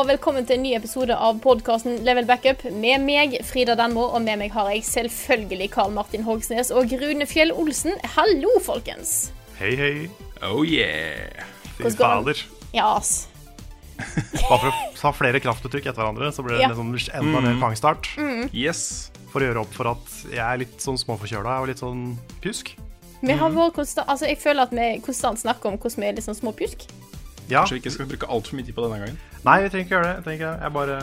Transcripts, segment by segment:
Og velkommen til en ny episode av podkasten Level Backup. Med meg, Frida Danmo, og med meg har jeg selvfølgelig Karl Martin Hogsnes og Rune Fjell Olsen. Hallo, folkens. Hei, hei. Oh yeah. Fy fader. Ja, ass. Bare for å ta flere kraftuttrykk etter hverandre, så blir det Ja. liksom enda mer pangstart. Yes. For å gjøre opp for at jeg er litt sånn småforkjøla og litt sånn pjusk. Vi har vært konstant, altså Jeg føler at vi konstant snakker om hvordan vi er litt sånn småpjusk. Ja. Kanskje vi ikke skal bruke altfor mye tid på denne gangen. Nei, vi trenger ikke gjøre det. Jeg, jeg bare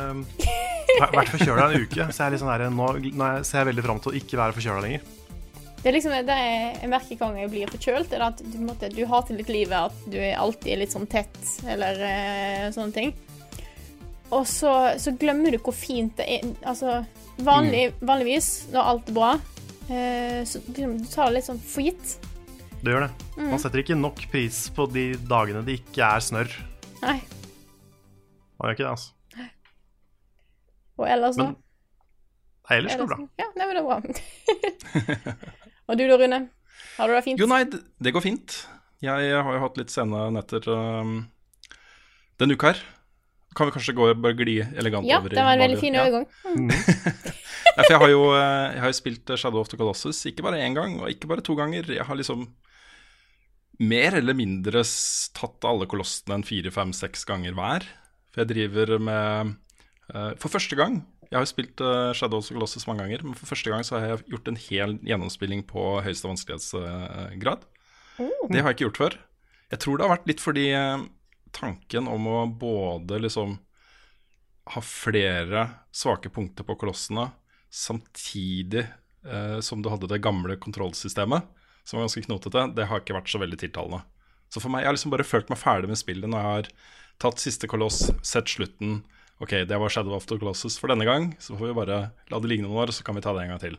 har vært forkjøla en uke, så jeg er sånn der, nå, nå ser jeg veldig fram til å ikke være forkjøla lenger. Det er liksom det jeg, jeg merker hver gang jeg blir forkjølt, er at du, måtte, du har til litt livet at du er alltid er litt sånn tett, eller uh, sånne ting. Og så, så glemmer du hvor fint det er. Altså, vanlig, vanligvis, når alt er bra, uh, så liksom, du tar det litt sånn for gitt. Det gjør det. Man setter ikke nok pris på de dagene det ikke er snørr. Nei. Man gjør ikke det, altså. Og ellers, da? så Nei, ellers går det bra. Ja, nei, men det er bra. Og du da, Rune? Har du det fint? Jo, nei, det, går fint. Jeg har jo hatt litt sene netter um, denne uka her. Kan vi kanskje gå og bare gli elegant ja, over det var en veldig fin Ja. overgang. Ja, for jeg har jo eh, jeg har jo spilt Shadow of the Colossus ikke bare én gang, og ikke bare to ganger. Jeg har liksom mer eller mindre tatt alle kolossene en fire, fem, seks ganger hver. For jeg driver med uh, For første gang Jeg har jo spilt uh, Shadow of the Colossus mange ganger, men for første gang så har jeg gjort en hel gjennomspilling på høyeste vanskelighetsgrad. Det har jeg ikke gjort før. Jeg tror det har vært litt fordi uh, tanken om å både liksom ha flere svake punkter på kolossene samtidig eh, som du hadde det gamle kontrollsystemet, som var ganske knotete, det har ikke vært så veldig tiltalende. Så for meg, jeg har liksom bare følt meg ferdig med spillet når jeg har tatt siste koloss, sett slutten. Ok, det var Shadow of the Colossus for denne gang, så får vi bare la det ligge noen år, så kan vi ta det en gang til.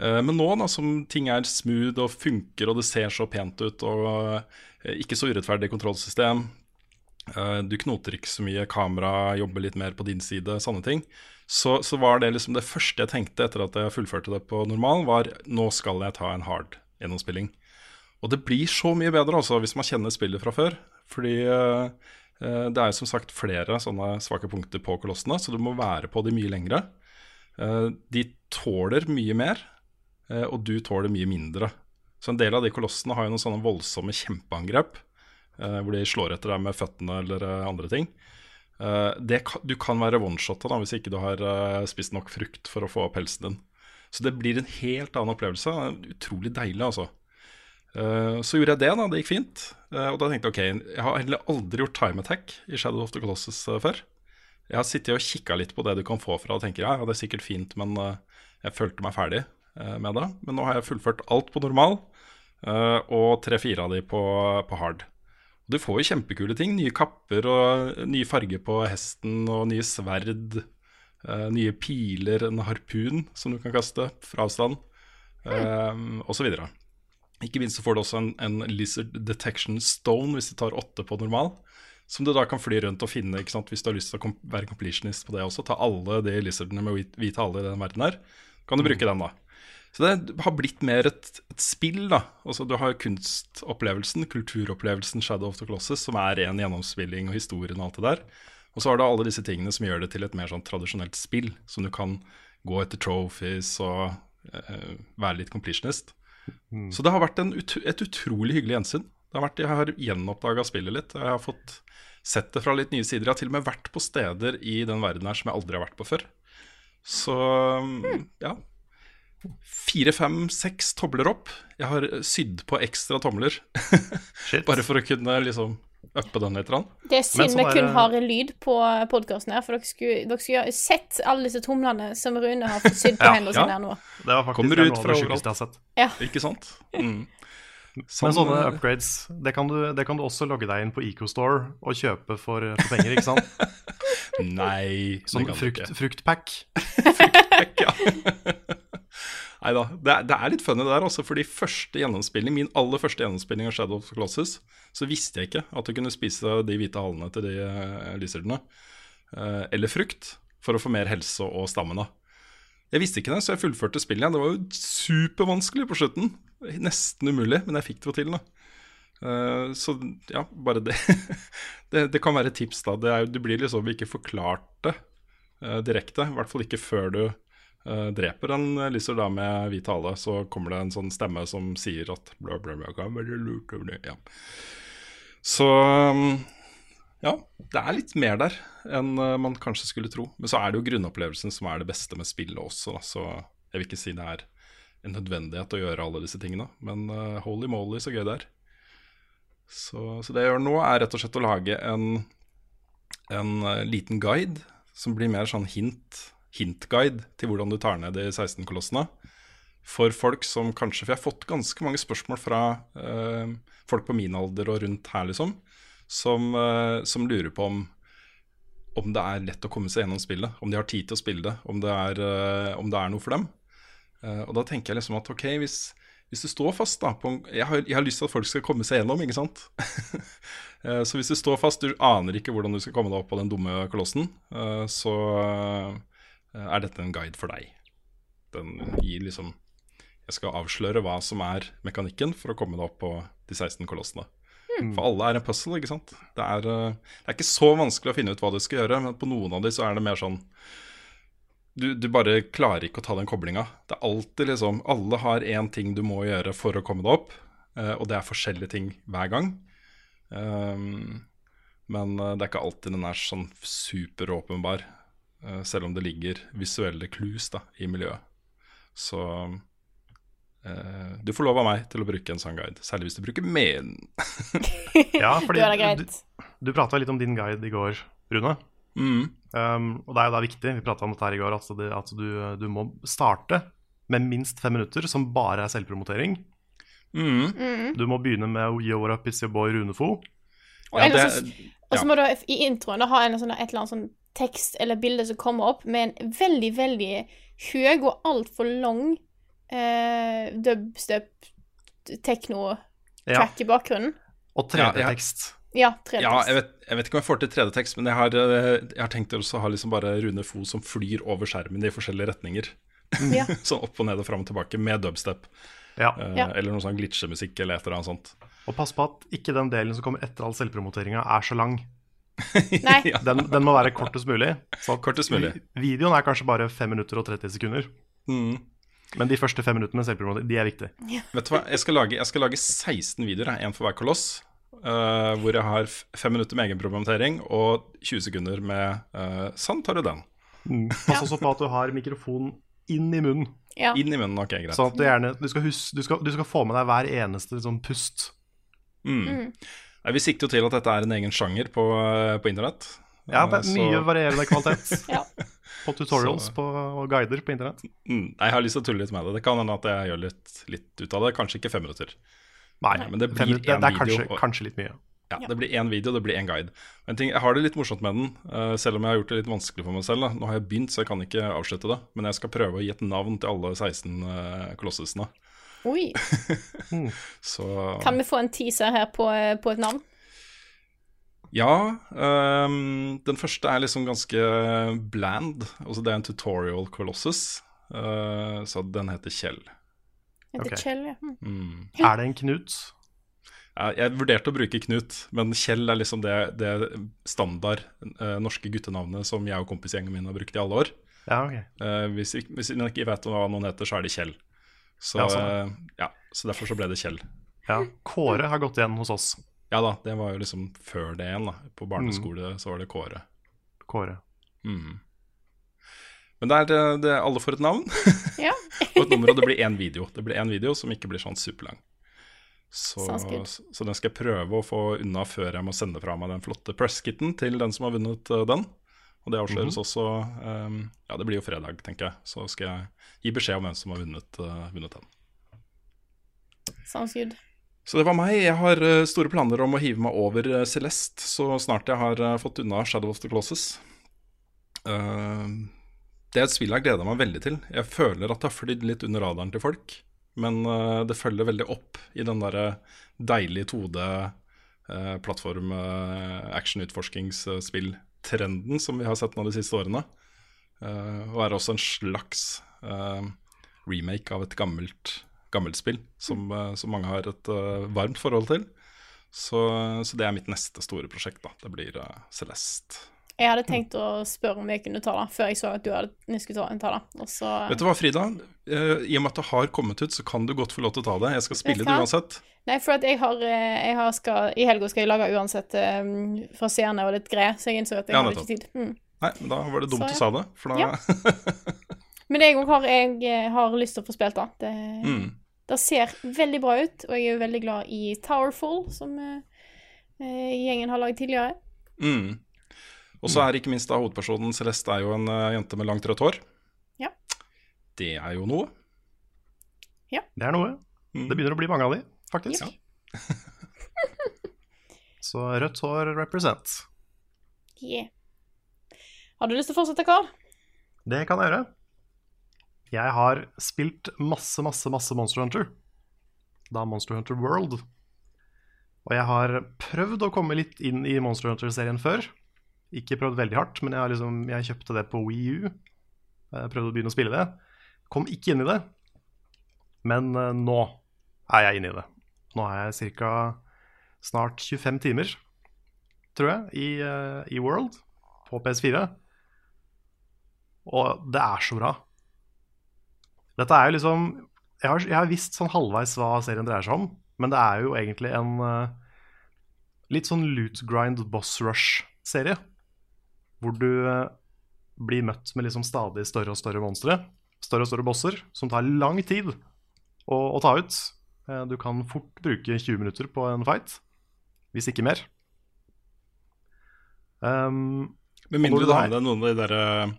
Eh, Men nå da, som ting er smooth og funker, og det ser så pent ut, og eh, ikke så urettferdig kontrollsystem, eh, du knoter ikke så mye, kamera jobber litt mer på din side, sånne ting, så, så var det liksom det første jeg tenkte etter at jeg fullførte det på normal, var nå skal jeg ta en hard gjennomspilling. Og det blir så mye bedre altså, hvis man kjenner spillet fra før. Fordi eh, eh, det er som sagt flere sånne svake punkter på kolossene, så du må være på de mye lengre. Eh, de tåler mye mer, eh, og du tåler mye mindre. Så en del av de kolossene har jo noen sånne voldsomme kjempeangrep, eh, hvor de slår etter deg med føttene eller eh, andre ting. Eh, det, ka- du kan være one-shotta hvis ikke du har spist nok frukt for å få opp pelsen din. Så det blir en helt annen opplevelse. Utrolig deilig, altså. Eh, så gjorde jeg det, da. Det gikk fint. Eh, og da tenkte jeg ok, jeg har heller aldri gjort time attack i Shadow of the Colossus eh, før. Jeg har sittet og kikka litt på det du kan få fra og tenker ja, det er sikkert fint, men jeg følte meg ferdig med det. Men nå har jeg fullført alt på normal, og tre-fire av de på, på hard. Du får jo kjempekule ting. Nye kapper og nye farger på hesten og nye sverd. Eh, nye piler, en harpun som du kan kaste fra avstand, uh, osv. Ikke minst så får du også en, en lizard detection stone hvis du tar åtte på normal. Som du da kan fly rundt og finne ikke sant? hvis du har lyst til å kom være completionist på det også. Ta alle de lizardene med hvite haler i den verden her. Kan du bruke den, da. Så det har blitt mer et, et spill, da. Altså, du har kunstopplevelsen, kulturopplevelsen Shadow of the Colossus, som er ren gjennomspilling og historien og alt det der. Og så har du alle disse tingene som gjør det til et mer sånn tradisjonelt spill, som du kan gå etter trophies og uh, være litt completionist. Så det har vært en ut et utrolig hyggelig gjensyn. Det har vært, jeg har gjenoppdaga spillet litt. Jeg har fått sett det fra litt nye sider. Jeg har til og med vært på steder i den verden her som jeg aldri har vært på før. Så ja. fire, fem, seks tomler opp. Jeg har sydd på ekstra tomler. Shit. Bare for å kunne liksom uppe den litt. Det er Men synd vi kun har lyd på podkasten her, for dere skulle, dere skulle sett alle disse tomlene som Rune har fått sydd på Ja, hendene ja. sine her nå. Det var faktisk Kommer det er ut fra overalt. sjukeste jeg har sett. Ikke sant? Mm. Men Sånn, sånne eh, upgrades, det kan, du, det kan du også logge deg inn på EcoStore og kjøpe for, for penger, ikke sant? Nei, Sånn frukt, fruktpack. fruktpack. ja. Nei da. Det, det er litt funny det der, også, fordi første gjennomspilling, min aller første gjennomspilling av Shadow of the Colossus, så visste jeg ikke at du kunne spise de hvite halene til de uh, lizardene. eh, eller frukt, for å få mer helse og stamina. Jeg visste ikke det, så jeg fullførte spillet igjen. Det var jo supervanskelig på slutten. Nesten umulig, men jeg fikk det jo til, da. Eh, så ja, bare det. det. Det kan være et tips, da. Det, er, det blir liksom ikke forklart det direkte. I hvert fall ikke før du eh, dreper en lizard da med hvit hale. Så kommer det en sånn stemme som sier at bla, bla, bla. Ja. Så um, ja, det er litt mer der enn eh, man kanskje skulle tro. Men så er det jo grunnopplevelsen som er det beste med spillet også, da. Så jeg vil ikke si det er en nødvendighet å gjøre alle disse tingene. Men uh, holy moly, så gøy det er. Så, så det jeg gjør nå, er rett og slett å lage en, en eh, liten guide som blir mer sånn hint, hintguide til hvordan du tar ned de 16 kolossene. For folk som kanskje For jeg har fått ganske mange spørsmål fra eh, folk på min alder og rundt her, liksom, som, eh, som lurer på om om det er lett å komme seg gjennom spillet, om de har tid til å spille det, om det er, eh, om det er noe for dem. Eh, og da tenker jeg liksom at ok, hvis, hvis du står fast da en, jeg, har, jeg har lyst til at folk skal komme seg gjennom, ikke sant? Eh, så hvis du står fast, du aner ikke hvordan du skal komme deg opp på den dumme kolossen, eh, så er dette en guide for deg. Den gir liksom Jeg skal avsløre hva som er mekanikken for å komme deg opp på de 16 kolossene. For alle er en puzzle, ikke sant. Det er, eh, det er ikke så vanskelig å finne ut hva du skal gjøre, men på noen av de så er det mer sånn du, du bare klarer ikke å ta den koblinga. Det er alltid liksom Alle har én ting du må gjøre for å komme deg opp, eh, og det er forskjellige ting hver gang. Um, men eh, det er ikke alltid den er sånn superåpenbar, eh, selv om det ligger visuelle clues da, i miljøet. Så eh, du får lov av meg til å bruke en sånn guide, særlig hvis du bruker min. Ja, fordi er du, du prata litt om din guide i går, Rune. mm. Um, og det er jo da viktig, vi prata om dette her i går, at, det, at du, du må starte med minst fem minutter, som bare er selvpromotering. Mm. Du må begynne med gi over up is your boy Runefo. Og, Ja, så ja. må du i introen ha en sånn, et eller annet sånn tekst eller bilde som kommer opp med en veldig, veldig høy og altfor lang eh, dubstep tekno-track Ja. i bakgrunnen. Og Ja, 3D-tekst. Ja, 3D-tekst. Ja, jeg vet, jeg vet ikke om jeg får til 3D-tekst, men jeg har, eh, jeg har tenkt å ha liksom bare Rune Fo som flyr over skjermen i forskjellige retninger. Ja. sånn opp og ned og fram og tilbake med dubstep. Ja. Uh, Ja. Eller noe sånn glitchemusikk eller et eller annet sånt. Og pass på at ikke den delen som kommer etter all selvpromoteringa, er så lang. Nei. Den, den må være kortest mulig. Så Kortest mulig. Videoen er kanskje bare 5 minutter og 30 sekunder. Mm. Men de første fem minuttene med de er viktige. Vet du hva, jeg skal lage, jeg skal lage 16 videoer, én for hver koloss. Uh, hvor jeg har f- fem minutter med egenprogrammentering og 20 sekunder med uh, Sånn tar du den. Pass også på at du har mikrofonen inn i munnen. Ja. Inn i munnen, ok, greit. Sånn at du gjerne Du skal, huske, du skal, du skal få med deg hver eneste liksom, pust. Mm. Nei, vi sikter jo til at dette er en egen sjanger på, eh, på internett. Ja, det Eh, er så- mye varierende kvalitet Ja. på tutorials Så- på, og guider på internett. Mm, jeg har lyst til å tulle litt med det. Det kan hende at jeg gjør litt, litt ut av det. Kanskje ikke fem minutter. Nei, men det blir én video. det er kanskje, og- kanskje litt mye. Ja, Det blir én video, det blir én guide. Men ting, jeg har det litt morsomt med den, eh, selv om jeg har gjort det litt vanskelig for meg selv. Da. Nå har jeg begynt, så jeg kan ikke avslutte det. Men jeg skal prøve å gi et navn til alle 16 uh, kolossesene. Oi. Så Kan vi få en teaser her på, eh, på et navn? Ja. Um, den første er liksom ganske bland. Altså det er en tutorial colossus. uh, så den heter Kjell. Heter okay. Kjell, ja. Hm. Mm. Er det en Knut? Jeg, jeg vurderte å bruke Knut, men Kjell er liksom det, det standard uh, norske guttenavnet som jeg og kompisgjengen min har brukt i alle år. Ja, okay. uh, hvis, hvis man ikke vet hva noen heter, så er det Kjell. Så, Ja, sånn. eh, ja, så derfor så ble det Kjell. Ja. Kåre har gått igjen hos oss. Ja da, det var jo liksom før det igjen. da På barneskole så var det Kåre. Kåre. Mm. Men det er, det det, alle får et navn Ja. og et nummer, og det blir én video. Det blir én video som ikke blir sånn superlang. Så, så den skal jeg prøve å få unna før jeg må sende fra meg den flotte presskitten til den som har vunnet eh, den. Og det avsløres Mhm. også um, Ja, det blir jo fredag, tenker jeg. Så skal jeg gi beskjed om hvem som har vunnet, uh, vunnet den. Sounds good. Så det var meg. Jeg har eh, store planer om å hive meg over eh, Celeste så snart jeg har fått unna Shadow of the Closes. Uh, det er et spill jeg gleder meg veldig til. Jeg føler at det har flydd litt under radaren til folk. Men uh, det følger veldig opp i den derre deilige 2D uh, plattform action-utforskingsspill-trenden som vi har sett nå de siste årene. Uh, og er også en slags uh, remake av et gammelt, gammelt spill som, uh, som mange har et varmt forhold til. Så, så det er mitt neste store prosjekt. da Det blir Celeste. Jeg hadde tenkt å spørre om jeg kunne ta det, før jeg så at du hadde skulle ta, det. Så Vet du hva, Frida? Eh, I og med at det har kommet ut, så kan du godt få lov til å ta det. Jeg skal spille det uansett. Nei, for at jeg har, eh, jeg har skal, I helga skal jeg lage uansett um, fra seerne og litt greier, så jeg innså at jeg Ja, hadde ikke tid. Mm. Nei, men da var det dumt Så, du sa det. For da Ja. Men jeg òg har, jeg eh, har lyst til å få spilt det. Det, mm. det ser veldig bra ut, og jeg er jo veldig glad i Towerfall, som eh, eh, gjengen har laget tidligere. Mm. Og så er ikke minst da hovedpersonen Celeste er jo en uh, jente med langt rødt hår. Ja. Det er jo noe. Ja. Det er noe. Mm. Det begynner å bli mange av de, faktisk. Så rødt hår represent. Yeah. Har du lyst til å fortsette, Karl? Det kan jeg gjøre. Jeg har spilt masse, masse, masse Monster Hunter. Da Monster Hunter World. Og jeg har prøvd å komme litt inn i Monster Hunter-serien før. Ikke prøvd veldig hardt, men jeg, liksom, jeg kjøpte det på Wii U. Jeg prøvde å begynne å spille det. Kom ikke inn i det. Men eh, nå er jeg inne i det. Nå er jeg ca. snart 25 timer, tror jeg, i, eh, i World på PS4. Og det er så bra. Dette er jo liksom Jeg har, jeg har visst sånn halvveis hva serien dreier seg om, men det er jo egentlig en eh, litt sånn loot grind boss rush-serie. Hvor du eh, blir møtt med liksom stadig større og større monstre. Større og større bosser som tar lang tid å, å ta ut. Eh, Du kan fort bruke 20 minutter på en fight, hvis ikke mer. Um, Med mindre har med deg noen av de der eh,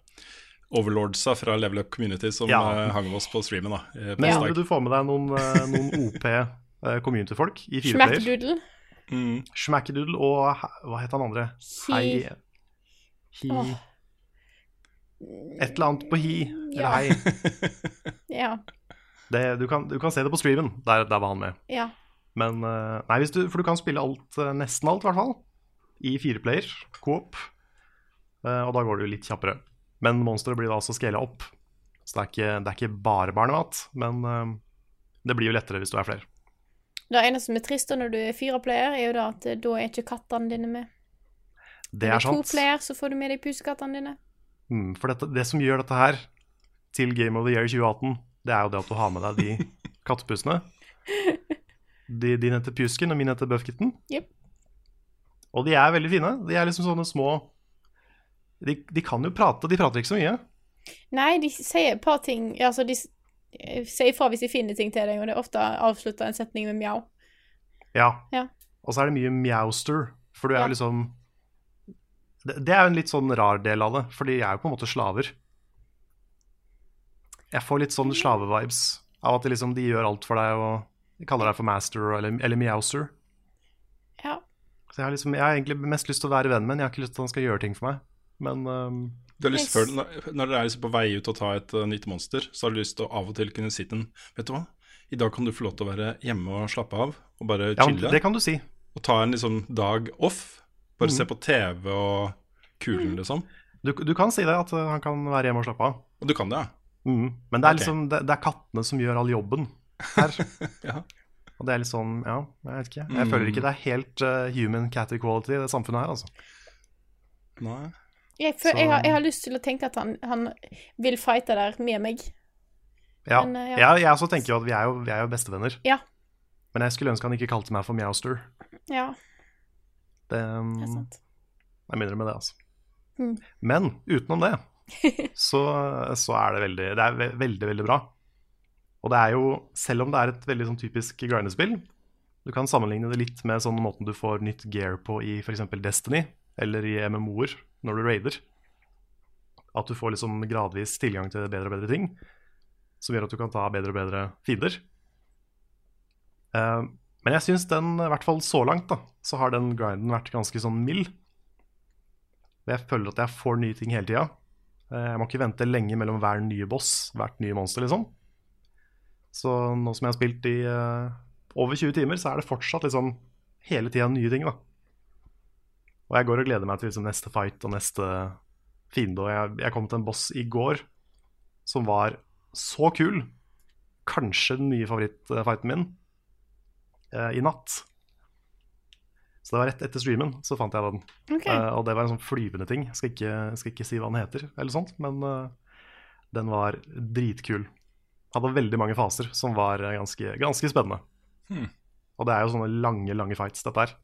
overlordsa fra Level Up Community som Ja. hang med oss på streamen. da på Men onsdag. du får med deg noen, noen OP community-folk i fire player. Schmackadoodle. Mm. Schmackadoodle og hva het han andre? Hei He- Hi Åh. Et eller annet på hi. Eller hei. Ja. Det, du, kan, du kan se det på streamen. Der, der var han med. ja. Men eh, Nei, du, for du kan spille alt, eh, nesten alt, i hvert fall. I fire player, coop. Eh, og da går det jo litt kjappere. Men monsteret blir da også scala opp. Så det er ikke, det er ikke bare barnemat, men det blir jo lettere hvis du er flere. Det eneste som er trist når du er fireplayer, er jo da at da er ikke kattene dine med. Det er sant. er to-player, så får du med deg pusekattene dine. Mm, for dette, det som gjør dette her til Game of the Year 2018, det er jo det at du har med deg de kattepussene. De, din heter Pjusken, og min heter Buffkitten. Jep. Og de er veldig fine. De er liksom sånne små de, de kan jo prate, de prater ikke så mye. Nei, de sier et par ting Altså, de eh, sier ifra hvis de finner ting til deg, og det er ofte avslutta en setning med mjau. Ja. Ja. Og så er det mye mjauster, for du er Ja. liksom det, det er jo en litt sånn rar del av det, for de er jo på en måte slaver. Jeg får litt sånn slave-vibes av at de liksom de gjør alt for deg og de kaller deg for master eller, eller meowser. Ja. Så jeg har, liksom, jeg har egentlig mest lyst til å være venn min, jeg har ikke lyst til at han skal gjøre ting for meg. Men um, Du har lyst til, når- når dere er liksom på vei ut og ta et uh, nytt monster, så har du lyst til å av og til kunne si til den Vet du hva, i dag kan du få lov til å være hjemme og slappe av, og bare ja, chille. det kan du si. Og ta en liksom dag off. Bare mm. se på TV og kulen, liksom. Du, du kan si det, at øh, han kan være hjemme og slappe av. Og du kan det, ja. Mm. Men det er okay. liksom det, det er kattene som gjør all jobben her. Ja. Og det er litt sånn, ja, jeg vet ikke. Jeg Mm. føler ikke det er helt uh, human cat equality det samfunnet her, altså. Nei. Jeg, føl, jeg, har, jeg har lyst til å tenke at han, han vil fighte der med meg. Ja, Men, eh, Jeg, jeg også tenker jo at vi er jo, vi er jo bestevenner. Ja. Men jeg skulle ønske han ikke kalte meg for Meowster. Ja, Det, det er um, sant. jeg minner med det, altså. Mm. Men utenom det så, så er det veldig Det er ve veldig, veldig bra. Og det er jo, selv om det er et veldig sånn typisk grindespill, du kan sammenligne det litt med sånn måten du får nytt gear på i f.eks. Destiny eller i MMO-er når du raider. At du får liksom gradvis tilgang til bedre og bedre ting, som gjør at du kan ta bedre og bedre fiender. Eh, men jeg syns den, i hvert fall så langt, da, så har den grinden vært ganske sånn mild. Jeg føler at jeg får nye ting hele tida. Eh, Jeg må ikke vente lenge mellom hver nye boss, hvert nye monster, liksom. Så nå som jeg har spilt i uh, over 20 timer, så er det fortsatt liksom hele tida nye ting, da. Og jeg går og gleder meg til liksom neste fight og neste fiende. Og jeg, jeg kom til en boss i går som var så kul. Kanskje den nye favorittfighten min eh, i natt. Så det var rett etter streamen så fant jeg den. Okay. Eh, og det var en sånn flyvende ting. Skal ikke, skal ikke si hva den heter, eller sånt, men eh, den var dritkul. Hadde veldig mange faser som var eh, ganske, ganske spennende. Hmm. Og det er jo sånne lange, lange fights, dette her.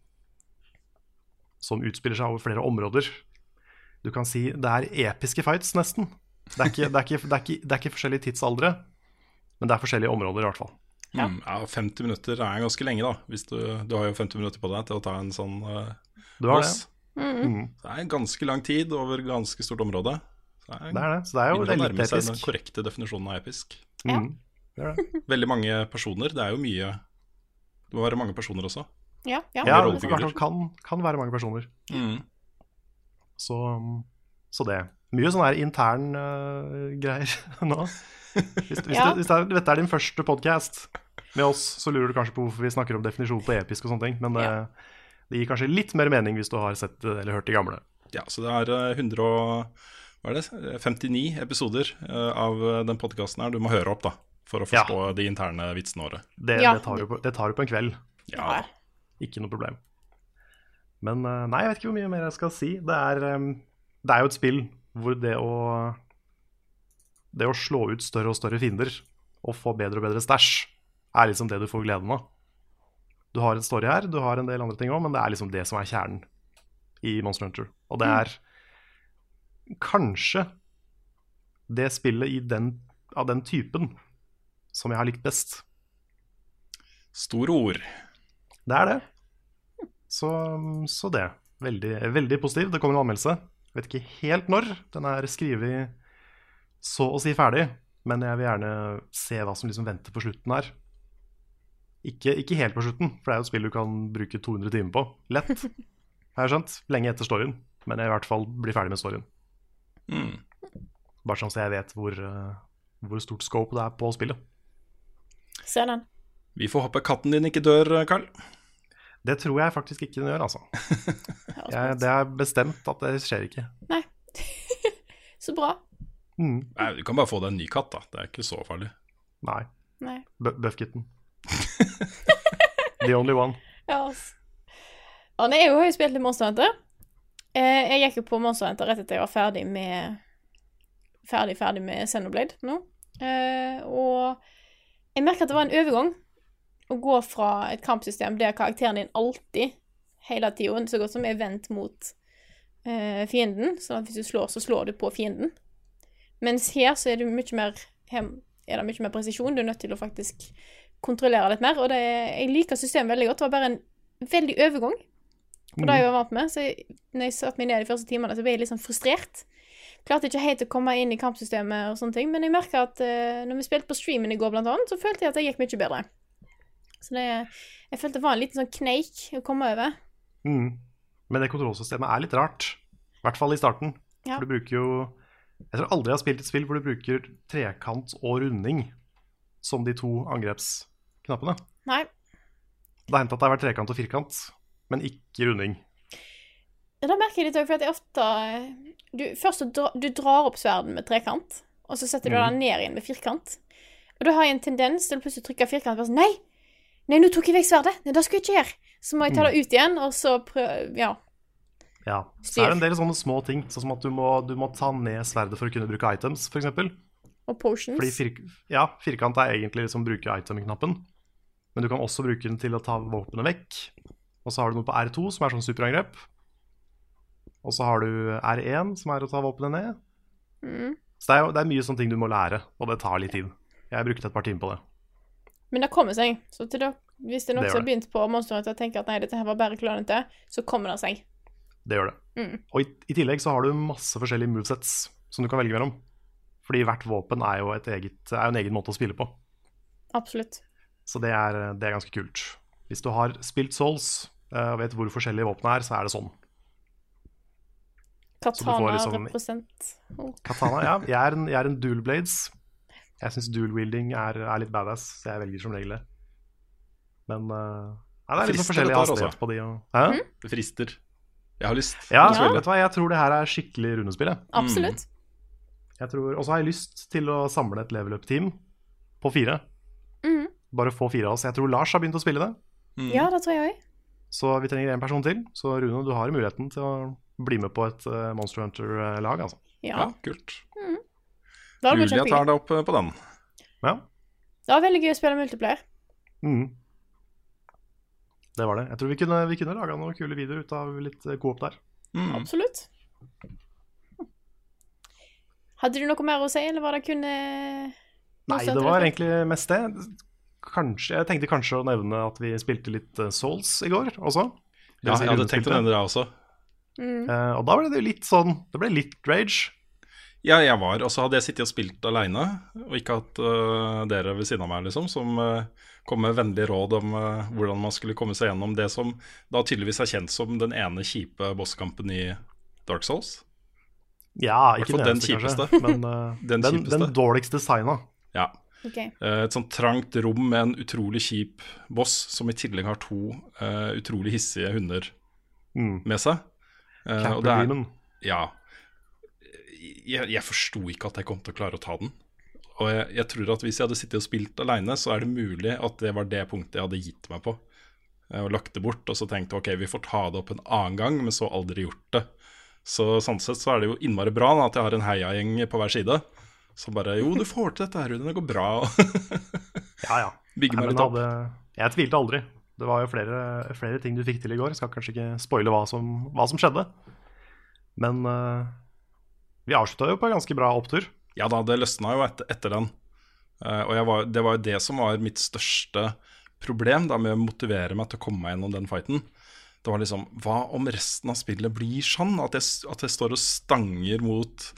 Som utspiller seg over flere områder. Du kan si det er episke fights, nesten. Det er ikke, det er ikke, det er ikke, det er ikke forskjellige tidsaldre, men det er forskjellige områder, i hvert fall. Ja. Mm, ja, 50 minutter er ganske lenge, da. Hvis du, du har jo 50 minutter på deg til å ta en sånn uh, Du har boss. det. Mm. Det er ganske lang tid over ganske stort område. Så det Det er det. Så det er jo veldig seg den korrekte definisjonen av episk. Ja. Mm. Det er det. Veldig mange personer. Det er jo mye Det må være mange personer også. Ja, ja. Ja, fall kan, kan være mange personer. Mm. Så, så det. Mye sånne her intern uh, greier nå. Hvis, hvis, Ja. det, hvis det er, dette er din første podkast med oss, så lurer du kanskje på hvorfor vi snakker om definisjon på episk og sånne ting. Men det, det gir kanskje litt mer mening hvis du har sett eller hørt de gamle. Ja, så det er eh, 100 og, hva er det? 59 episoder eh, av den podkasten her du må høre opp, da. For å forstå de interne vitsene våre. Det, Ja. det, tar du på, det tar du på en kveld. Ja, Ikke noe problem. Men nei, jeg vet ikke hvor mye mer jeg skal si. Det er, det er jo et spill hvor det å Det å slå ut større og større fiender og få bedre og bedre stæsj, er liksom det du får gleden av. Du har en story her, du har en del andre ting òg, men det er liksom det som er kjernen i Monster Hunter. Og det er kanskje det spillet i den, av den typen som jeg har likt best. Store ord. Det er det. Så, så det. Veldig, veldig positiv. Det kommer en anmeldelse. Vet ikke helt når. Den er skrevet så å si ferdig, men jeg vil gjerne se hva som liksom venter på slutten her. Ikke, ikke helt på slutten, for det er jo et spill du kan bruke 200 timer på. Lett, har jeg skjønt. Lenge etter storyen. Men jeg i hvert fall blir ferdig med storyen. Mm. Bare sånn så jeg vet hvor, eh, hvor stort scope det er på spillet. Se den. Vi får håpe katten din ikke dør, Carl. Det tror jeg faktisk ikke den gjør, altså. Jeg, det er bestemt at det skjer ikke. Nei. Så bra. Mm. Nei, Du kan bare få deg en ny katt, da. Det er ikke så farlig. Nei. Nei. Buffkitten. The only one. Ja, ass. Og jeg har jo spilt litt Monster Hunter. Eh, jeg gikk jo på Monster Hunter rett etter jeg var ferdig med Ferdig, ferdig med Xenoblade nå. Eh, og jeg merker at det var en overgang å gå fra et kampsystem der karakteren din alltid, hele tida, så godt som er vendt mot eh, fienden. Sånn at hvis du slår, så slår du på fienden. Mens her så er det mye mer her er det mye mer presisjon. Du er nødt til å faktisk kontrollere litt mer. Og det, jeg liker systemet veldig godt. Det var bare en veldig overgang på det jeg var vant med. Så jeg, når jeg satte meg ned de første timene, så ble jeg litt sånn frustrert. Klarte ikke helt å komme inn i kampsystemet og sånne ting, men jeg merka at eh, når vi spilte på streamen i går, blant annet, så følte jeg at det gikk mye bedre. Så det Jeg følte det var en liten sånn kneik å komme over. Mm. Men det kontrollsystemet er litt rart. I hvert fall i starten. Ja. For du bruker jo Jeg tror aldri jeg har spilt et spill hvor du bruker trekant og runding som de to angrepsknappene. Nei. Det har hendt at det har vært trekant og firkant, men ikke runding. Ja, Da merker jeg litt òg, for at jeg ofte du, Først så dra, du drar opp sverden med trekant, og så setter du den ned igjen med firkant. Og da har jeg en tendens til å plutselig trykke firkant og bare sånn Nei! Nei, nå tok jeg vekk sverdet! Nei, det skulle jeg ikke gjøre! Så må jeg ta det ut igjen, og så prøve Ja. Ja. Så er det en del sånne små ting, sånn som at du må, du må ta ned sverdet for å kunne bruke items, f.eks. Og potions. Fordi fir ja, firkant er egentlig liksom bruke item-knappen, men du kan også bruke den til å ta våpenet vekk. Og så har du noe på R2, som er sånn superangrep. Og så har du R1, som er å ta våpenet ned. Mm. Så det er, det er mye sånne ting du må lære, og det tar litt tid. Jeg brukte et par timer på det. Men det kommer seg. Så dere, hvis det er noen som har begynt på Monster Hunter og tenker at nei, dette her var bare klønete, så kommer det seg. Det gjør det. Mm. Og i, i tillegg så har du masse forskjellige movesets som du kan velge mellom. Fordi hvert våpen er jo, et eget, er jo en egen måte å spille på. Absolutt. Så det er, det er ganske kult. Hvis du har spilt Souls eh, og vet hvor forskjellige våpen er, så er det sånn. Så Katana liksom- represent. Oh. Katana, ja. Jeg er en, jeg er en dual blades. Jeg syns dual wielding er, er litt badass, så jeg velger som regel det. Men uh, nei, det er litt sånn Frister forskjellig hastighet altså. på de. Og? Mhm. Det frister. Jeg har lyst. Ja, til å spille. vet du hva, jeg tror det her er skikkelig rundespill. jeg. Absolutt. Jeg tror, Og så har jeg lyst til å samle et level up-team på fire. Mm. Bare få fire av oss. Jeg tror Lars har begynt å spille det. Mm. Ja, det tror jeg også. Så vi trenger en person til. Så Rune, du har muligheten til å bli med på et eh, Monster Hunter-lag, altså. Ja. Ja, kult. Da Mulig tar det opp eh, på den. Ja. Det var veldig gøy å spille multiplayer. Mm. Det var det. Jeg tror vi kunne, vi kunne laga noen kule videoer ut av litt eh, coop der. Mm. Absolutt. Hadde du noe mer å si, eller var det kun eh, Nei, det var egentlig mest det. Kanskje, jeg tenkte kanskje å nevne at vi spilte litt Souls i går også. Ja, jeg hadde tenkt å nevne det også. mm. Uh, og da ble det litt sånn Det ble litt rage. Ja, jeg var, og så hadde jeg sittet og spilt aleine, og ikke hatt uh, dere ved siden av meg, liksom, som uh, kom med vennlige råd om uh, hvordan man skulle komme seg gjennom det som da tydeligvis er kjent som den ene kjipe bosskampen i Dark Souls. Ja, ikke den den eneste, kjipeste. kanskje. Men Den den, kjipeste. den dårligst designa. Ja. OK. Eh, Et sånt trangt rom med en utrolig kjip boss, som i tillegg har to utrolig hissige hunder Mm. med seg. Uh, og det er, ja Jeg, jeg forsto ikke at jeg kom til å klare å ta den. Og jeg, jeg tror at hvis jeg hadde sittet og spilt aleine, så er det mulig at det var det punktet jeg hadde gitt meg på. Og lagt det bort, og så tenkte ok, vi får ta det opp en annen gang, men så aldri gjort det. Så sånn sett så er det jo innmari bra da, at jeg har en heiagjeng på hver side. Som bare Jo, du får til dette her. Det går bra. Ja, ja. Bygge meg litt opp. jeg tvilte aldri. Det var jo flere, flere ting du fikk til i går. Jeg skal kanskje ikke spoile hva som, hva som skjedde. Men eh, vi avslutta jo på en ganske bra opptur. Ja da, det løsna jo etter, etter den. Uh, og jeg var, det var jo det som var mitt største problem da, med å motivere meg til å komme meg gjennom den fighten. Det var liksom Hva om resten av spillet blir sånn? At jeg, at jeg står og stanger mot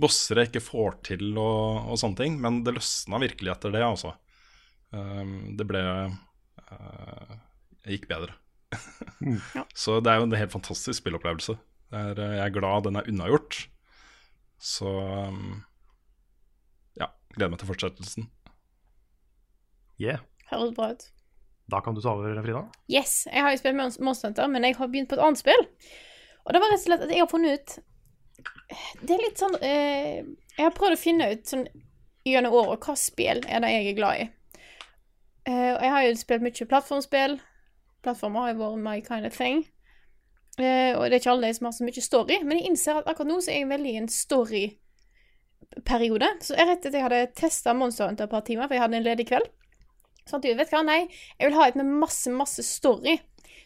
bosser jeg ikke får til og, og sånne ting. Men det løsna virkelig etter det, altså. Um, det ble uh, Jeg gikk bedre. Så det er jo en helt fantastisk spillopplevelse. Det er, jeg er glad den er unnagjort. Så um, ja, gleder meg til fortsettelsen. Yeah. Høres bra ut. Da kan du ta over, Frida. Yes, jeg har jo spilt Monster Hunter, men jeg har begynt på et annet spill. Og det var rett og slett at jeg har funnet ut Det er litt sånn eh, Jeg har prøvd å finne ut sånn gjennom året hva spill er det jeg er glad i. Eh, og jeg har jo spilt mye plattformspill. Plattformer har jo vært my kind of thing. Eh, og det er ikke alle som har så mye story, men jeg innser at akkurat nå så er jeg veldig i en story-periode. Så jeg rett etter jeg hadde testa Monster Hunter et par timer, for jeg hadde en ledig kveld. Sånn at jeg vet hva, nei, jeg vil ha et med masse, masse story.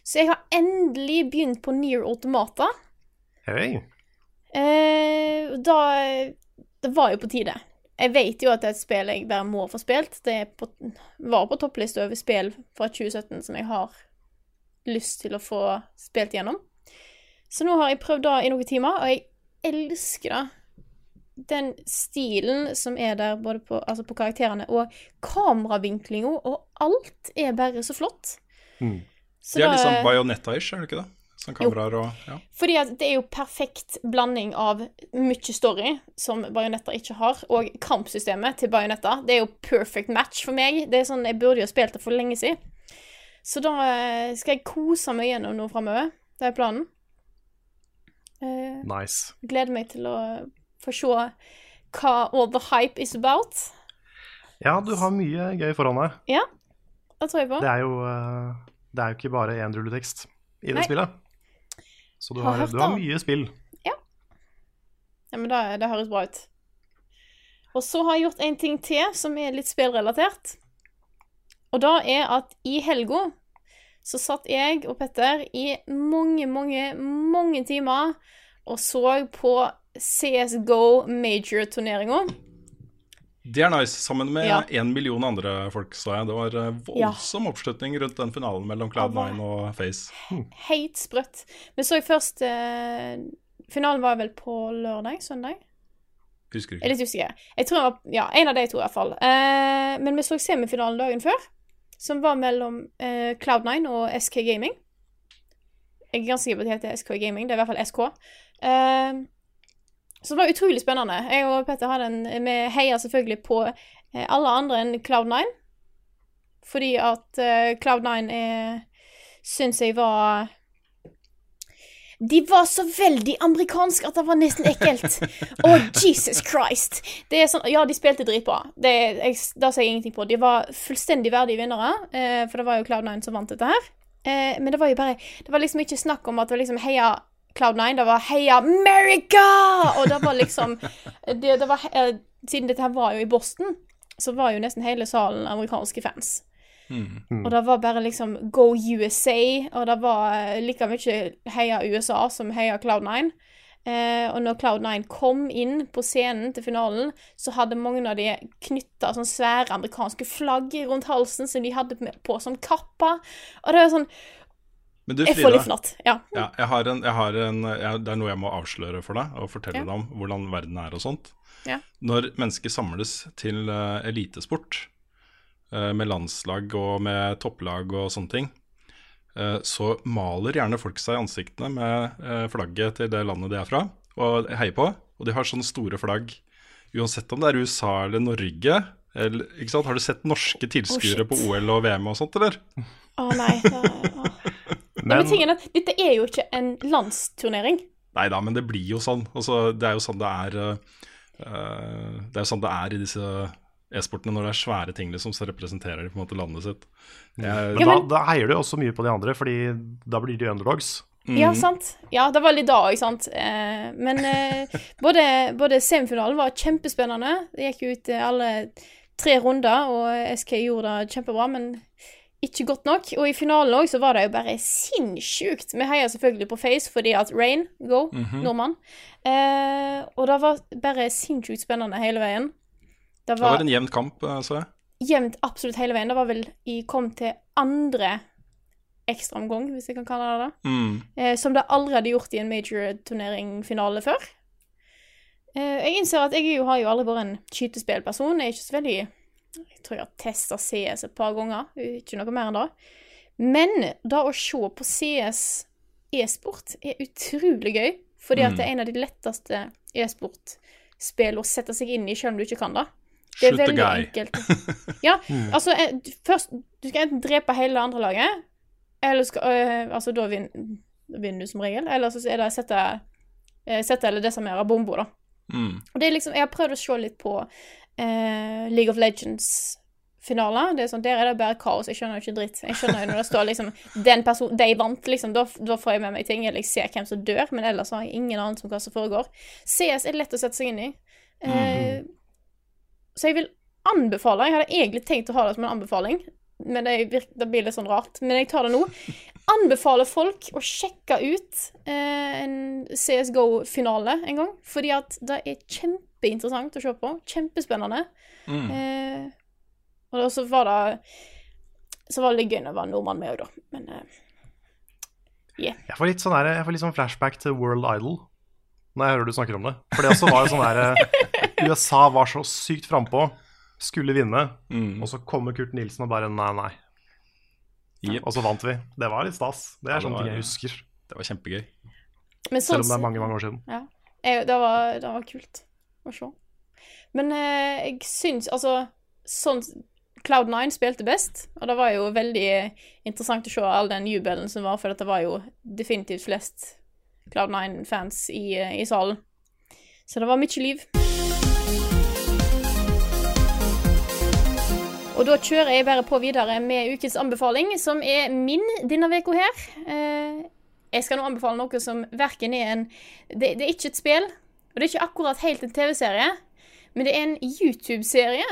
Så jeg har endelig begynt på Near Automata. Hei. Eh, da Det var jo på tide. Jeg vet jo at det er et spill jeg bare må få spilt. Det på, var på topplista over spill fra 2017 som jeg har lyst til å få spilt gjennom. Så nå har jeg prøvd da i noen timer, og jeg elsker det. Den stilen som er der, både på, altså på karakterene og kameravinklinga, og alt er bare så flott. Mm. Så Det er da- litt sånn Bajonetta-ish, er det ikke det? Sånn kameraer og ja. fordi at det er jo perfekt blanding av mye story, som Bajonetta ikke har, og kampsystemet til Bajonetta. Det er jo perfect match for meg. Det er sånn, Jeg burde jo spilt det for lenge siden. Så da eh, skal jeg kose meg gjennom noe framover. Det er planen. Eh, Nice. gleder meg til å få se hva all the hype is about. Ja, du har mye gøy foran deg. Ja, det tror jeg på. Det er jo, eh, det er jo ikke bare én rulletekst i det Nei. spillet. Så du Har har, du har mye spill. Ja, men det, det høres bra ut. Og så har jeg gjort en ting til som er litt spillrelatert. Og da er at i helga så satt jeg og Petter i mange, mange, mange timer og så på CSGO Major-turneringa. Det er nice, sammen med Ja. en million andre folk, så jeg. Det var voldsom voldsom oppslutning rundt den finalen mellom Cloud9 og Face. Helt sprøtt. Vi så først eh, Finalen var vel på lørdag? Søndag? Husker Jeg er ikke. litt usikker. Jeg tror det var Ja, en av de to, i hvert fall. Eh, men vi så semifinalen dagen før, som var mellom eh, Cloud9 og SK Gaming. Jeg er ganske sikker på at det heter SK Gaming. Det er i hvert fall SK. Eh, det var utrolig spennende. Jeg og Petter hadde en Vi heia selvfølgelig på eh, alle andre enn Cloud9. Fordi at eh, Cloud9 er Syns jeg var de var så veldig amerikanske at det var nesten ekkelt. Å, Jesus Christ. Det er sånn, ja, de spilte dritbra. Det, jeg, det sier jeg ingenting på. De var fullstendig verdige vinnere, eh, for det var jo Cloud9 som vant dette her. Eh, men det var jo bare Det var liksom ikke snakk om at det var liksom heia Cloud9, det var heia America! Og det var liksom det, det var, eh, Siden dette her var jo i Boston, så var jo nesten hele salen amerikanske fans. Og det var bare liksom Go USA, og det var eh, like mye heia USA som heia Cloud9. Eh, og når Cloud9 kom inn på scenen til finalen, så hadde mange av de knytta sånn svære amerikanske flagg rundt halsen som de hadde på som kappa. Og det er sånn Men du, Jeg får litt Frida, fnatt. Ja. ja, jeg har en, jeg har en jeg, Det er noe jeg må avsløre for deg, og fortelle Ja. deg om hvordan verden er og sånt. Ja. Når mennesker samles til uh, elitesport, med landslag og med topplag og sånne ting, eh, så maler gjerne folk seg i ansiktene med eh, flagget til det landet de er fra, og heier på. Og de har sånne store flagg, uansett om det er USA eller Norge. Eller, ikke sant? Har du sett norske tilskuere oh, på OL og VM og sånt, eller? Å nei. Det, oh. Men tingen er at dette er jo ikke en landsturnering. Nei da, men det blir jo sånn. Altså, det er jo sånn det er uh, Det er jo sånn det er i disse e-sportene når det er svære ting liksom, som representerer på en måte landet sitt. Jeg, Men, Ja, da, men- da heier du også mye på de andre, Fordi da blir de underdogs. Ja, sant. Ja, det var litt da òg, sant. Eh, men eh, både, både semifinalen var kjempespennende. Det gikk ut eh, alle tre runder, og SK gjorde det kjempebra, men ikke godt nok. Og i finalen òg så var det jo bare sinnssykt. Vi heier selvfølgelig på Face fordi at Rain, go, nordmann. Eh, og det var bare sinnssykt spennende hele veien. Det det var, var en jevn kamp, eh, så jeg. jevnt absolutt hele veien. Det var vel i kom til andre ekstraomgang, hvis jeg kan kalle det det. Mm. Eh, som det aldri hadde gjort i en major-turnering-finale før. Eh, jeg innser at jeg jo, har jo aldri vært en skytespillperson. Jeg er ikke så veldig Jeg tror jeg har testa CS et par ganger, ikke noe mer enn det. Men det å se på CS e-sport er utrolig gøy, fordi at det er en av de letteste e-sportspill å sette seg inn i, selv om du ikke kan det. Det er Shoot veldig enkelt. Ja, altså eh, Først Du skal enten drepe hele det andre laget, eller skal øh, Altså, da vinner, vinner du som regel. Eller så er det å sette, eh, sette eller desarmere bomber, da. Mm. Og det er liksom Jeg har prøvd å se litt på eh, League of Legends-finaler. Det er sånn, Der er det bare kaos. Jeg skjønner jo ikke dritt. Jeg skjønner jo når det står liksom Den person, De vant, liksom. Da, da får jeg med meg ting. Eller jeg ser hvem som dør, men ellers har jeg ingen anelse om hva som foregår. CS er lett å sette seg inn i. Eh, Så jeg vil anbefale Jeg hadde egentlig tenkt å ha det som en anbefaling, men det, det blir litt sånn rart. Men jeg tar det nå. Anbefaler folk å sjekke ut eh, en CSGO-finale en gang. Fordi at det er kjempeinteressant å se på. Kjempespennende. Mm. Eh, og så var det Så var det litt gøy når det var nordmann med òg, da. Men eh, Jeg får litt sånn, der, jeg får litt sånn flashback til World Idol når jeg hører du snakker om det. For det også var jo sånn der eh, USA var så sykt frampå, skulle vinne, Mm. og så kommer Kurt Nilsen og bare nei, nei. Yep. Og så vant vi. Det var litt stas. Det er ja, sånne ting jeg husker. Det var kjempegøy. Men Selv om det sånn- er mange, mange år siden. Ja. Jeg, det, var, det var kult å se. Men eh, jeg syns altså sånn Cloud9 spilte best, og det var jo veldig interessant å se all den jubelen som var, for det var jo definitivt flest Cloud9-fans i, eh, i salen. Så det var mye liv. Og da kjører jeg bare på videre med ukens anbefaling, som er min denne uka her. Eh, jeg skal nå anbefale noe som verken er en det, det er ikke et spill, og det er ikke akkurat helt en TV-serie, men det er en YouTube-serie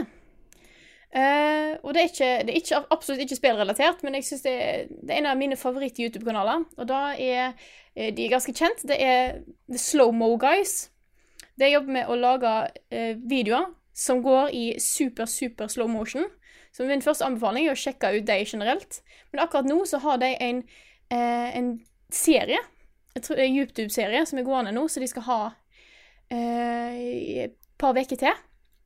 Eh, og det er, ikke, det er ikke, absolutt ikke spillrelatert, men jeg synes det, er, det er en av mine favoritt-YouTube-kanaler. Og da er de er ganske kjent. Det er The Slow Mo Guys. De jobber med å lage eh, videoer som går i super, super slow motion. Så min første anbefaling er å sjekke ut de generelt. Men akkurat nå så har de en, eh, en serie, er YouTube-serie, som er gående nå, så de skal ha eh, et par uker til.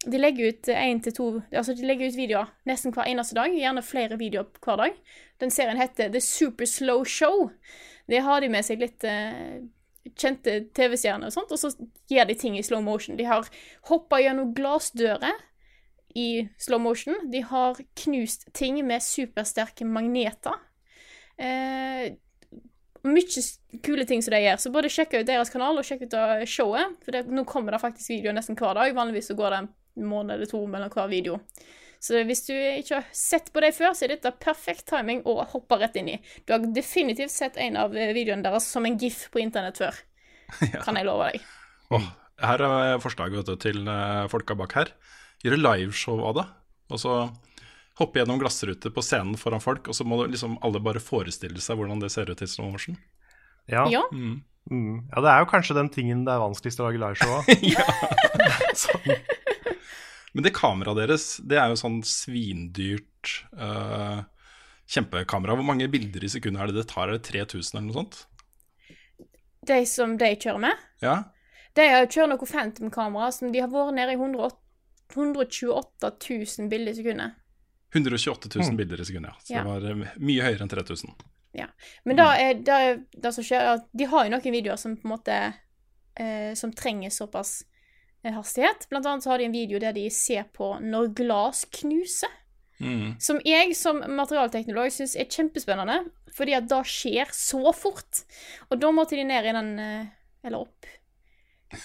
De legger ut en til to Altså de legger ut videoer nesten hver eneste dag. Gjerne flere videoer hver dag. Den serien heter The Super Slow Show. Det har de med seg litt eh, kjente TV-stjerner og sånt, og så gjør de ting i slow motion. De har hoppa gjennom glassdører i slow motion. De har knust ting med supersterke magneter. Eh, mye kule ting som de gjør. Så både sjekk ut deres kanal og sjekk ut showet. For det, nå kommer det faktisk videoer nesten hver dag. Vanligvis så går det en måned eller to mellom hver video. Så hvis du ikke har sett på dem før, så er dette perfekt timing å hoppe rett inn i. Du har definitivt sett en av eh, videoene deres som en gif på internett før. Kan jeg love deg. Oh, her er forslaget du, til eh, folka bak her. Gjøre liveshow av det. Og så hoppe gjennom glassruter på scenen foran folk, og så må liksom alle bare forestille seg hvordan det ser ut i slow motion. Ja. Ja. Mm. ja, det er jo kanskje den tingen det er vanskeligst å lage liveshow av. sånn. Men det kameraet deres, det er jo sånn svindyrt uh, kjempekamera. Hvor mange bilder i sekundet er det det tar? Er det 3000 eller noe sånt? De som de kjører med, Ja. de kjører kjørt noe Phantom-kamera som de har vært nede i 108 128 000 bilder i sekundet. 128 000 bilder i sekundet, ja. Så Ja. det var eh, mye høyere enn 3000. Ja. Men da er det, er det som skjer, er at de har jo noen videoer som på en måte eh, Som trenger såpass eh, hastighet. Blant annet så har de en video der de ser på når glass knuser. Mm. Som jeg som materialteknolog syns er kjempespennende, fordi at det skjer så fort. Og da måtte de ned i den eh, Eller opp.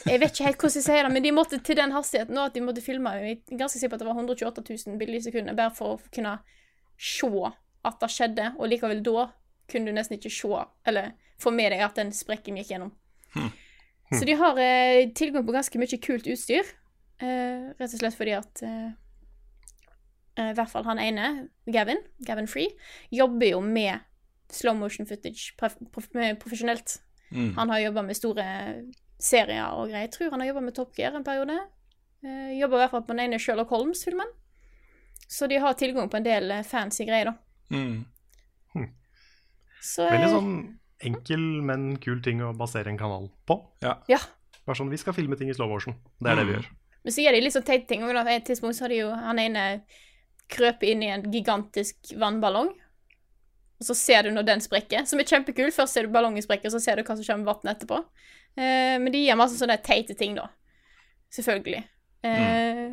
Jeg vet ikke helt hvordan jeg sier det, men de måtte til den hastigheten at de måtte filme. Jeg er ganske sikker på at det var 128 000 bilder i sekundet, bare for å kunne se at det skjedde. Og likevel da kunne du nesten ikke se, eller få med deg at den sprekken gikk gjennom. Så de har eh, tilgang på ganske mye kult utstyr, eh, rett og slett fordi at eh, eh, i hvert fall han ene, Gavin, Gavin Free, jobber jo med slow motion footage prof prof profesjonelt. Mm. Han har jobba med store serier og greier. Jeg tror han har jobba med Top Gear en periode. Eh, jobber i hvert fall på den ene Sherlock Holmes-filmen. Så de har tilgang på en del eh, fancy greier, da. Mm. Så eh, Veldig sånn enkel, men kul ting å basere en kanal på. Ja. Ja. Bare sånn, Vi skal filme ting i slow motion. Det er det vi Mm. gjør. Men så gjør de litt sånn teite ting. På et tidspunkt så har de jo han ene krøpet inn i en gigantisk vannballong. Og så ser du når den sprekker, som er kjempekul. Først ser du ballongen sprekke, og så ser du hva som kommer med vannet etterpå. Eh, men de gjør masse sånne teite ting, da. Selvfølgelig. Eh,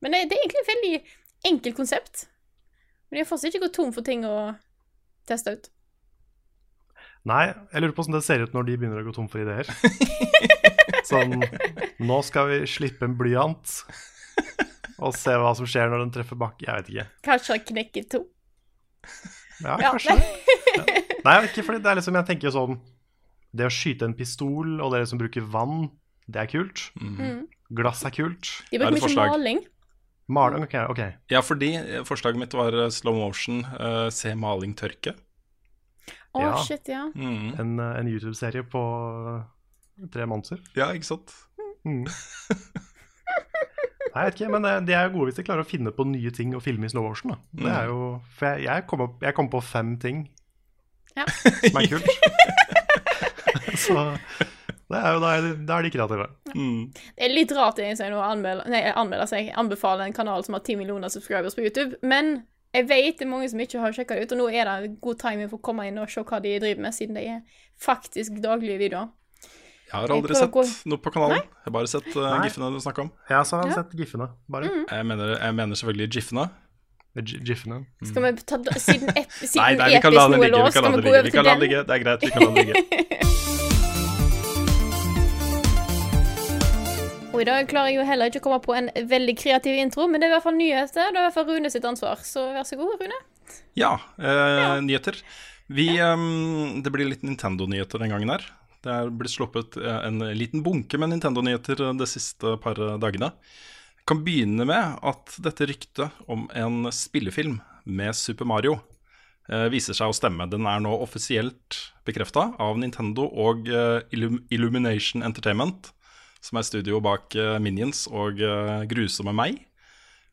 Men det, det er egentlig et veldig enkelt konsept. Men de har fortsatt ikke gått tom for ting å teste ut. Nei, jeg lurer på hvordan det ser ut når de begynner å gå tom for ideer. sånn Nå skal vi slippe en blyant og se hva som skjer når den treffer bakken. Jeg vet ikke. Kanskje han knekker to. Ja, Ja, kanskje. Nei, jeg vet ikke, fordi det er liksom, jeg tenker sånn Det å skyte en pistol, og dere som bruker vann, det er kult. Mm. Glass er kult. De Er bruker mye forslag? maling. Maling, ok. ok. Ja, fordi eh, forslaget mitt var eh, slow motion, uh, se maling tørke. Å, Ja. shit, ja. Mm. En, eh, en YouTube-serie på eh, tre måneder. Ja, ikke sant? Mm. Nei, jeg vet ikke, men eh, de er gode hvis de klarer å finne på nye ting å filme i slow motion. Da. Det er jo, for jeg, jeg, kom opp, jeg kom på fem ting Ja. som er kult. Så det er jo, da, er de, da er de kreative. Mm. Det er litt rart egentlig å anmelde, nei, anmelde seg, anbefale en kanal som har 10 millioner subscribers på YouTube, men jeg vet det er mange som ikke har sjekka det ut, og nå er det god timing for å komme inn og se hva de driver med, siden det er faktisk daglige videoer. Jeg har aldri jeg sett gå- noe på kanalen. Jeg har bare sett uh, giffene du snakka om. Jeg har jeg Ja. sett giffene, bare. Jeg mener, jeg mener selvfølgelig giffene. Giffene. Mm. Skal vi ta, siden, ep, siden Nei, nei, vi kan la den ligge. Vi kan la den? ligge. Det er greit, vi kan la den ligge. Og i dag klarer jeg jo heller ikke å komme på en veldig kreativ intro, men det er i hvert fall nyheter. Det er i hvert fall Rune sitt ansvar, så vær så god, Rune. Ja, eh, nyheter. Vi, ehm, det blir litt Nintendo-nyheter den gangen her. Det er blitt sluppet eh, en liten bunke med Nintendo-nyheter eh, de siste par dagene. dagene. kan begynne med at dette ryktet om en spillefilm med Super Mario eh, viser seg å stemme. Den er nå offisielt bekrefta av Nintendo og eh, Illumination Entertainment, som er studio bak eh, Minions og eh, Grusomme meg.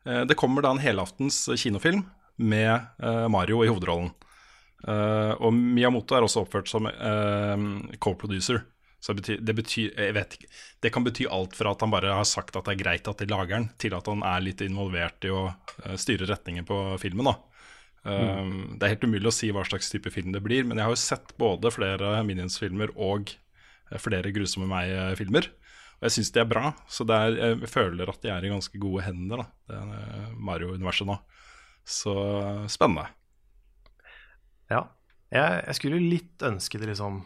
Eh, det kommer da en helaftens kinofilm med Mario i hovedrollen. Og Miyamoto er også oppført som co-producer. Så det betyr, det betyr Jeg vet ikke. Det kan bety alt fra at han bare har sagt at det er greit at de lager den, til at han er litt involvert i å styre retningen på filmen. da. Mm. Det er helt umulig å si hva slags type film det blir, men jeg har jo sett både flere Minions-filmer og flere Grusomme meg-filmer. Og jeg syns de er bra, så det er, jeg føler at de er i ganske gode hender, da, det er Mario-universet nå. Så spennende. Ja. Jeg, jeg skulle litt ønske det liksom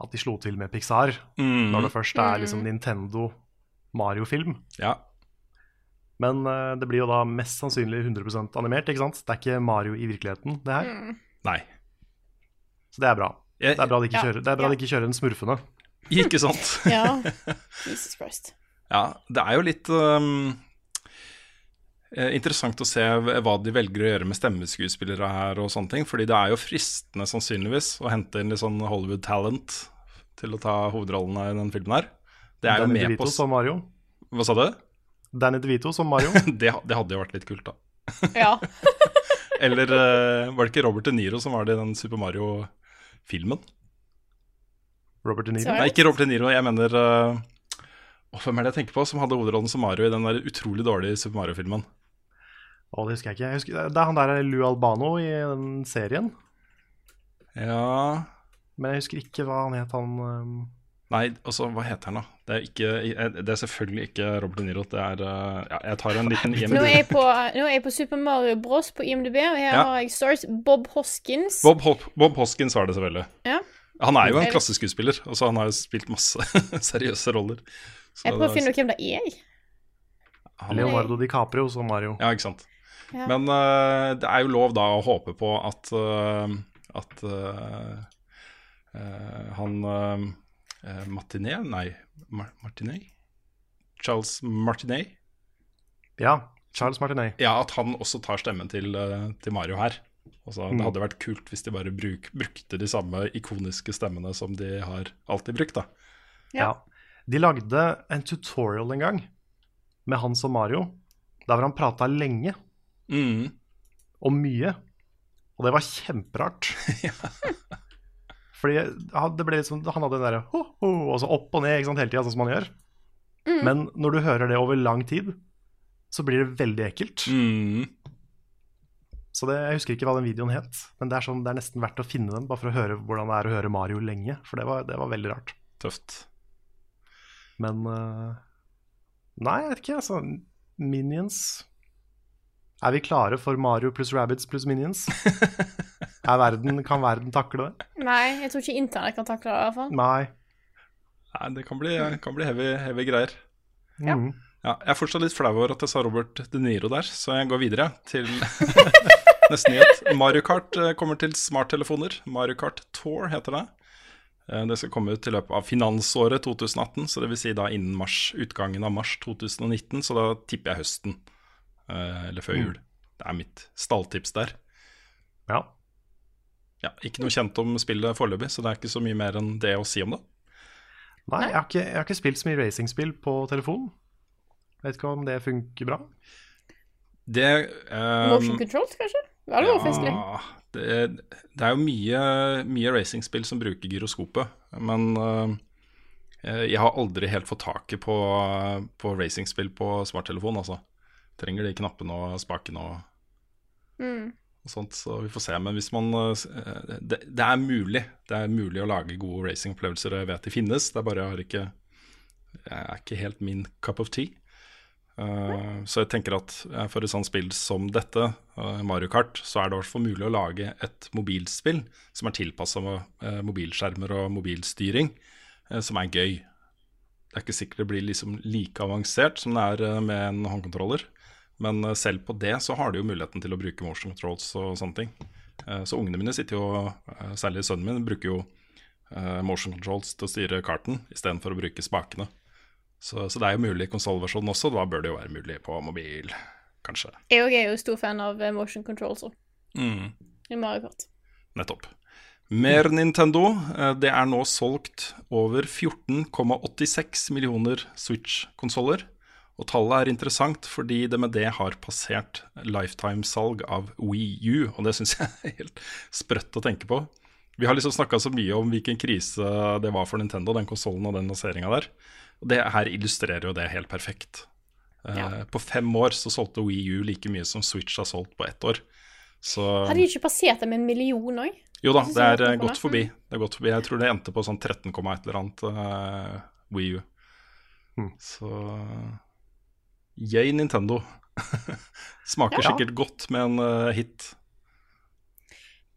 at de slo til med Pixar, Mm. når det først er liksom Nintendo Mario-film. Ja. Men uh, det blir jo da mest sannsynlig 100 animert, ikke sant? Det er ikke Mario i virkeligheten, det her. Nei. Så det er bra. Det er bra de ikke, Ja. kjører, det er bra Ja. de ikke kjører en smurfene. Ikke sant? Ja. Jesus Christ. Ja, det er jo litt um, eh, interessant å se hva de velger å gjøre med stemmeskuespillere her og sånne ting. Fordi det er jo fristende sannsynligvis å hente inn litt sånn Hollywood talent til å ta hovedrollene i den filmen her. Det er jo med DeVito på som Mario. Hva sa du? Danny DeVito som Mario. Det, det hadde jo vært litt kult, da. Ja. Eller eh, var det ikke Robert De Niro som var det i den Super Mario-filmen? Robert De Niro. Sorry. Nei, ikke Robert De Niro, jeg mener uh, Hvem er det jeg tenker på som hadde hovedrollen som Mario i den der utrolig dårlige Super Mario-filmen? Å, det husker jeg ikke. Jeg husker, det er han der Lou Albano i den serien. Ja Men jeg husker ikke hva han het, han um, Nei, altså, hva heter han da? Det er, ikke, det er selvfølgelig ikke Robert De Niro. Det er uh, Ja, jeg tar en liten Nå IMDb. er, jeg på, nå er jeg på Super Mario Bros på IMDb, og her Ja. har jeg stars Bob Hoskins. Bob, Bob Hoskins var det selvfølgelig. Ja. Han er jo en klasseskuespiller. Altså, han har jo spilt masse seriøse roller. Så Jeg prøver å finne ut hvem det er. han- Leonardo DiCaprio som Mario. Ja, ikke sant. Ja. Men uh, det er jo lov da å håpe på at, uh, at uh, eh, han uh, Martinet Nei, Mar Martinet? Charles Martinet? Ja, Charles Martinet. Ja, at han også tar stemmen til, til Mario her. Altså, Det hadde vært kult hvis de bare bruk, brukte de samme ikoniske stemmene som de har alltid brukt. da. Ja. Ja. De lagde en tutorial en gang med han som Mario, der hvor han prata lenge Mm. og mye. Og det var kjemperart. Fordi det ble sånn, han hadde den derre ho, ho, og så opp og ned ikke sant, hele tida, sånn som han gjør. Men når du hører det over lang tid, så blir det veldig ekkelt. Mm. Så det, Jeg husker ikke hva den videoen het, men det er, sånn, det er nesten verdt å finne den, bare for å høre hvordan det er å høre Mario lenge. For det var, det var veldig rart. Tøft. Men uh, Nei, jeg vet ikke, altså. Minions Er vi klare for Mario pluss Rabbids pluss Minions? er verden, kan verden takle det? Nei, jeg tror ikke internett kan takle det. i hvert fall. Nei. Nei, det kan bli, kan bli heavy, heavy greier. Ja. Mhm. Ja, jeg er fortsatt litt flau over at jeg sa Robert De Niro der, så jeg går videre til neste nyhet. Mario Kart eh, kommer til smarttelefoner. Mario Kart Tour heter det. Eh, Det skal komme ut i løpet av finansåret 2018, så det vil si da innen mars, utgangen av mars 2019, så da tipper jeg høsten. eh, Eller før jul. Det er mitt stalltips der. Ja. Ja, ikke noe kjent om spillet foreløpig, så det er ikke så mye mer enn det å si om det. Nei, jeg har, ikke, jeg har ikke spilt så mye racingspill på telefon. Vet ikke om det funker bra. Det um, Motion controls, kanskje? Det hadde vært festlig. Det, det er jo mye, mye racingspill som bruker gyroskopet, men uh, jeg har aldri helt fått taket på, på racingspill på smarttelefon, altså. Trenger de knappene og spakene og, Mm. og sånt, så vi får se. Men hvis man eh, det, det er mulig. Det er mulig å lage gode racingopplevelser, jeg vet de finnes. Det er bare jeg har ikke Jeg er ikke helt min cup of tea. Eh, så jeg tenker at eh, for et sånt spill som dette, uh, Mario Kart, så er det i hvert fall mulig å lage et mobilspill som er tilpassa mobilskjermer og mobilstyring, som er gøy. Det er ikke sikkert det blir liksom like avansert som det er med en håndkontroller. Men selv på det så har de jo muligheten til å bruke motion controls og sånne ting. Så ungene mine sitter jo, særlig sønnen min, bruker jo motion controls til å styre karten istedenfor å bruke spakene. Så, så det er jo mulig i konsollversjonen også. Da bør det jo være mulig på mobil, kanskje. Jeg er jo stor fan av eh, motion controls Mm. i Mario Kart. Nettopp. Mer Nintendo. Eh, Det er nå solgt over 14,86 millioner Switch-konsoller. Og tallet er interessant fordi det med det har passert lifetime-salg av Wii U, og det syns jeg er helt sprøtt å tenke på. Vi har liksom snakka så mye om hvilken krise det var for Nintendo, den konsollen og den lanseringa der. Og det her illustrerer jo det helt perfekt. Eh, Ja. På fem år så solgte Wii U like mye som Switch har solgt på ett år. Så Hadde de ikke passert det med en million òg? jo da, det er eh, det. forbi. Det er gått forbi. Jeg tror det endte på sånn 13, et eller annet uh, Wii U. Hmm. Så yay, Nintendo. Smaker Ja. sikkert godt med en uh, hit.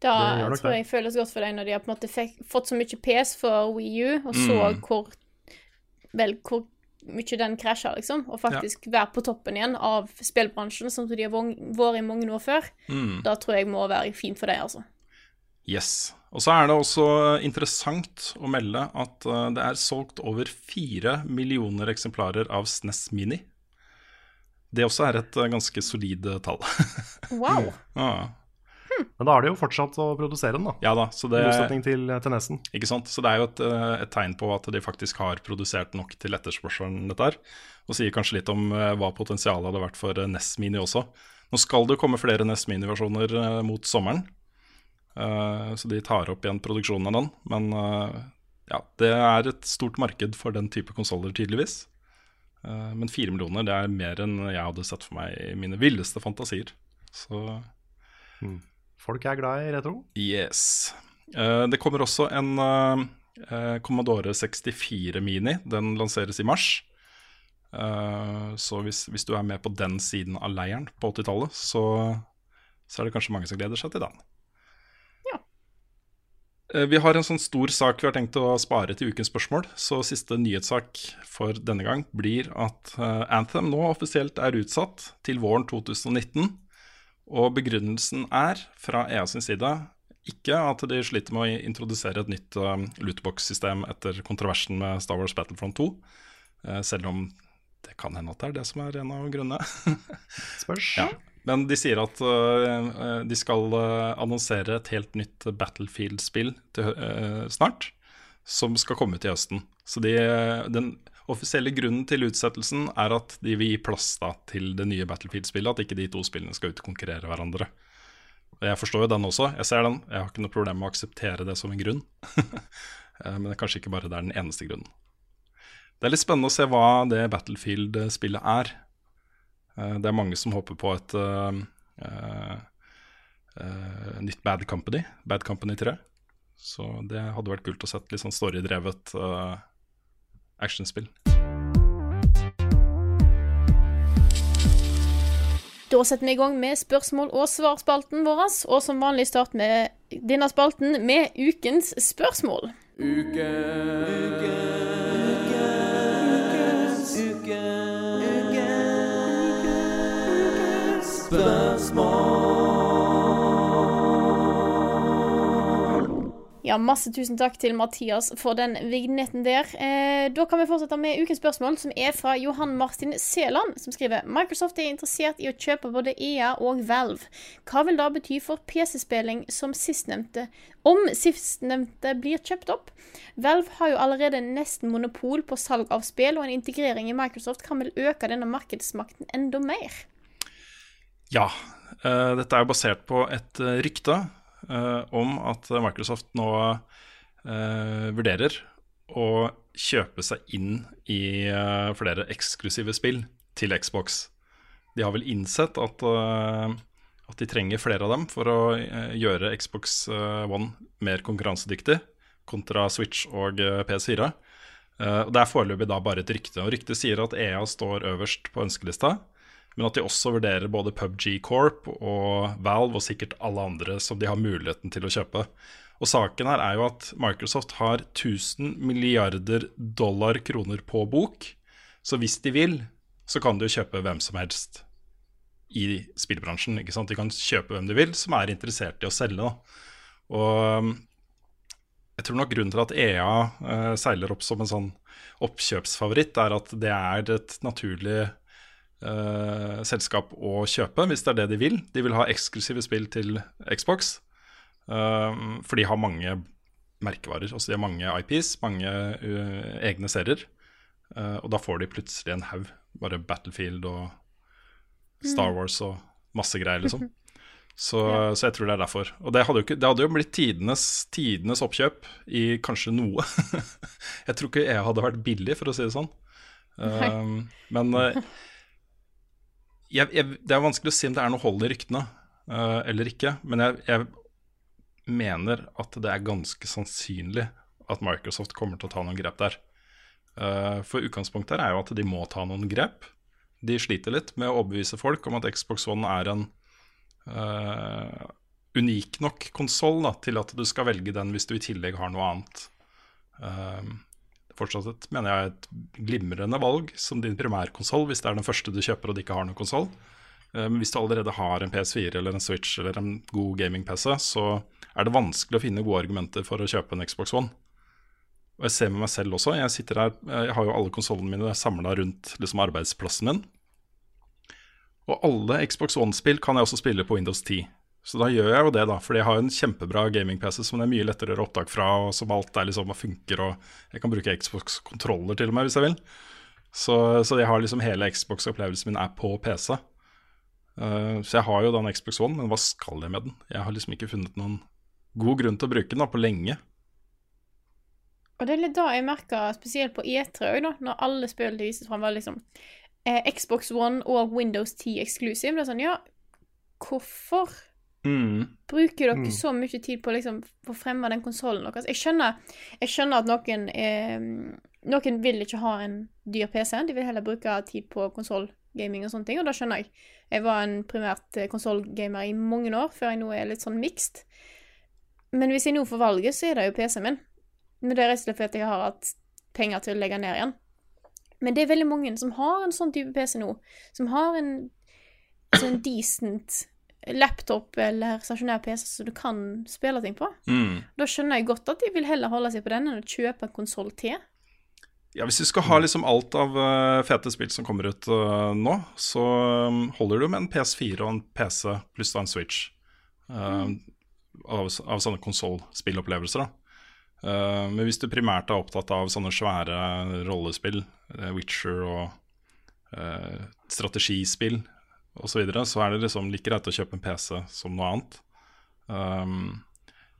Da Det jeg tror det. jeg føles godt for deg når de har på en måte fikk, fått så mye pes for Wii U, og så Mm. hvor Vel, hvor mye den krasja, liksom. Og faktisk være på toppen igjen av spillbransjen, som de har vært i mange år før. Mm. Da tror jeg må være fint for deg, altså. Yes. Og så er det også interessant å melde at eh, det er solgt over fire millioner eksemplarer av SNES Mini. Det også er et eh, ganske solid eh, tall. Wow. ja. Men da er det jo fortsatt å produsere den, da. ja da, så I det motsetning til, til Nesen. Ikke sant? Så det er jo et, eh, et tegn på at de faktisk har produsert nok til etterspørselen, dette her. Og sier kanskje litt om eh, hva potensialet hadde vært for eh, NES Mini også. Nå skal det komme flere NES Mini-versjoner eh, mot sommeren, Eh, så de tar opp igjen produksjonen av den. Men eh, ja, det er et stort marked for den type konsoller, tydeligvis. Eh, men fire millioner, det er mer enn jeg hadde sett for meg i mine villeste fantasier. Så Folk er glad i retro. Yes. Eh, det kommer også en eh, eh, Commodore 64 Mini. Den lanseres i mars. Eh, så hvis, hvis du er med på den siden av leiren på 80-tallet, så, så er det kanskje mange som gleder seg til den. Ja. Eh, Vi har en sånn stor sak vi har tenkt å spare til ukens spørsmål. Så siste nyhetssak for denne gang blir at Anthem nå offisielt er utsatt til våren 2019. Og begrunnelsen er, fra EA sin side, ikke at de sliter med å introdusere et nytt uh, lootbox-system etter kontroversen med Star Wars Battlefront 2, uh, selv om det kan hende at det er det som er en av grunnene. Spørs. Ja. Men de sier at øh, de skal annonsere et helt nytt Battlefield-spill snart, som skal komme til høsten. Så de, den offisielle grunnen til utsettelsen er at de vil gi plass da, til det nye Battlefield-spillet, at ikke de to spillene skal utkonkurrere hverandre. Jeg forstår jo den også, jeg ser den. Jeg har ikke noe problem med å akseptere det som en grunn. Eh, Men det er kanskje ikke bare det er den eneste grunnen. Det er litt spennende å se hva det Battlefield-spillet er. Eh, Det er mange som håper på et uh, uh, nytt Bad Company, Bad Company 3. Så det hadde vært kult å sett litt sånn storydrevet uh, actionspill. Da setter vi i gang med spørsmål- og svarspalten vår, og som vanlig start med denne spalten med ukens spørsmål. Ja, masse tusen takk til Mathias for den vignetten der. Eh, da kan vi fortsette med ukens spørsmål, som er fra Johan Martin Seland, som skriver Microsoft er interessert i å kjøpe både EA og Valve. Hva vil da bety for PC-spilling som sistnevnte, om sistnevnte blir kjøpt opp? Valve har jo allerede nesten monopol på salg av spill, og en integrering i Microsoft kan vel øke denne markedsmakten enda mer? Ja, Uh, dette er jo basert på et eh, rykte om at Microsoft nå eh, vurderer å kjøpe seg inn i eh, flere eksklusive spill til Xbox. De har vel innsett at, eh, at de trenger flere av dem for å eh, gjøre Xbox eh, One mer konkurransedyktig kontra Switch og eh, PS4. Eh, og Det er foreløpig da bare et rykte. og Ryktet sier at EA står øverst på ønskelista men at de også vurderer både PubG Corp og Valve og sikkert alle andre som de har muligheten til å kjøpe. Og saken her er jo at Microsoft har 1000 milliarder dollar kroner på bok. Så hvis de vil, så kan de jo kjøpe hvem som helst i spillbransjen. ikke sant? De kan kjøpe hvem de vil, som er interessert i å selge. Da. Og jeg tror nok grunnen til at EA eh, seiler opp som en sånn oppkjøpsfavoritt, er at det er et naturlig eh, selskap å kjøpe, hvis det er det de vil. De vil ha eksklusive spill til Xbox, uh, for de har mange merkevarer. Altså de har mange IPs, mange uh, egne serier. Og da får de plutselig en haug. Bare Battlefield og Star Wars og masse greier, liksom. Så, så jeg tror det er derfor. Og det hadde jo, ikke, det hadde jo blitt tidenes, tidenes oppkjøp i kanskje noe. jeg tror ikke jeg hadde vært billig, for å si det sånn. Um, men uh, jeg, jeg, det er vanskelig å si om det er noe hold i ryktene uh, eller ikke. Men jeg, jeg, mener at det er ganske sannsynlig at Microsoft kommer til å ta noen grep der. Uh, for utgangspunktet her er jo at de må ta noen grep. De sliter litt med å overbevise folk om at Xbox One er en uh, unik nok konsoll til at du skal velge den hvis du i tillegg har noe annet. Uh, fortsatt et, mener jeg et glimrende valg som din primærkonsoll hvis det er den første du kjøper og du ikke har noen konsoll. Uh, men hvis du allerede har en PS4 eller en Switch eller en god gaming-PC, så er det vanskelig å finne gode argumenter for å kjøpe en Xbox One. Og jeg ser med meg selv også. Jeg her, jeg har jo alle konsollene mine samla rundt liksom, arbeidsplassen min. Og alle Xbox One-spill kan jeg også spille på Windows 10. Så da gjør jeg jo det, da. Fordi jeg har en kjempebra gaming-PC som det er mye lettere å gjøre opptak fra, og som alt er liksom funker, og jeg kan bruke Xbox-kontroller til og med, hvis jeg vil. Så, så jeg har liksom hele Xbox-opplevelsen min er på PC. Uh, så jeg har jo da Xbox One, men hva skal jeg med den? Jeg har liksom ikke funnet noen god grunn til å bruke den da, på lenge. Og det er litt da jeg merker, spesielt på E3 òg, når alle spillene vises fram, var liksom eh, Xbox One og Windows 10 exclusive. Det er sånn, ja, hvorfor Mm. bruker dere så mye tid på liksom, å fremme den konsollen deres? Jeg skjønner, jeg skjønner at noen eh, Noen vil ikke ha en dyr PC, de vil heller bruke tid på konsollgaming og sånne ting, og da skjønner jeg. Jeg var en primært konsollgamer i mange år, før jeg nå er litt sånn mixed. Men hvis jeg nå får valget, så er det jo PC-en min. Men det er rett og slett fordi jeg har hatt penger til å legge ned igjen. Men det er veldig mange som har en sånn type PC nå, som har en sånn decent laptop eller stasjonær PC som du kan spille ting på. Mm. Da skjønner jeg godt at de vil heller holde seg på den enn å kjøpe en konsoll til. Ja, Hvis du skal ha liksom alt av uh, fete spill som kommer ut uh, nå, så um, holder du med en PS4 og en PC pluss da en Switch. Uh, av, av sånne konsollspillopplevelser, da. Men hvis du primært er opptatt av sånne svære rollespill, Witcher og strategispill osv., så, videre, så er det liksom like greit å kjøpe en PC som noe annet. Um,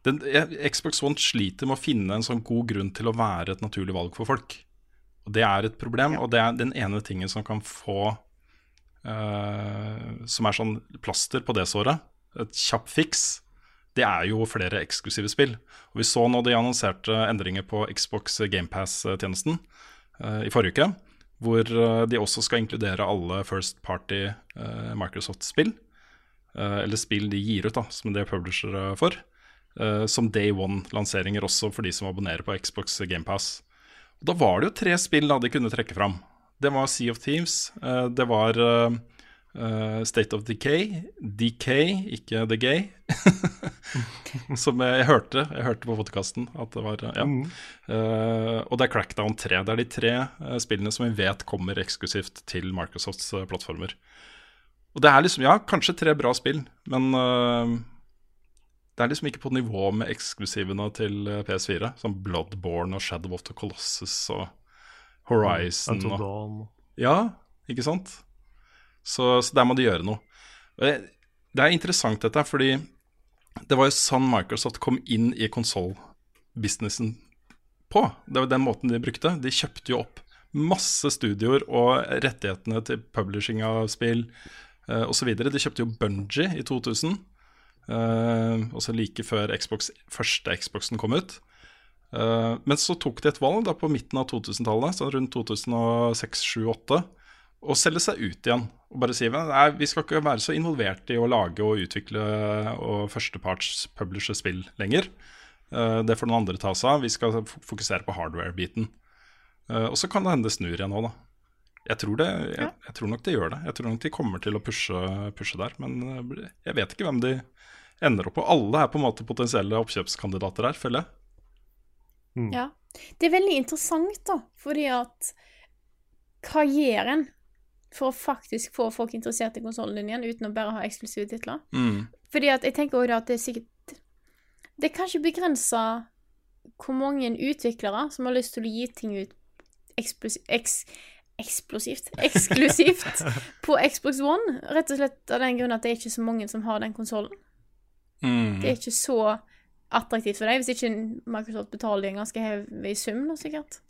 den, Xbox One sliter med å finne en sånn god grunn til å være et naturlig valg for folk. Og Det er et problem, og det er den ene tingen som kan få Som er sånn plaster på det såret, et kjapp fiks, det er jo flere eksklusive spill. Og Vi så nå de annonserte endringer på Xbox GamePass-tjenesten uh, i forrige uke. Hvor uh, de også skal inkludere alle First Party uh, Microsoft-spill. eller spill de gir ut, da, som de er publishere for. som Day One-lanseringer også for de som abonnerer på Xbox GamePass. Da var det jo tre spill da de kunne trekke fram. Det var Sea of Thieves. det var Uh, State of Decay. Decay, ikke The Gay. Som jeg hørte Jeg hørte på podkasten at det var Ja. Mm. Uh, og det er Crackdown 3. Det er de tre uh, spillene som vi vet kommer eksklusivt til Microsofts plattformer. Og det er liksom, ja, kanskje tre bra spill, men det er liksom ikke på nivå med eksklusivene til PS4. Som Bloodborne og Shadow of the Colossus og Horizon. Mm, og, ja, ikke sant? Så, så, der må de gjøre noe. Det, er interessant dette, fordi det var jo sånn Microsoft kom inn i konsollbusinessen på. Det var den måten de brukte. De kjøpte jo opp masse studioer og rettighetene til publishing av spill eh, osv. De kjøpte jo Bungie i 2000, eh, også like før Xbox, første Xboxen kom ut. Eh, men så tok de et valg da på midten av 2000-tallet, rundt 2006-2008 å selge seg ut igjen og bare si at vi skal ikke være så involvert i å lage og utvikle og førsteparts publishe spill lenger. Uh, det får noen andre ta seg av. Vi skal fokusere på hardware-biten. Uh, og så kan det hende det snur igjen nå, da. Jeg tror, det, jeg, jeg tror, nok de gjør det. Jeg tror nok de kommer til å pushe, pushe der. Men uh, jeg vet ikke hvem de ender opp på. Alle er på en måte potensielle oppkjøpskandidater her, føler jeg. Ja. Det er veldig interessant, da, fordi at Hva gjør en for å faktisk få folk interessert i konsollen din igjen, uten å bare ha eksklusive titler? Mm. Fordi at jeg tenker også at det er sikkert Det er kanskje begrensa hvor mange utviklere som har lyst til å gi ting ut eksplosi- eks, eksplosivt Eksklusivt på Xbox One. Rett og slett av den grunn at det er ikke så mange som har den konsollen. Mm. Det er ikke så attraktivt for deg, hvis ikke Microsoft betaler en ganske heavy sum, da, sikkert.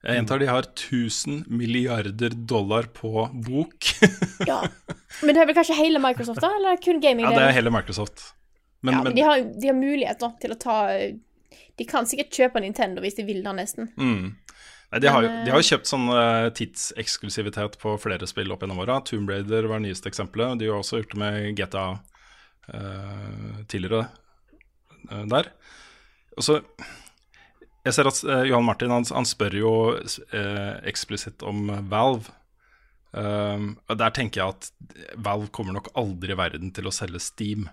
Jeg gjentar, de har 1000 milliarder dollar på bok. Ja. Men det er vel kanskje hele Microsoft, da? Eller kun gaming? ja, det er hele Microsoft. Men, ja, men men de har, de har mulighet da, til å ta De kan sikkert kjøpe Nintendo hvis de vil da, nesten. mm. Nei, de, har jo, de har jo kjøpt sånn eh, tidseksklusivitet på flere spill opp gjennom åra. Tomb Raider var nyeste eksempelet. De har også gjort det med GTA uh, tidligere uh, der. Og så Jeg ser at uh, Johan Martin han, han spør jo uh, eksplisitt om Valve. Um, Der tenker jeg at Valve kommer nok aldri i verden til å selge Steam,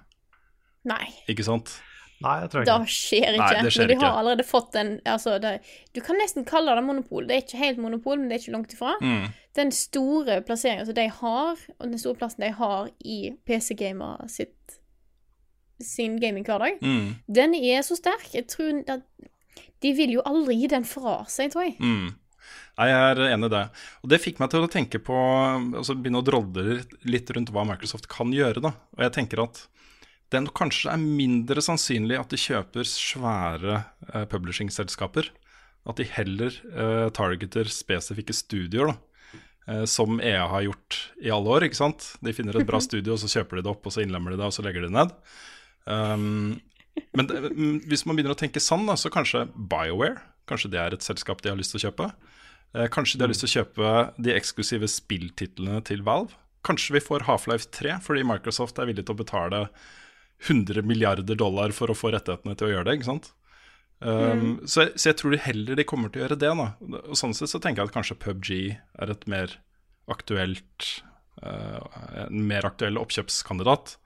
Nei. ikke sant? Nei, jeg tror Det Da skjer ikke. Nei, det skjer men de ikke. har allerede fått en altså, det, Du kan nesten kalle det monopol. Det er ikke helt monopol, men det er ikke langt ifra. Mm. Den store plasseringen som de har, og den store plassen de har i PC-gamer sitt sin gaminghverdag, Mm. den er så sterk. Jeg tror at de vil jo aldri gi den fra seg, tror jeg. Mm. Nei, jeg er enig i det. Og det fikk meg til å tenke på altså Begynne å drodle litt rundt hva Microsoft kan gjøre. da. Og jeg tenker at det kanskje er mindre sannsynlig at de kjøper svære eh, publishing-selskaper. At de heller eh, targeter spesifikke studioer, da. Eh, som EA har gjort i alle år. ikke sant? De finner et bra studio, og så kjøper de det opp, og så innlemmer de det, og så legger de det ned. Um, men det, mm, hvis man begynner å tenke sånn, da, så kanskje BioWare Kanskje det er et selskap de har lyst til å kjøpe. Eh, kanskje de har lyst til å kjøpe de eksklusive spilltitlene til Valve. Kanskje vi får Half-Life 3 fordi Microsoft er villig til å betale 100 milliarder dollar for å få rettighetene til å gjøre det. ikke sant? Um, så, jeg, så jeg tror de heller de kommer til å gjøre det. da. Og Sånn sett så tenker jeg at kanskje PubG er et mer aktuelt uh, en mer aktuell oppkjøpskandidat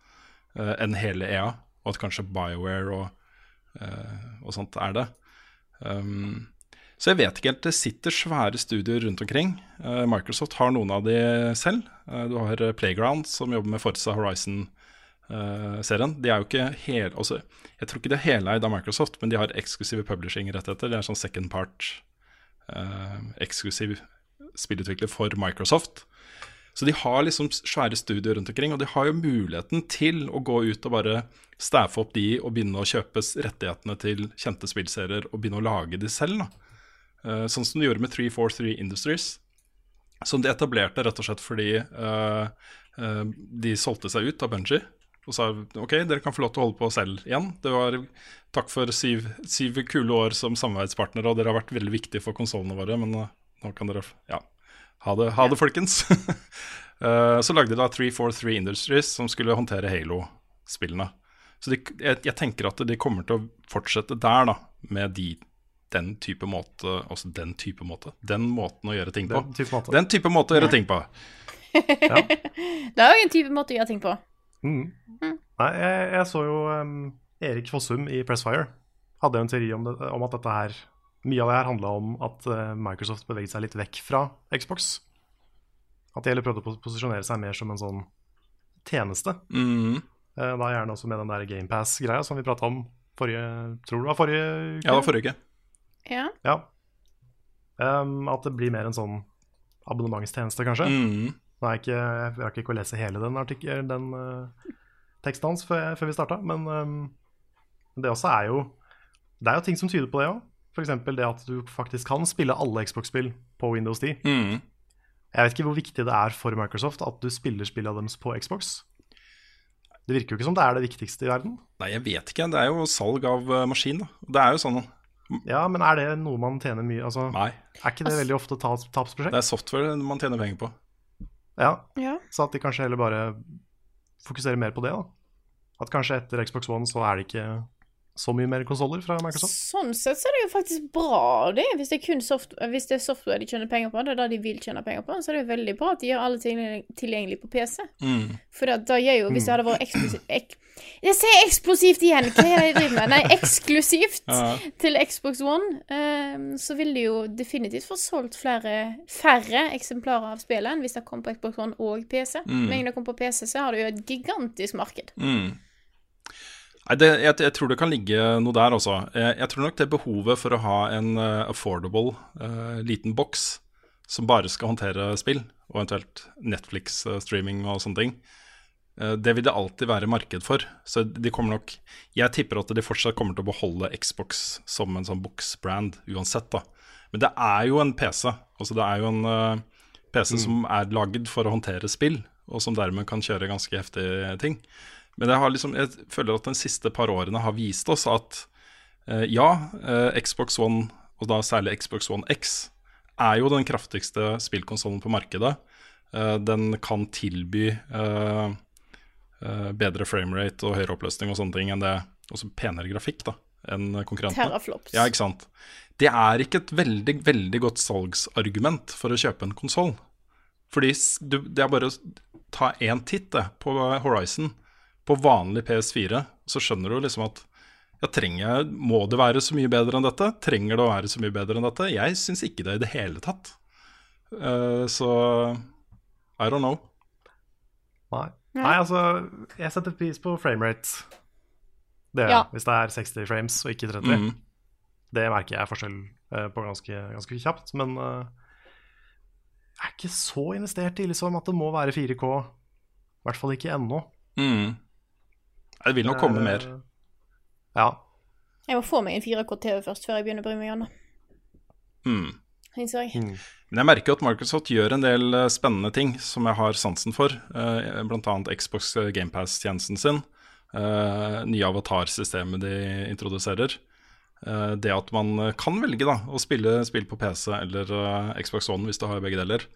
uh, enn hele EA, og at kanskje BioWare og, eh, og sånt er det. Um, så jeg vet ikke helt. Det sitter svære studier rundt omkring. Eh, Microsoft har noen av de selv. Eh, du har Playground, som jobber med Forza Horizon-serien. de er jo ikke hel, også, Jeg tror ikke de er heleid av Microsoft, men de har eksklusive publishing-rettigheter. Det er sånn second part eh, eksklusiv spillutvikler for Microsoft. Så de har liksom svære studioer rundt omkring, og de har jo muligheten til å gå ut og bare staffe opp de og begynne å kjøpe rettighetene til kjente spillserier og begynne å lage de selv. da. Eh, sånn som de gjorde med 343 Industries. Som de etablerte rett og slett fordi uh, uh, de solgte seg ut av Benji, Og sa ok, dere kan få lov til å holde på selv igjen. Det var Takk for syv, syv kule år som samarbeidspartnere, og dere har vært veldig viktige for konsollene våre, men nå kan dere ja, ha det, ha det folkens. Eh, så lagde de da 343 Industries, som skulle håndtere Halo-spillene. Så de, jeg, jeg tenker at de kommer til å fortsette der, da, med de, den type måte Altså den type måte. Den måten å gjøre ting på. Den type måte. Den type måte å gjøre ting på. Det er jo en type måte å gjøre ting på. Mm. Nei, jeg, jeg så jo um, Erik Fossum i Pressfire hadde en teori om, det, om at dette her Mye av det her handla om at eh, Microsoft beveget seg litt vekk fra Xbox. At de heller prøvde å pos- posisjonere seg mer som en sånn tjeneste. Mm. Eh, da gjerne også med den der GamePass-greia som vi prata om forrige Tror du det var forrige uke? Ja, det var forrige uke. Ja. Ja. Um, at det blir mer en sånn abonnementstjeneste, kanskje. Mm. Nå jeg, ikke, jeg rakk ikke å lese hele den, artik- den uh, teksten hans før, før vi starta, men um, det også er jo Det er jo ting som tyder på det òg. F.eks. det at du faktisk kan spille alle Xbox-spill på Windows 10. Mm. Jeg vet ikke hvor viktig det er for Microsoft at du spiller spillene deres på Xbox. Det virker jo ikke som det er det viktigste i verden. Nei, jeg vet ikke. Det er jo salg av eh, maskin, da. Det er jo sånn. Ja, Men er det noe man tjener mye altså, Nei. Er ikke det veldig ofte taps, tapsprosjekt? Det er software man tjener penger på. Ja, ja. Så at de kanskje heller bare fokuserer mer på det. da At kanskje etter Xbox One så er det ikke så mye mer konsoller fra Microsoft. Sånn sett så er det jo faktisk bra, det. Hvis det er kun soft hvis det er software de tjener penger på, det er det de vil tjene penger på, så er det jo veldig bra at de gjør alle tingene tilgjengelig på PC. Mm. For da, da gjør jo, hvis det hadde vært eksklusivt ek, Jeg sier eksplosivt igjen! Hva er det jeg driver med? Nei, eksklusivt Ja. til Xbox One, um, så ville de jo definitivt få solgt flere, færre eksemplarer av spillet enn hvis det kom på Xbox One og PC. Mm. Men når det kom på PC, så har det jo et gigantisk marked. Mm. Nei, det, jeg, jeg tror det kan ligge noe der også. Jeg, jeg tror nok det behovet for å ha en eh, affordable uh, liten boks som bare skal håndtere spill, og eventuelt Netflix-streaming og sånne ting, uh, det vil det alltid være marked for. Så de kommer nok Jeg tipper at de fortsatt kommer til å beholde Xbox som en sånn boksbrand uansett, da. Men det er jo en PC. Altså det er jo en uh, PC som er lagd for å håndtere spill, og som dermed kan kjøre ganske heftige ting. Men jeg, har liksom, jeg føler at de siste par årene har vist oss at eh, ja, eh, Xbox One, og da særlig Xbox One X, er jo den kraftigste spillkonsollen på markedet. Eh, den kan tilby eh, eh, bedre framerate og høyere oppløsning og sånne ting enn det Også penere grafikk da enn konkurrentene. Teraflops. Ja, ikke sant. Det er ikke et veldig, veldig godt salgsargument for å kjøpe en konsoll. Fordi du, det er bare å ta én titt det, på Horizon, på vanlig PS4, så skjønner du liksom at ja, trenger jeg, Må det være så mye bedre enn dette? Trenger det å være så mye bedre enn dette? Jeg syns ikke det i det hele tatt. Uh, så I don't know. Nei. Nei, altså, jeg setter pris på framerate. Det gjør Ja. jeg, hvis det er 60 frames og ikke 30. Mm. Det merker jeg forskjell eh, på ganske, ganske kjapt. Men uh, jeg er ikke så investert i liksom at det må være 4K. I hvert fall ikke ennå. Mm. Det vil nok komme Eh, mer. Ja. Jeg må få meg en 4K-TV først, før jeg begynner å bry meg om det. Mm. Innser jeg. Mm. Men jeg merker at Microsoft gjør en del eh, spennende ting som jeg har sansen for. Uh, Bl.a. Xbox GamePass-tjenesten sin. Uh, nye avatarsystemet de introduserer. Eh, det at man eh, kan velge da, å spille spill på PC eller eh, Xbox One hvis du har begge deler.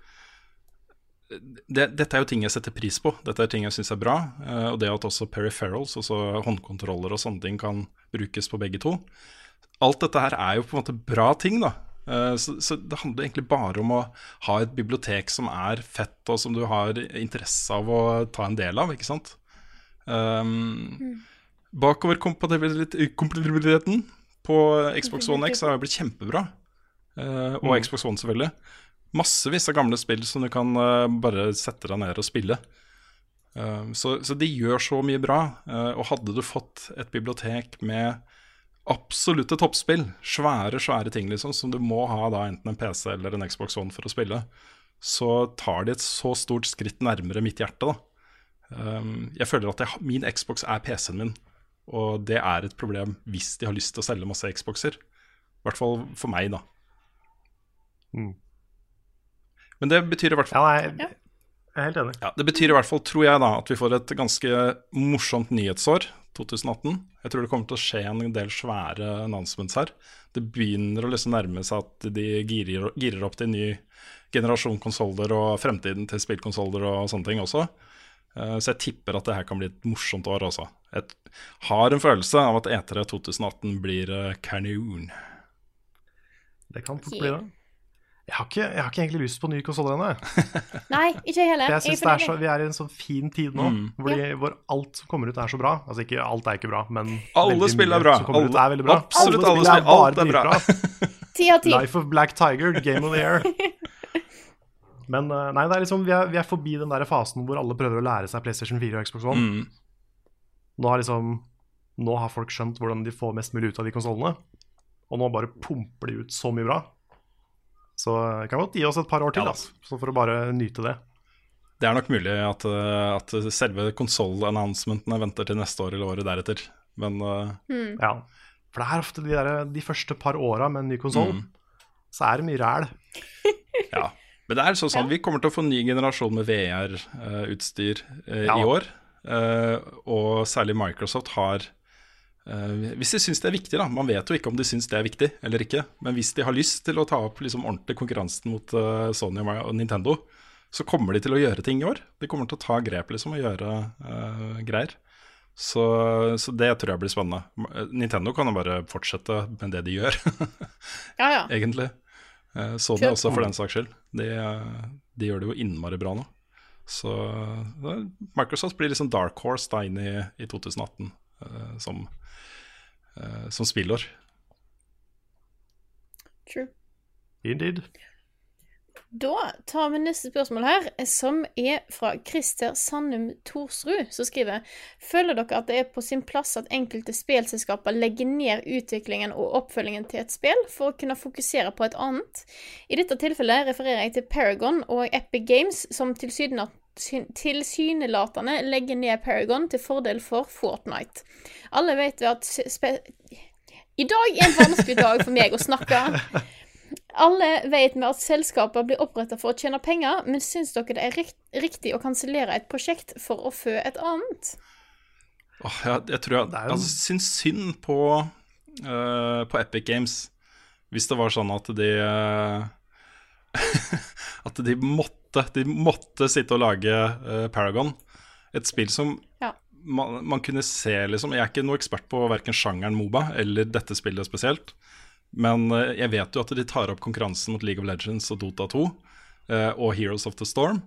Det, dette er jo ting jeg setter pris på. Dette er ting jeg syns er bra. eh, og det at også peripherals, altså håndkontroller og sånne ting, kan brukes på begge to. Alt dette her er jo på en måte bra ting, da. Eh, Så, så det handler egentlig bare om å ha et bibliotek som er fett, og som du har interesse av å ta en del av, ikke sant. Um, Bakoverkompatibiliteten på Xbox One X har blitt kjempebra. Uh, og Xbox One, selvfølgelig. Massevis av gamle spill som du kan eh, bare sette deg ned og spille. Eh, så, så de gjør så mye bra. Eh, og hadde du fått et bibliotek med absolutte toppspill, svære, svære ting liksom, som du må ha da enten en PC eller en Xbox One for å spille, så tar de et så stort skritt nærmere mitt hjerte. da. Jeg føler at jeg, min Xbox er PC-en min, og det er et problem hvis de har lyst til å selge masse Xboxer. I hvert fall for meg, da. Mm. Men det betyr i hvert fall ja, nei, jeg er helt enig. ja, Det betyr i hvert fall, tror jeg, da, at vi får et ganske morsomt nyhetsår, 2018. Jeg tror det kommer til å skje en del svære announcements her. Det begynner å liksom nærme seg at de girer, girer opp til en ny generasjon konsoller og fremtiden til spillkonsoller og sånne ting også. Eh, Så jeg tipper at det her kan bli et morsomt år også. Jeg har en følelse av at E3 2018 blir eh, kanon. Det kan fort bli det. Jeg har, ikke, jeg har ikke egentlig lyst på nye konsoller ennå. Nei, ikke heller. Jeg Jeg synes er det er så. Vi er i en sånn fin tid nå Mm. hvor, de, hvor alt som kommer ut, er så bra. Altså ikke alt er ikke bra, men Alle spill er bra. Ut, Alle- er bra. absolutt alle spill. Alt er bra. Ti av ti. Life of Black Tiger, Game of the Year. Men eh, nei, det er liksom, vi er, vi er forbi den der fasen hvor alle prøver å lære seg PlayStation 4 og Xbox One. Mm. Nå, har liksom, nå har folk skjønt hvordan de får mest mulig ut av de konsollene. Og nå bare pumper de ut så mye bra. Så det kan godt gi oss et par år til, Ja altså, så for å bare nyte det. Det er nok mulig at, eh, at selve konsoll-announcementene venter til neste år eller året deretter. Men mm. Ja. For det er ofte de, der, de første par åra med en ny konsoll, Mm. så er det mye ræl. Ja. Men det er sånn sånn, vi kommer til å få en ny generasjon med VR-utstyr eh, Ja. i år. Uh, og særlig Microsoft har Hvis de syns det er viktig, da. Man vet jo ikke om de syns det er viktig eller ikke. Men hvis de har lyst til å ta opp liksom, ordentlig konkurransen mot eh, Sony og Nintendo, så kommer de til å gjøre ting i år. De kommer til å ta grep liksom, og gjøre uh, greier. Så, så det tror jeg blir spennende. Nintendo kan jo bare fortsette med det de gjør, Ja, ja. egentlig. Eh, Sony også, for den saks skyld. De, eh, de gjør det jo innmari bra nå. Så Microsoft blir liksom dark horse da inn i, i 2018 uh, som, eh, som spillår. True. Indeed. Da tar vi neste spørsmål her, som er fra Christer Sandum Thorsrud, som skriver Føler dere at det er på sin plass at enkelte spillselskaper legger ned utviklingen og oppfølgingen til et spill for å kunne fokusere på et annet? I dette tilfellet refererer jeg til Paragon og Epic Games, som tilsynelatende syn- tilsynelatende legger ned Paragon til fordel for Fortnite. Alle vet jo at spe I dag er en vanskelig dag for meg å snakke. Alle vet vi at selskaper blir oppretta for å tjene penger, men syns dere det er rikt riktig å kansellere et prosjekt for å fø et annet? Oh, jeg, jeg tror jeg, Det jo- altså, syns synd på, uh, på Epic Games hvis det var sånn at de uh, At de måtte, de måtte sitte og lage uh, Paragon. Et spill som Ja. man, man kunne se, liksom Jeg er ikke noe ekspert på verken sjangeren Moba eller dette spillet spesielt. Men uh, jeg vet jo at de tar opp konkurransen mot League of Legends og Dota 2 eh, og Heroes of the Storm.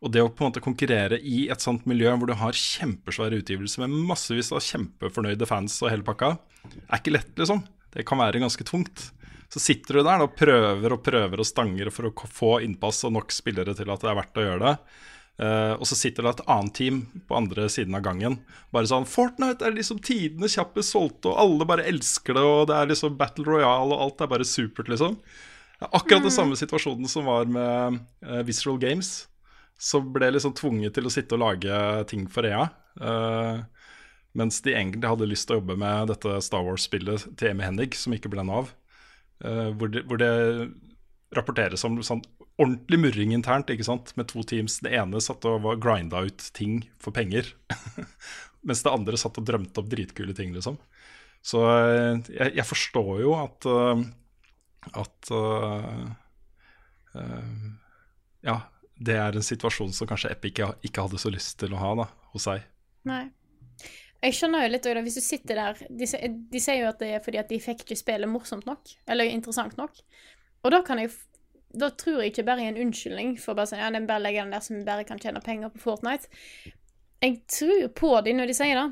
Og det å på en måte konkurrere i et sånt miljø hvor du har kjempesvære utgivelser med massevis av kjempefornøyde fans og hele pakka, er ikke lett, liksom. Det kan være ganske tungt. Så sitter du der og prøver og prøver og stanger for å få innpass og nok spillere til at det er verdt å gjøre det. Uh, og så sitter det et annet team på andre siden av gangen. Bare sånn Fortnite er liksom tidene kjappest solgte, og alle bare elsker det, og det er liksom Battle Royale, og alt er bare supert, liksom. Det er akkurat den samme situasjonen som var med uh, Visceral Games. Som ble liksom tvunget til å sitte og lage ting for EA. Uh, mens de egentlig hadde lyst til å jobbe med dette Star Wars-spillet til Amy Hennig, som ikke ble noe av. Eh, hvor, det, hvor det rapporteres om sånn ordentlig murring internt, ikke sant? med to teams. Det ene satt og var grinda ut ting for penger, mens det andre satt og drømte opp dritkule ting, liksom. Så uh, jeg, jeg forstår jo at uh, at Ja, det er en situasjon som kanskje ikke, ikke hadde så lyst til å ha da, hos seg. Nei. Jeg skjønner jo litt òg, hvis du sitter der de, de sier jo at det er fordi at de fikk ikke spillet morsomt nok, eller interessant nok. Og da kan jeg Da tror jeg ikke bare i en unnskyldning for bare si, Ja, den bare legge den der som bare kan tjene penger på Fortnite. Jeg tror på dem når de sier det.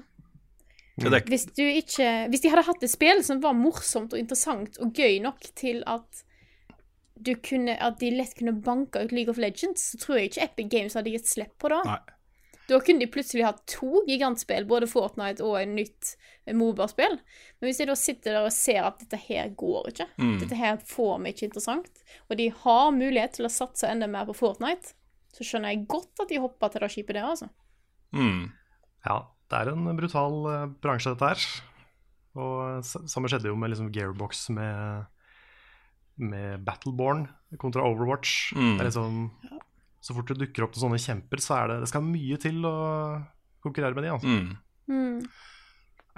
Er- Hvis du ikke Hvis de hadde hatt et spill som var morsomt og interessant og gøy nok til at du kunne At de lett kunne banka ut League of Legends, så tror jeg ikke Epic Games hadde gitt slipp på det. nei. Da kunne de plutselig ha to gigantspill, både Fortnite og et nytt Moba-spill. Men hvis jeg da sitter der og ser at dette her går ikke, dette her får vi ikke interessant, og de har mulighet til å satse enda mer på Fortnite, så skjønner jeg godt at de hopper til det skipet der, altså. Mm. Ja, det er en brutal eh, bransje, dette her. Og samme skjedde jo med liksom Gearbox med, med Battleborn kontra Overwatch. Mm. Det er liksom, så fort det dukker opp til sånne kjemper, så er det, det skal mye til å konkurrere med de. Altså. Mm. Mm.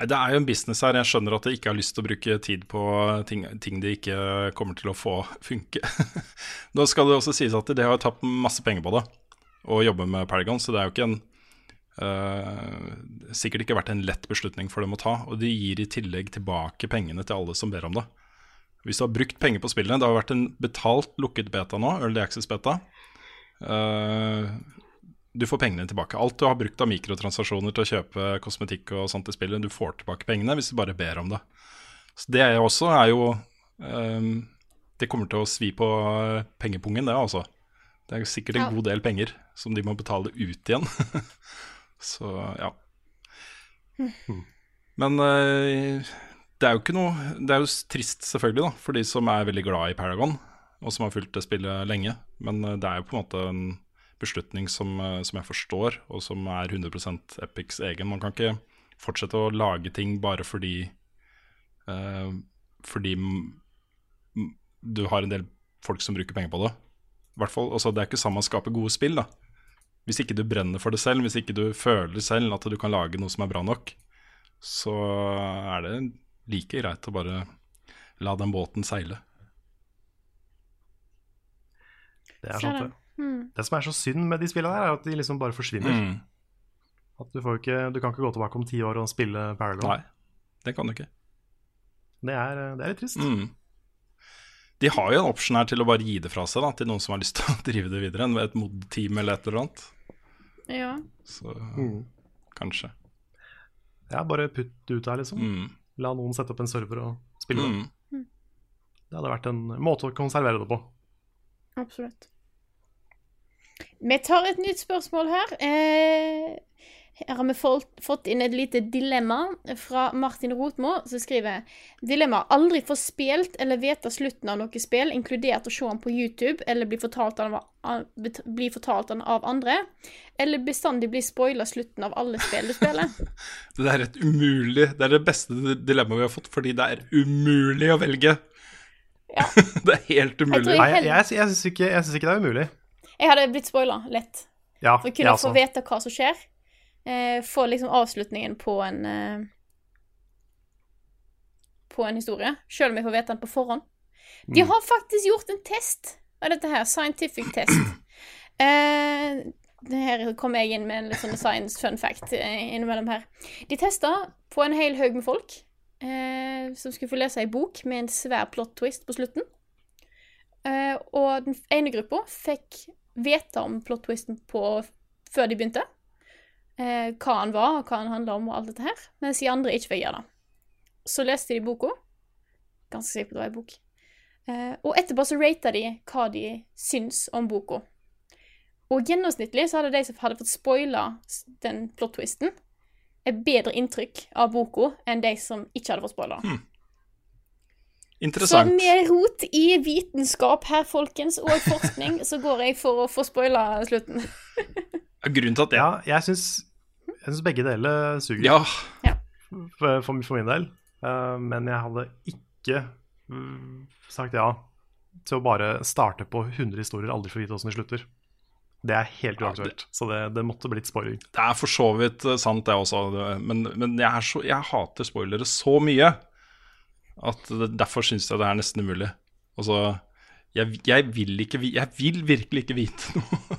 Det er jo en business her. Jeg skjønner at de ikke har lyst til å bruke tid på ting, ting de ikke kommer til å få funke. Nå skal det også sies at de har tapt masse penger på det å jobbe med Paragon, så det er jo ikke en uh, Sikkert ikke vært en lett beslutning for dem å ta. Og de gir i tillegg tilbake pengene til alle som ber om det. Hvis du har brukt penger på spillene Det har vært en betalt lukket beta nå, Early Access Beta. Eh, du får pengene tilbake. Alt du har brukt av mikrotransaksjoner til å kjøpe kosmetikk og sånt i spillet, du får tilbake pengene hvis du bare ber om det. Så det er jo også er jo um, Det kommer til å svi på eh, pengepungen, det altså. Det er sikkert en Ja. god del penger som de må betale ut igjen. Så ja. Men uh, det er jo ikke noe Det er jo trist, selvfølgelig, da, for de som er veldig glad i Paragon, og som har fulgt det spillet lenge. Men eh, det er jo på en måte en beslutning som, eh, som jeg forstår, og som er 100% Epics egen. Man kan ikke fortsette å lage ting bare fordi uh, Fordi du har en del folk som bruker penger på det. Hvert fall, altså Det er ikke sammen å skape gode spill. da Hvis ikke du brenner for det selv, hvis ikke du føler selv at du kan lage noe som er bra nok, så er det like greit å bare la den båten seile. Det er sant, det. Mm. Det som er så synd med de spillene her, er at de liksom bare forsvinner. Mm. At du, får ikke, du kan ikke gå tilbake om ti år og spille Paragon. Nei, det kan du ikke. Det er, det er litt trist. Mm. De har jo en option her til å bare gi det fra seg da, til noen som har lyst til å drive det videre. Et mod-team eller et eller annet. Ja. Så Mm. kanskje. Ja, bare putt det ut der, liksom. Mm. La noen sette opp en server og spille det. Mm. Det hadde vært en måte å konservere det på. Absolutt. Vi tar et nytt spørsmål her. Eh, her har vi fått, fått inn et lite dilemma fra Martin Rotmo, som skriver Dilemma aldri få spilt eller vite slutten av noe spill, inkludert å se den på YouTube eller bli fortalt den av, bli fortalt den av andre, eller bestandig bli spoila slutten av alle spill du spiller. Det er et umulig Det er det beste dilemmaet vi har fått, fordi det er umulig å velge. Ja. det er helt umulig. jeg, heller- jeg, jeg syns ikke, jeg synes ikke det er umulig. Jeg hadde blitt spoila lett. Ja, For å kunne få vite hva som skjer. Eh, få liksom avslutningen på en eh, På en historie. Selv om jeg får vite den på forhånd. De har faktisk gjort en test av dette her. Scientific test. Eh, det her kom jeg inn med en litt sånn science fun fact eh, innimellom her. De testa på en hel haug med folk eh, som skulle få lese ei bok med en svær plot twist på slutten. Eh, og den ene gruppa fikk vite om plot twisten på, før de begynte. Eh, hva han var, og hva han handla om, og alt dette her. Mens de andre ikke fikk gjøre det. Så leste de boka. Ganske sikker på det var ei bok. Eh, og etterpå så rata de hva de syns om boka. Og gjennomsnittlig så hadde de som hadde fått spoila den plot twisten, et bedre inntrykk av boka enn de som ikke hadde fått spoila. Så Interessant. med rot i vitenskap her, folkens, og forskning, så går jeg for å få spoila slutten. Grunnen til at jeg Ja, jeg syns, jeg syns begge deler suger, Ja, for, for, for min del. Eh, men jeg hadde ikke mm, sagt ja til å bare starte på 100 historier, aldri få vite åssen de slutter. Det er helt Ja, uaktuelt. Så det, det måtte blitt spoiling. det er for så vidt eh, sant, det også. Men, men jeg, er så, jeg hater spoilere så mye at det, derfor syns jeg det er nesten umulig. Altså, jeg, jeg vil ikke Jeg vil virkelig ikke vite noe.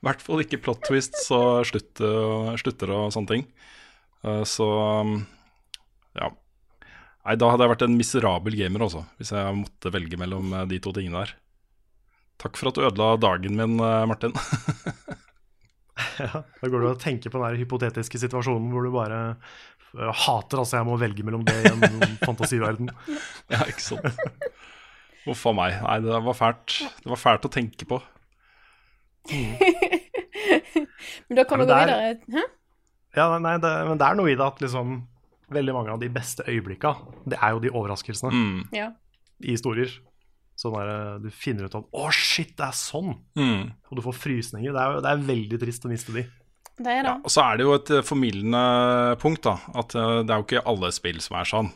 I hvert fall ikke plot twists og slutter, slutter og sånne ting. Eh, Så um, ja. Nei, da hadde jeg vært en miserabel gamer også, hvis jeg måtte velge mellom eh, de to tingene der. Takk for at du ødela dagen min, eh, Martin. Ja, da går det å tenke på den hypotetiske situasjonen hvor du bare eh, hater altså jeg må velge mellom det i en fantasiverden. Ja, ikke sant. Uff a meg. Nei, det var fælt. Det var fælt å tenke på. Men da kan Ja, vi gå men videre. Hæ? Ja, nei, det, men det er noe i det at liksom veldig mange av de beste øyeblikka, det er jo de overraskelsene Mm. Ja. i historier. Sånn der du finner ut at 'å, shit, det er sånn', Mm. og du får frysninger. Det er, det er veldig trist å miste de. Det er det. Ja, og så er det jo et eh, formildende punkt, da. At eh, det er jo ikke alle spill som er sånn.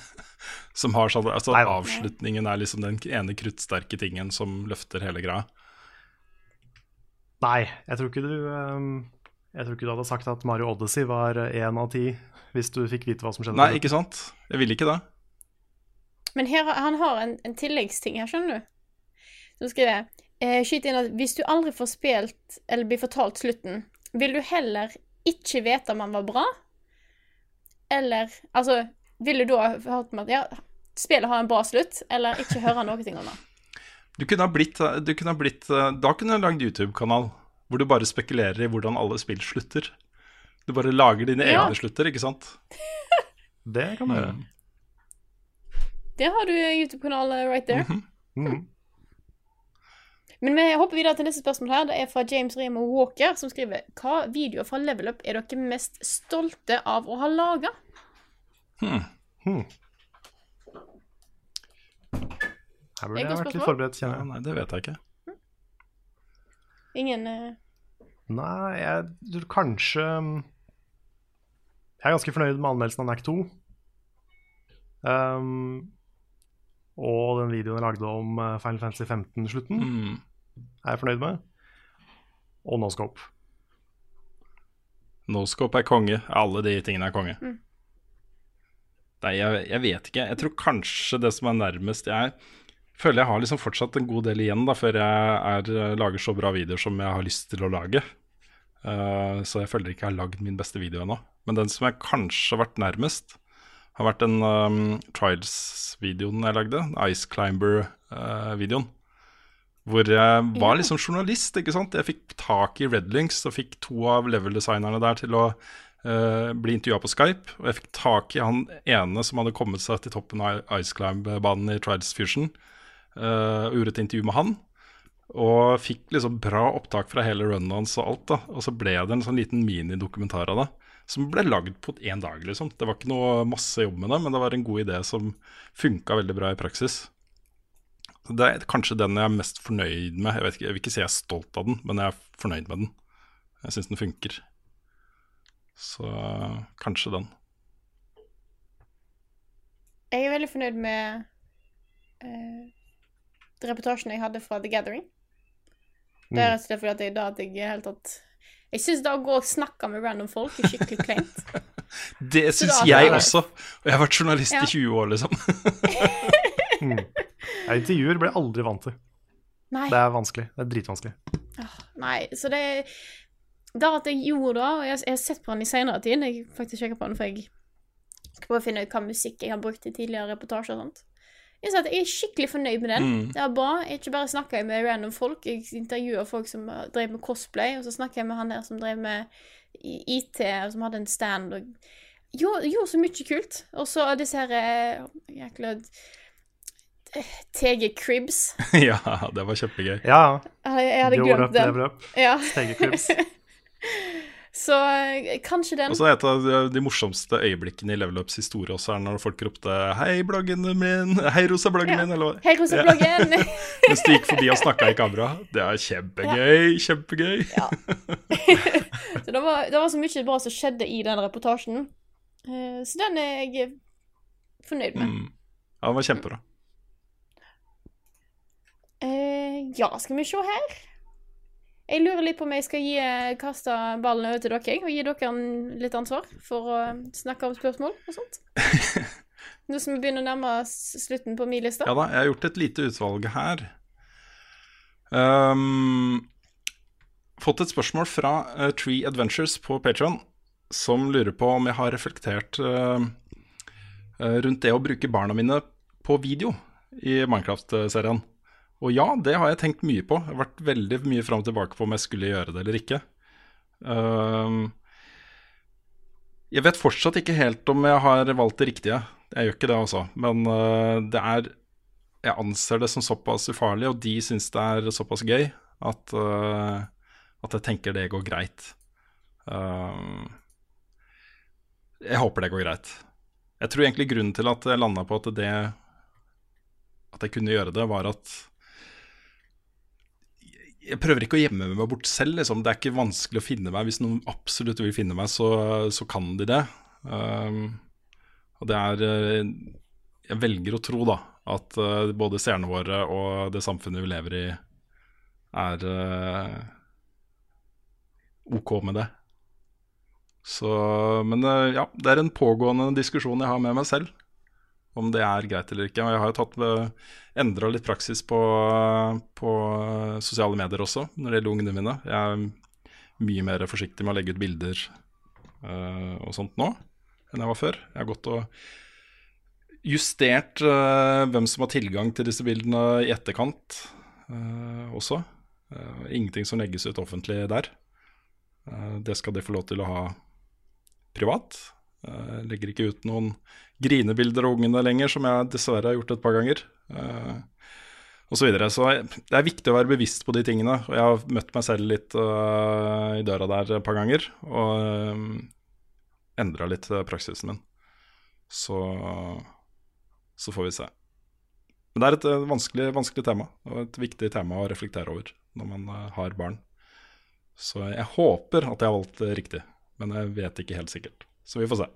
som har sånn Altså Nei avslutningen er liksom den ene kruttsterke tingen som løfter hele greia. Nei, jeg tror ikke du ehm, Jeg tror ikke du hadde sagt at Mario Odyssey var én av ti hvis du fikk vite hva som skjedde. Nei, ikke sant? Jeg ville ikke det. Men her, han har en, en tilleggsting her, skjønner du. Som skriver jeg eh, Skyt inn at hvis du aldri får spilt eller blir fortalt slutten, vil du heller ikke vite om han var bra? Eller Altså, ville du da ha hørt om at ja, spillet har en bra slutt, eller ikke høre noe om det? Du kunne ha blitt, du kunne ha blitt Da kunne du lagd YouTube-kanal hvor du bare spekulerer i hvordan alle spill slutter. Du bare lager dine Ja. egne slutter, ikke sant? Det kan du gjøre. Det har du YouTube-kanal right there. Mhm. Men vi hopper videre til neste spørsmål her. Det er fra James Remo Walker, som skriver Hva videoer fra Level Up er dere mest stolte av å ha laga? Hmm. Hmm. Her burde jeg vært litt forberedt, kjenner jeg. nei, det vet jeg ikke. Ingen uh... Nei, jeg tror kanskje Jeg er ganske fornøyd med anmeldelsen av NAC 2. Um, den videoen jeg lagde om eh, Final Fantasy 15-slutten, Mm. er jeg fornøyd med. Og Noscope. Noscope er konge. Alle de tingene er konge. Mm. Nei, jeg, jeg vet ikke. Jeg tror kanskje det som er nærmest Jeg føler jeg har liksom fortsatt en god del igjen da før jeg er, lager så bra videoer som jeg har lyst til å lage. Uh, så jeg føler ikke jeg har lagd min beste video ennå. Men den som jeg kanskje har vært nærmest, har vært den um, Trials-videoen jeg lagde. Ice Climber-videoen. hvor jeg var liksom journalist, ikke sant. Jeg fikk tak i Redlinks og fikk to av level-designerne der til å uh, bli intervjua på Skype. Og jeg fikk tak i han ene som hadde kommet seg til toppen av Ice Climb-banen i Trials Fusion. Uh, og gjorde et intervju med han. Og fikk liksom bra opptak fra hele runnen hans og alt. da Og så ble det en sånn liten minidokumentar av det. Som ble lagd på én dag, liksom. Det var ikke noe masse jobb med det, men det var en god idé som funka veldig bra i praksis. Det er kanskje den jeg er mest fornøyd med. Jeg, ikke, jeg vil ikke si jeg er stolt av den, men jeg er fornøyd med den. Jeg syns den funker. Så kanskje den. Jeg er veldig fornøyd med eh, reportasjen jeg hadde fra The Gathering. Det er rett og slett fordi at jeg, da at jeg er helt tatt Jeg syns det å gå og snakke med random folk er skikkelig kleint. Det syns jeg også. Og jeg har vært journalist Ja. i 20 år, liksom. Ja, intervjuer blir jeg aldri vant til. Nei. Det er vanskelig. Det er dritvanskelig. Nei, så det Det at jeg gjorde det, og jeg, jeg har sett på den i senere tid Jeg faktisk sjekker på den, for jeg skal prøve å finne ut hva musikk jeg har brukt i tidligere reportasjer og sånt. Jeg, sa at jeg er skikkelig fornøyd med den. Mm. Det var bra. Jeg ikke bare snakker jeg med random folk, jeg intervjuer folk som drev med cosplay, og så snakker jeg med han der som drev med IT, og som hadde en stand, og gjorde, gjorde så mye kult. Og så disse her eh, jækla eh, TG Cribs. ja, det var kjempegøy. Ja, Jeg, jeg hadde glemt den. Ja. TG Cribs. Så eh, kanskje den. Og så Et av de- de morsomste øyeblikkene i Level Ups historie også er når folk ropte 'Hei, bloggen min', 'Hei, rosa bloggen Ja. min', eller Hei, Rosa-bloggen! Mens de gikk forbi og snakka i kamera. Det er kjempegøy, kjempegøy. så det var, det var så mye bra som skjedde i den reportasjen. Eh, Så den er jeg fornøyd med. Mm. Ja, den var kjempebra. Eh, ja, skal vi se her. Jeg lurer litt på om jeg skal gi, kaste ballen over til dere og gi dere en- litt ansvar for å snakke om spørsmål og sånt. Nå som vi begynner å nærme oss slutten på min liste. Ja da, jeg har gjort et lite utvalg her. Um, fått et spørsmål fra uh, Tree Adventures på Patreon som lurer på om jeg har reflektert uh, rundt det å bruke barna mine på video i Minecraft-serien. Og ja, det har jeg tenkt mye på. Jeg har vært veldig mye fram og tilbake på om jeg skulle gjøre det eller ikke. Um, jeg vet fortsatt ikke helt om jeg har valgt det riktige. Jeg gjør ikke det, altså. Men uh, det er Jeg anser det som såpass ufarlig, og de syns det er såpass gøy, at, uh, at jeg tenker det går greit. Uh, jeg håper det går greit. Jeg tror egentlig grunnen til at jeg landa på at det At jeg kunne gjøre det, var at jeg prøver ikke å gjemme meg bort selv. Liksom. Det er ikke vanskelig å finne meg. Hvis noen absolutt vil finne meg, så, så kan de det. Um, og det er uh, Jeg velger å tro da at uh, både seerne våre og det samfunnet vi lever i, er uh, OK med det. Så Men ja, det er en pågående diskusjon jeg har med meg selv om det er greit eller ikke. Jeg har jo endra litt praksis på, på sosiale medier også når det gjelder ungene mine. Jeg er mye mer forsiktig med å legge ut bilder uh, og sånt nå enn jeg var før. Jeg har gått og justert uh, hvem som har tilgang til disse bildene i etterkant uh, også. ingenting som legges ut offentlig der. det skal de få lov til å ha privat. Jeg legger ikke ut noen grinebilder av ungene lenger, som jeg dessverre har gjort et par ganger. Uh, og så, videre. så det er viktig å være bevisst på de tingene. Og jeg har møtt meg selv litt uh, i døra der et par ganger, og endra litt praksisen min. Så, så får vi se. Men det er et vanskelig, vanskelig, tema, og et viktig tema å reflektere over når man har barn. Så jeg håper at jeg har valgt riktig, men jeg vet ikke helt sikkert. Så vi får se.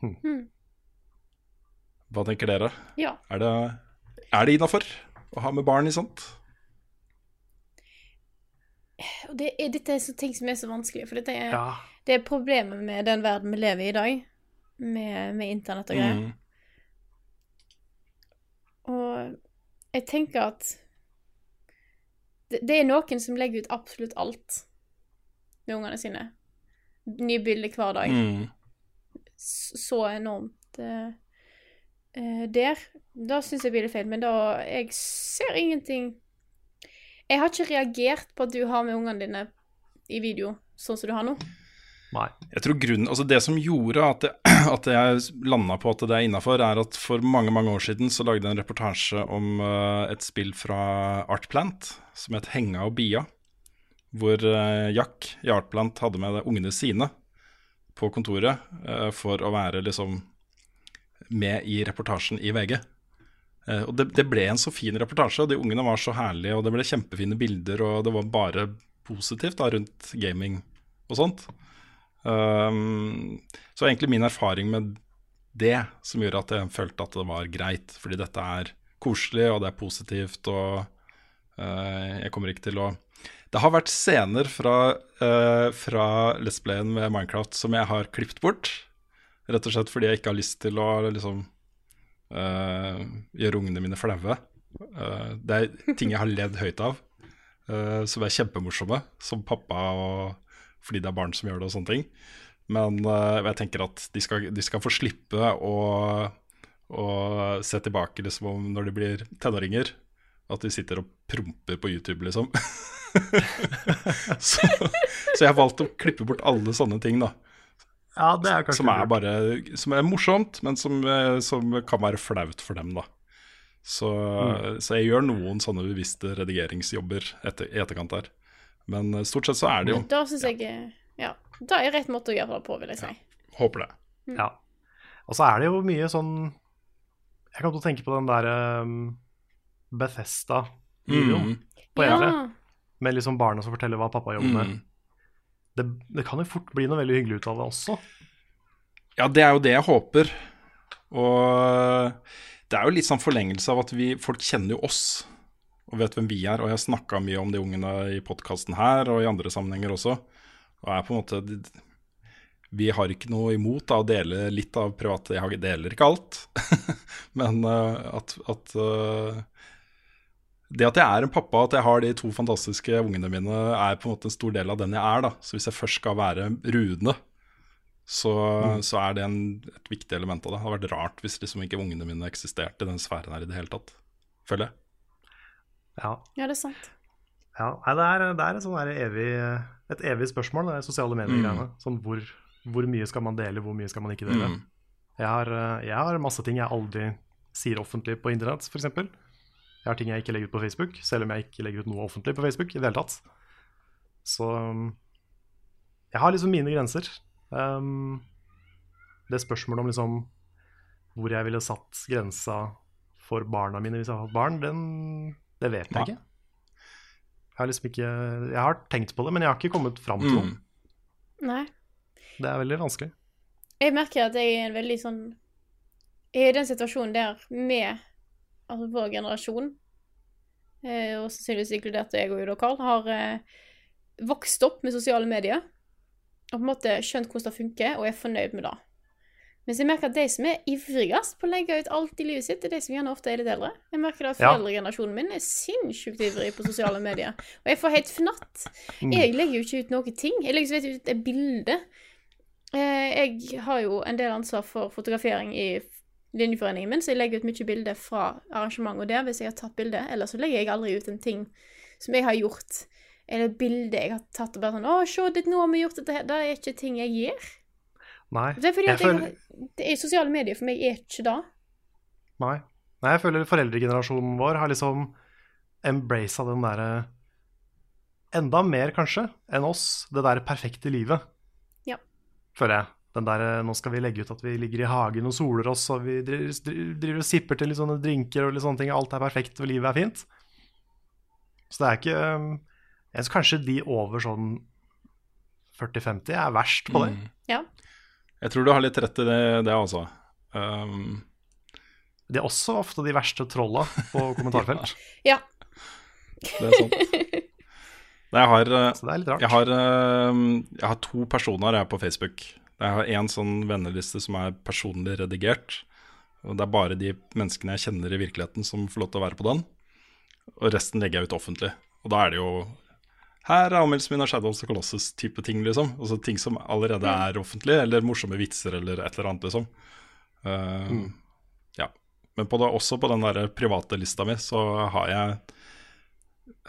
Hmm. Hva tenker dere? Ja. Er det, er det innafor å ha med barn i sånt? Det er, dette er så ting som er så vanskelig, for dette er, Ja. det er problemet med den verden vi lever i i dag, med, med internett og greier. Mm. Og jeg tenker at det, det er noen som legger ut absolutt alt med ungene sine. Nye bilder hver dag. Mm. Så enormt eh, eh, der. Da syns jeg blir er feil. Men da Jeg ser ingenting Jeg har ikke reagert på at du har med ungene dine i video sånn som du har nå. Nei. Jeg tror grunnen, altså Det som gjorde at, det, at jeg landa på at det er innafor, er at for mange mange år siden så lagde jeg en reportasje om uh, et spill fra Artplant som het Henga og Bia. Hvor eh, Jack i Artplant hadde med ungene sine på kontoret eh, for å være liksom med i reportasjen i VG. Eh, og det, det ble en så fin reportasje, og de ungene var så herlige, og det ble kjempefine bilder, og det var bare positivt da rundt gaming og sånt. Um, så egentlig min erfaring med det som gjorde at jeg følte at det var greit, fordi dette er koselig og det er positivt og uh, jeg kommer ikke til å Det har vært scener fra, uh, fra Let's Playen med Minecraft som jeg har klippet bort, rett og slett fordi jeg ikke har lyst til å liksom uh, gjøre ungene mine flaue. Uh, det er ting jeg har ledd høyt av, uh, som er kjempemorsomme, som pappa og fordi det er barn som gjør det og sånne ting. Men jeg tenker at de skal, de skal få slippe å, å se tilbake liksom om når de blir tenåringer. At de sitter og promper på YouTube, liksom. så, så jeg har valgt å klippe bort alle sånne ting, da. Ja, det er kanskje Som er bare Som er morsomt, men som, eh, som kan være flaut for dem, da. Så, Mm. så jeg gjør noen sånne bevisste redigeringsjobber etter, i etterkant der. Men eh, stort sett så er det jo Da syns jeg eh, Ja. Det er rett måte å gjøre det på, vil jeg si. Håper det. Ja. Og så er det jo mye sånn Jeg kan til tenke på den der um, Bethesda-videoen Mm. på E3, Ja. Med liksom barna som forteller hva pappa jobber med. Mm. Det, det kan jo fort bli noe veldig hyggelig ut av det også. Ja, det er jo det jeg håper. Og det er jo litt sånn forlengelse av at vi, folk kjenner jo oss og vet hvem vi er. Og jeg har snakka mye om de ungene i podkasten her og i andre sammenhenger også. Og er på en måte Vi har ikke noe imot å dele litt av private Jeg deler ikke alt, men eh, at, at eh, det at jeg er en pappa, at jeg har de to fantastiske ungene mine, er på en måte en stor del av den jeg er. da. Så hvis jeg først skal være rudende, så, så er det en, et viktig element av det. Det hadde vært rart hvis liksom ikke ungene mine eksisterte i den sfæren her i det hele tatt. Føler jeg. Ja, ja, det er sant. ja. Nei, det er, det er et, sånn evig, et evig spørsmål, det sosiale medier-greiene. Sånn hvor, hvor mye skal man dele, hvor mye skal man ikke dele. Mm. Jeg, har, jeg har masse ting jeg aldri sier offentlig på internett, f.eks. Jeg har ting jeg ikke legger ut på Facebook, selv om jeg ikke legger ut noe offentlig på Facebook i det hele tatt. Så um, jeg har liksom mine grenser. Um, det spørsmålet om liksom hvor jeg ville satt grensa for barna mine hvis jeg hadde hatt barn, den, det vet jeg ikke. Jeg har liksom ikke Jeg har tenkt på det, men jeg har ikke kommet fram til noe. Mm. Nei. Det er veldig vanskelig. Jeg merker at jeg er en veldig sånn Jeg er i den situasjonen der med altså vår generasjon, eh, og sannsynligvis inkludert jeg og Lokal, har eh, vokst opp med sosiale medier og på en måte skjønt hvordan det funker, og er fornøyd med det. Mens jeg merker at de som er ivrigst på å legge ut alt i livet sitt, er de som gjerne ofte er litt eldre. Jeg merker at foreldregenerasjonen min er sinnssykt ivrig på sosiale medier. Og jeg får helt fnatt. Mm. Jeg legger jo ikke ut noen ting. Jeg legger vidt ut et bilde. Eh, jeg har jo en del ansvar for fotografering i linjeforeningen min, så jeg legger ut mye bilder fra arrangementet der hvis jeg har tatt bilde. Ellers så legger jeg aldri ut en ting som jeg har gjort, eller et bilde jeg har tatt og bare sånn 'Å, se, det, nå har vi gjort dette her.' Det er ikke ting jeg gjør. Nei. Det er fordi at føler- det er sosiale medier for meg er ikke det. Nei. Nei, jeg føler foreldregenerasjonen vår har liksom embracet den derre Enda mer, kanskje, enn oss, det derre perfekte livet. Ja. Føler jeg. Den der, Nå skal vi legge ut at vi ligger i hagen og soler oss, og vi driver, driver og sipper til litt sånne drinker og litt sånne ting. Alt er perfekt, og livet er fint. Så det er ikke um, Jeg tror kanskje de over sånn 40-50 er verst på det. Mm. Ja. Jeg tror du har litt rett i det, det altså. Um, De er også ofte de verste trolla på kommentarfelt. Ja. det er sant. Jeg har, eh, det er jeg har, eh, jeg har to personer jeg på Facebook. Jeg har en sånn venneliste som er personlig redigert. Og Det er bare de menneskene jeg kjenner i virkeligheten som får lov til å være på den. Og resten legger jeg ut offentlig. Og da er det jo Her er anmeldelsen min av Shadows of Colossus-type ting, liksom. Altså ting som allerede er offentlig, eller morsomme vitser eller et eller annet, liksom. Uh, Ja. Men på det, også på den der private lista mi så har jeg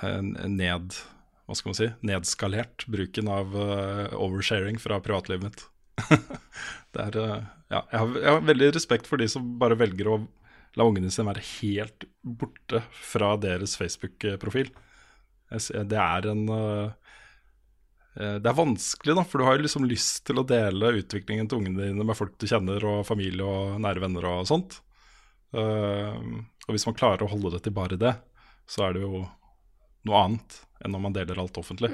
en ned hva skal man si, nedskalert bruken av uh, oversharing fra privatlivet mitt. det er, eh, ja, jeg, har, jeg har veldig respekt for de som bare velger å la ungene sine være helt borte fra deres Facebook-profil. Det er en eh, eh, Det er vanskelig, da, for du har jo liksom lyst til å dele utviklingen til ungene dine med folk du kjenner, og familie og nære venner og sånt. Og hvis man klarer å holde det til bare det, så er det jo noe annet enn når man deler alt offentlig.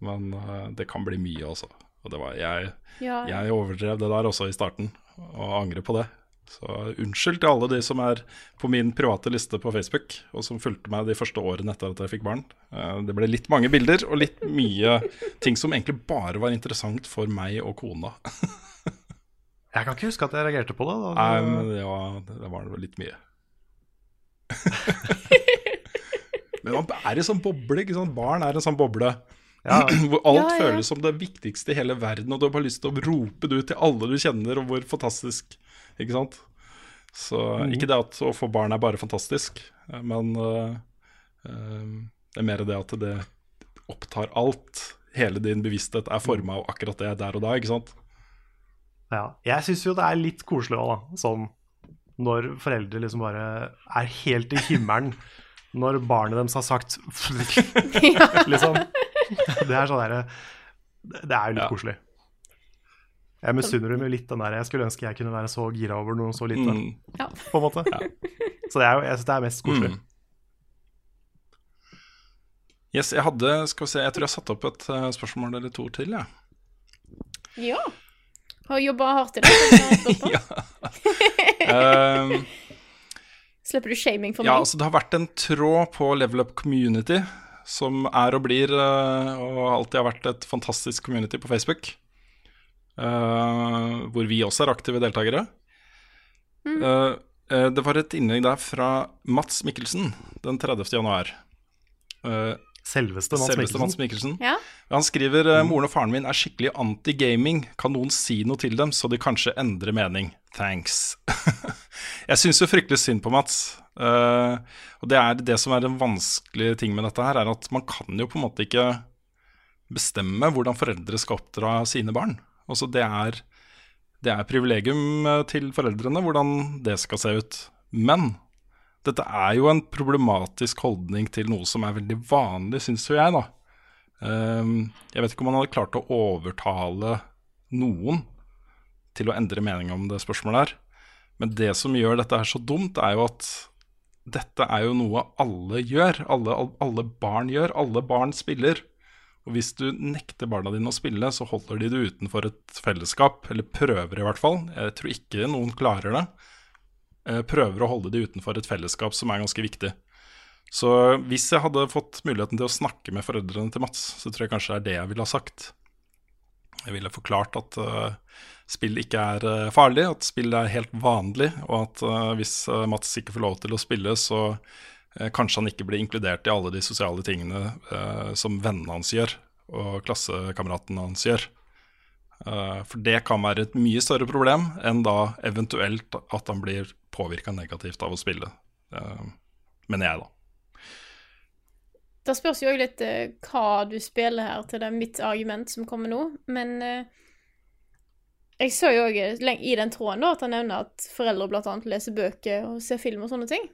Men eh, det kan bli mye, altså. Og det var, jeg, Ja, jeg overdrev det der også i starten, og angrer på det. Så unnskyld til alle de som er på min private liste på Facebook, og som fulgte meg de første årene etter at jeg fikk barn. Eh, Det ble litt mange bilder, og litt mye ting som egentlig bare var interessant for meg og kona. Jeg kan ikke huske at jeg reagerte på det. Da. Nei, men det var, det var litt mye. men man er i sånn boble, ikke sant? Barn er en sånn boble. Ja. Hvor alt Ja, ja. føles som det viktigste i hele verden, og du har bare lyst til å rope det ut til alle du kjenner, og hvor fantastisk, ikke sant? Så ikke det at å få barn er bare fantastisk, men uh, uh, det er mer det at det opptar alt. Hele din bevissthet er forma av akkurat det der og da, ikke sant? Ja. Jeg syns jo det er litt koselig òg, da. Sånn når foreldre liksom bare er helt i himmelen når barnet deres har sagt liksom. Det er sånn derre Det er jo litt Ja. koselig. Jeg misunner dem jo litt den der Jeg skulle ønske jeg kunne være så gira over noe så lite, Mm. Ja. på en måte. Så det er jo, jeg syns det er mest koselig. Mm. Yes, jeg hadde, skal vi se, jeg tror jeg satte opp et eh, spørsmål eller to til, jeg. ja. Har jobba hardt i. Ja. Ehm, Slipper du shaming for meg? Ja, altså det har vært en tråd på Level Up Community som er og blir, eh, og alltid har vært et fantastisk community på Facebook. Uh, hvor vi også er aktive deltakere. Eh, Uh, det var et innlegg der fra Mats Mikkelsen den 30. januar. Uh, Selveste Mats Selveste Mats Mikkelsen. Mikkelsen. Ja. Han skriver eh, moren og faren min er skikkelig anti-gaming. Kan noen si noe til dem, så de kanskje endrer mening? Thanks. jeg syns jo fryktelig synd på Mats. Eh, og det er det som er en vanskelig ting med dette her, er at man kan jo på en måte ikke bestemme hvordan foreldre skal oppdra sine barn. Altså det er, det er privilegium eh, til foreldrene hvordan det skal se ut. Men dette er jo en problematisk holdning til noe som er veldig vanlig, syns jo jeg, da. Ehm, jeg vet ikke om man hadde klart å overtale noen til å endre mening om det spørsmålet her. Men det som gjør dette her så dumt, er jo at dette er jo noe alle gjør. Alle, alle barn gjør. Alle barn spiller. Og hvis du nekter barna dine å spille, så holder de det utenfor et fellesskap. Eller prøver, i hvert fall. Jeg tror ikke noen klarer det. Eh, Prøver å holde de utenfor et fellesskap som er ganske viktig. Så hvis jeg hadde fått muligheten til å snakke med foreldrene til Mats, så tror jeg kanskje det er det jeg ville ha sagt. Jeg ville forklart at eh, spill ikke er eh, farlig, at spill er helt vanlig, og at eh, hvis eh, Mats ikke får lov til å spille, så kanskje han ikke blir inkludert i alle de sosiale tingene som vennene hans gjør, og klassekameratene hans gjør. For det kan være et mye større problem enn da eventuelt at han blir påvirka negativt av å spille. Mener jeg, da. Det spørs jo òg litt hva du spiller her til det er mitt argument som kommer nå, men jeg så jo òg i den tråden da at han nevner at foreldre annet leser bøker og ser film og sånne ting.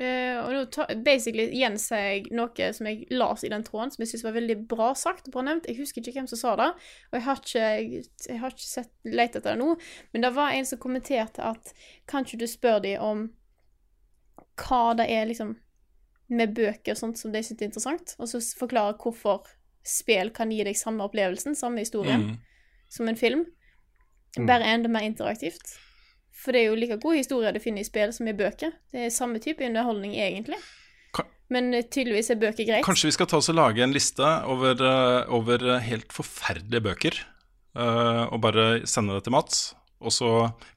Uh, og nå ta, basically gjenser jeg noe som jeg las i den tråden, som jeg syns var veldig bra sagt og bra nevnt. Jeg husker ikke hvem som sa det, og jeg har ikke, jeg, jeg har ikke sett, lett etter det nå, men det var en som kommenterte at kan ikke du spørre dem om hva det er liksom med bøker og sånt som de syns er interessant, og så forklare hvorfor spill kan gi deg samme opplevelsen, samme historien, Mm. som en film. Bare enda mer interaktivt. For det er jo like gode historier du finner i spill som i bøker. Det er samme type underholdning, egentlig. Men eh, tydeligvis er bøker greit. Kanskje vi skal ta oss og lage en liste over, eh, over eh, helt forferdelige bøker, uh, og bare sende det til Mats. Og så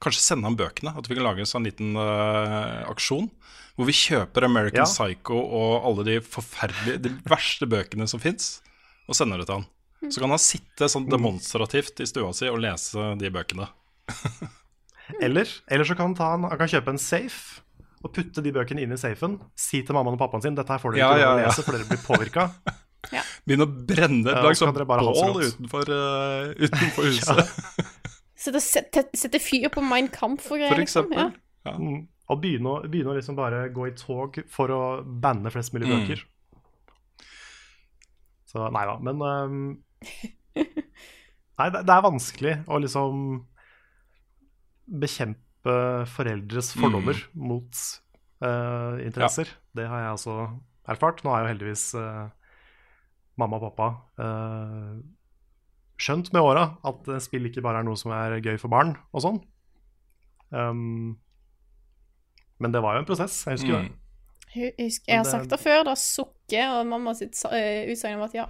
kanskje sende ham bøkene. At vi kan lage en sånn liten uh, aksjon Hvor vi kjøper American Ja. Psycho og alle de forferdelige, de verste bøkene som fins, og sender det til han. Så kan han sitte sånn demonstrativt i stua si og lese de bøkene. Eller, eller så kan han, ta en, han kan kjøpe en safe og putte de bøkene inn i safen. Si til mammaen og pappaen sin dette her får dere Ja, ikke ja, ja. lese, for dere blir påvirka. Begynne å brenne et Lag så sånn bål utenfor, uh, utenfor huset, Sette, sette, sette fyr på Mein Kampf og greier, for liksom. eksempel. Ja. Ja. Mm. Og begynne å, begynne å liksom bare gå i tog for å banne flest mulig Mm. bøker. Så nei da, men ehm, Nei, det, det er vanskelig å liksom bekjempe foreldres fordommer mot uh, interesser. Det har jeg også erfart. Nå har jo heldigvis uh, mamma og pappa uh, skjønt med åra at spill ikke bare er noe som er gøy for barn og sånn. Um, men det var jo en prosess. Jeg husker Mm. det. Jeg, husker, jeg har det- sagt det før, da sukker og mamma sitt sa- utsagn om at ja,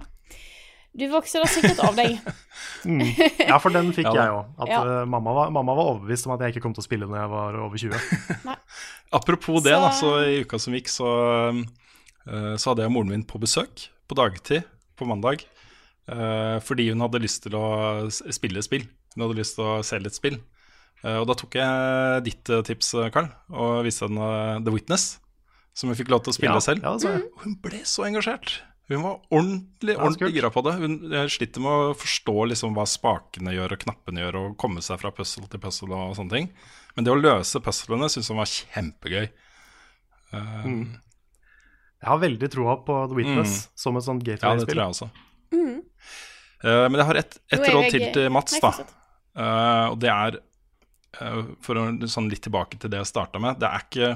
du vokser da sikkert av deg. Mm. Ja, for den fikk Ja jeg òg. At Ja. eh, mamma, var, mamma var overbevist om at jeg ikke kom til å spille når jeg var over 20. Apropos det, Så- da, så i uka som gikk, så, eh, så hadde jeg moren min på besøk på dagtid på mandag. eh, fordi hun hadde lyst til å spille spill. Hun hadde lyst til å se litt spill. Eh, og da tok jeg ditt tips, Carl, og viste henne The Witness, som hun fikk lov til å spille Ja, selv. ja, så jeg. Hun ble så engasjert. Hun var ordentlig ordentlig gira på det. Hun eh, sliter med å forstå liksom hva spakene gjør og knappene gjør, og komme seg fra puzzle til puzzle og sånne ting. Men det å løse puzzlene syns hun var kjempegøy. Mm. Jeg har veldig troa på The Witness som et sånt Mm. Ja, det tror jeg også. Eh, men jeg har ett et råd til til Mats, da. Eh, og det er, eh, for å sånn litt tilbake til det jeg starta med, det er ikke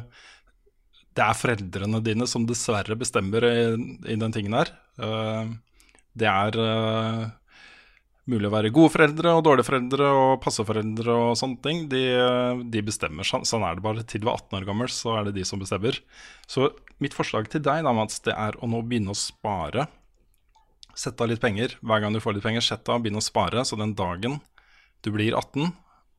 Det er foreldrene dine som dessverre bestemmer i, i den tingen her. Eh, det er eh, mulig å være gode foreldre og dårlige foreldre og passeforeldre og sånne ting. De, eh, de bestemmer. Sånn, sånn er det bare. Til du er 18 år gammel, så er det de som bestemmer. Så mitt forslag til deg, da, Mats, det er å nå begynne å spare. Sett av litt penger. Hver gang du får litt penger, sett av, begynn å spare. Så den dagen du blir 18,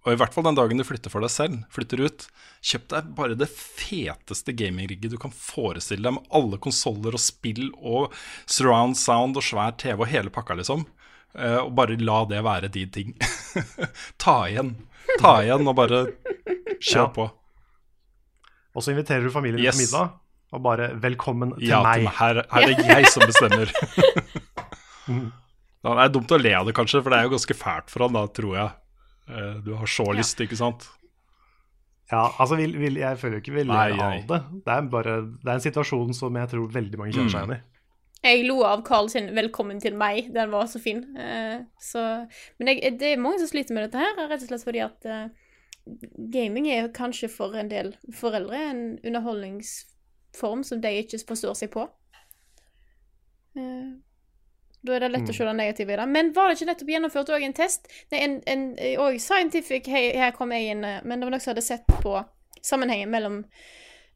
og i hvert fall den dagen du flytter for deg selv, flytter ut, kjøp deg bare det feteste gamingrigget du kan forestille deg, med alle konsoller og spill og surround sound og svær TV og hele pakka, liksom. Uh, og bare la det være din ting. Ta igjen. Ta igjen og bare kjør Ja. på. Og så inviterer du familien Yes. på middag, og bare 'velkommen til Ja, til meg'. Ja, Her, her er det jeg som bestemmer. Ja, det er dumt å le av det, kanskje, for det er jo ganske fælt for han da, tror jeg. Eh, Du har så lyst, ikke sant? Ja, altså vil, vil, Jeg føler jo ikke vi ler av det. Det er bare Det er en situasjon som jeg tror veldig mange kjenner Mm. seg igjen i. Jeg lo av Carl sin 'Velkommen til meg'. Den var så fin. Uh, så, men jeg, det er mange som sliter med dette her, rett og slett fordi at uh, gaming er kanskje for en del foreldre en underholdningsform som de ikke forstår seg på. Eh, da er det lett å se det negative i det. Men var det ikke nettopp gjennomført òg en test? Nei, en, en, og Scientific, hei, her kom jeg inn, eh, men det var noen som hadde sett på sammenhengen mellom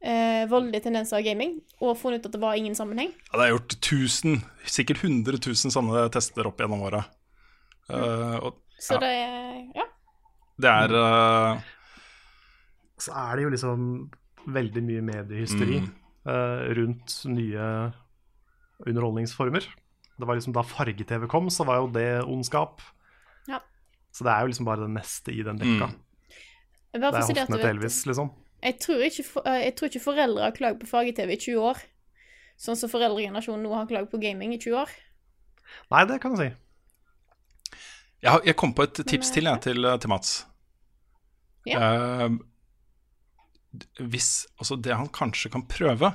eh, voldelige tendenser og gaming, og funnet ut at det var ingen sammenheng. Ja, det er gjort tusen, sikkert 100 000 sånne tester opp gjennom åra. Uh, og Så Ja. det er Ja. det er uh... Så er det jo liksom veldig mye mediehysteri Mm. uh, rundt nye underholdningsformer. Det var liksom Da farge-TV kom, så var jo det ondskap. Ja. Så det er jo liksom bare det neste i den dekka. Mm. Det er hoftene til Elvis, liksom. Jeg tror ikke, for, eh, jeg tror ikke foreldre har klagd på farge-TV i 20 år. Sånn som foreldregenerasjonen nå har klagd på gaming i 20 år. Nei, det kan du si. jeg, har- jeg kom på et tips Men, til, jeg, til, til Mats. Ja. Uh, hvis Altså, det han kanskje kan prøve,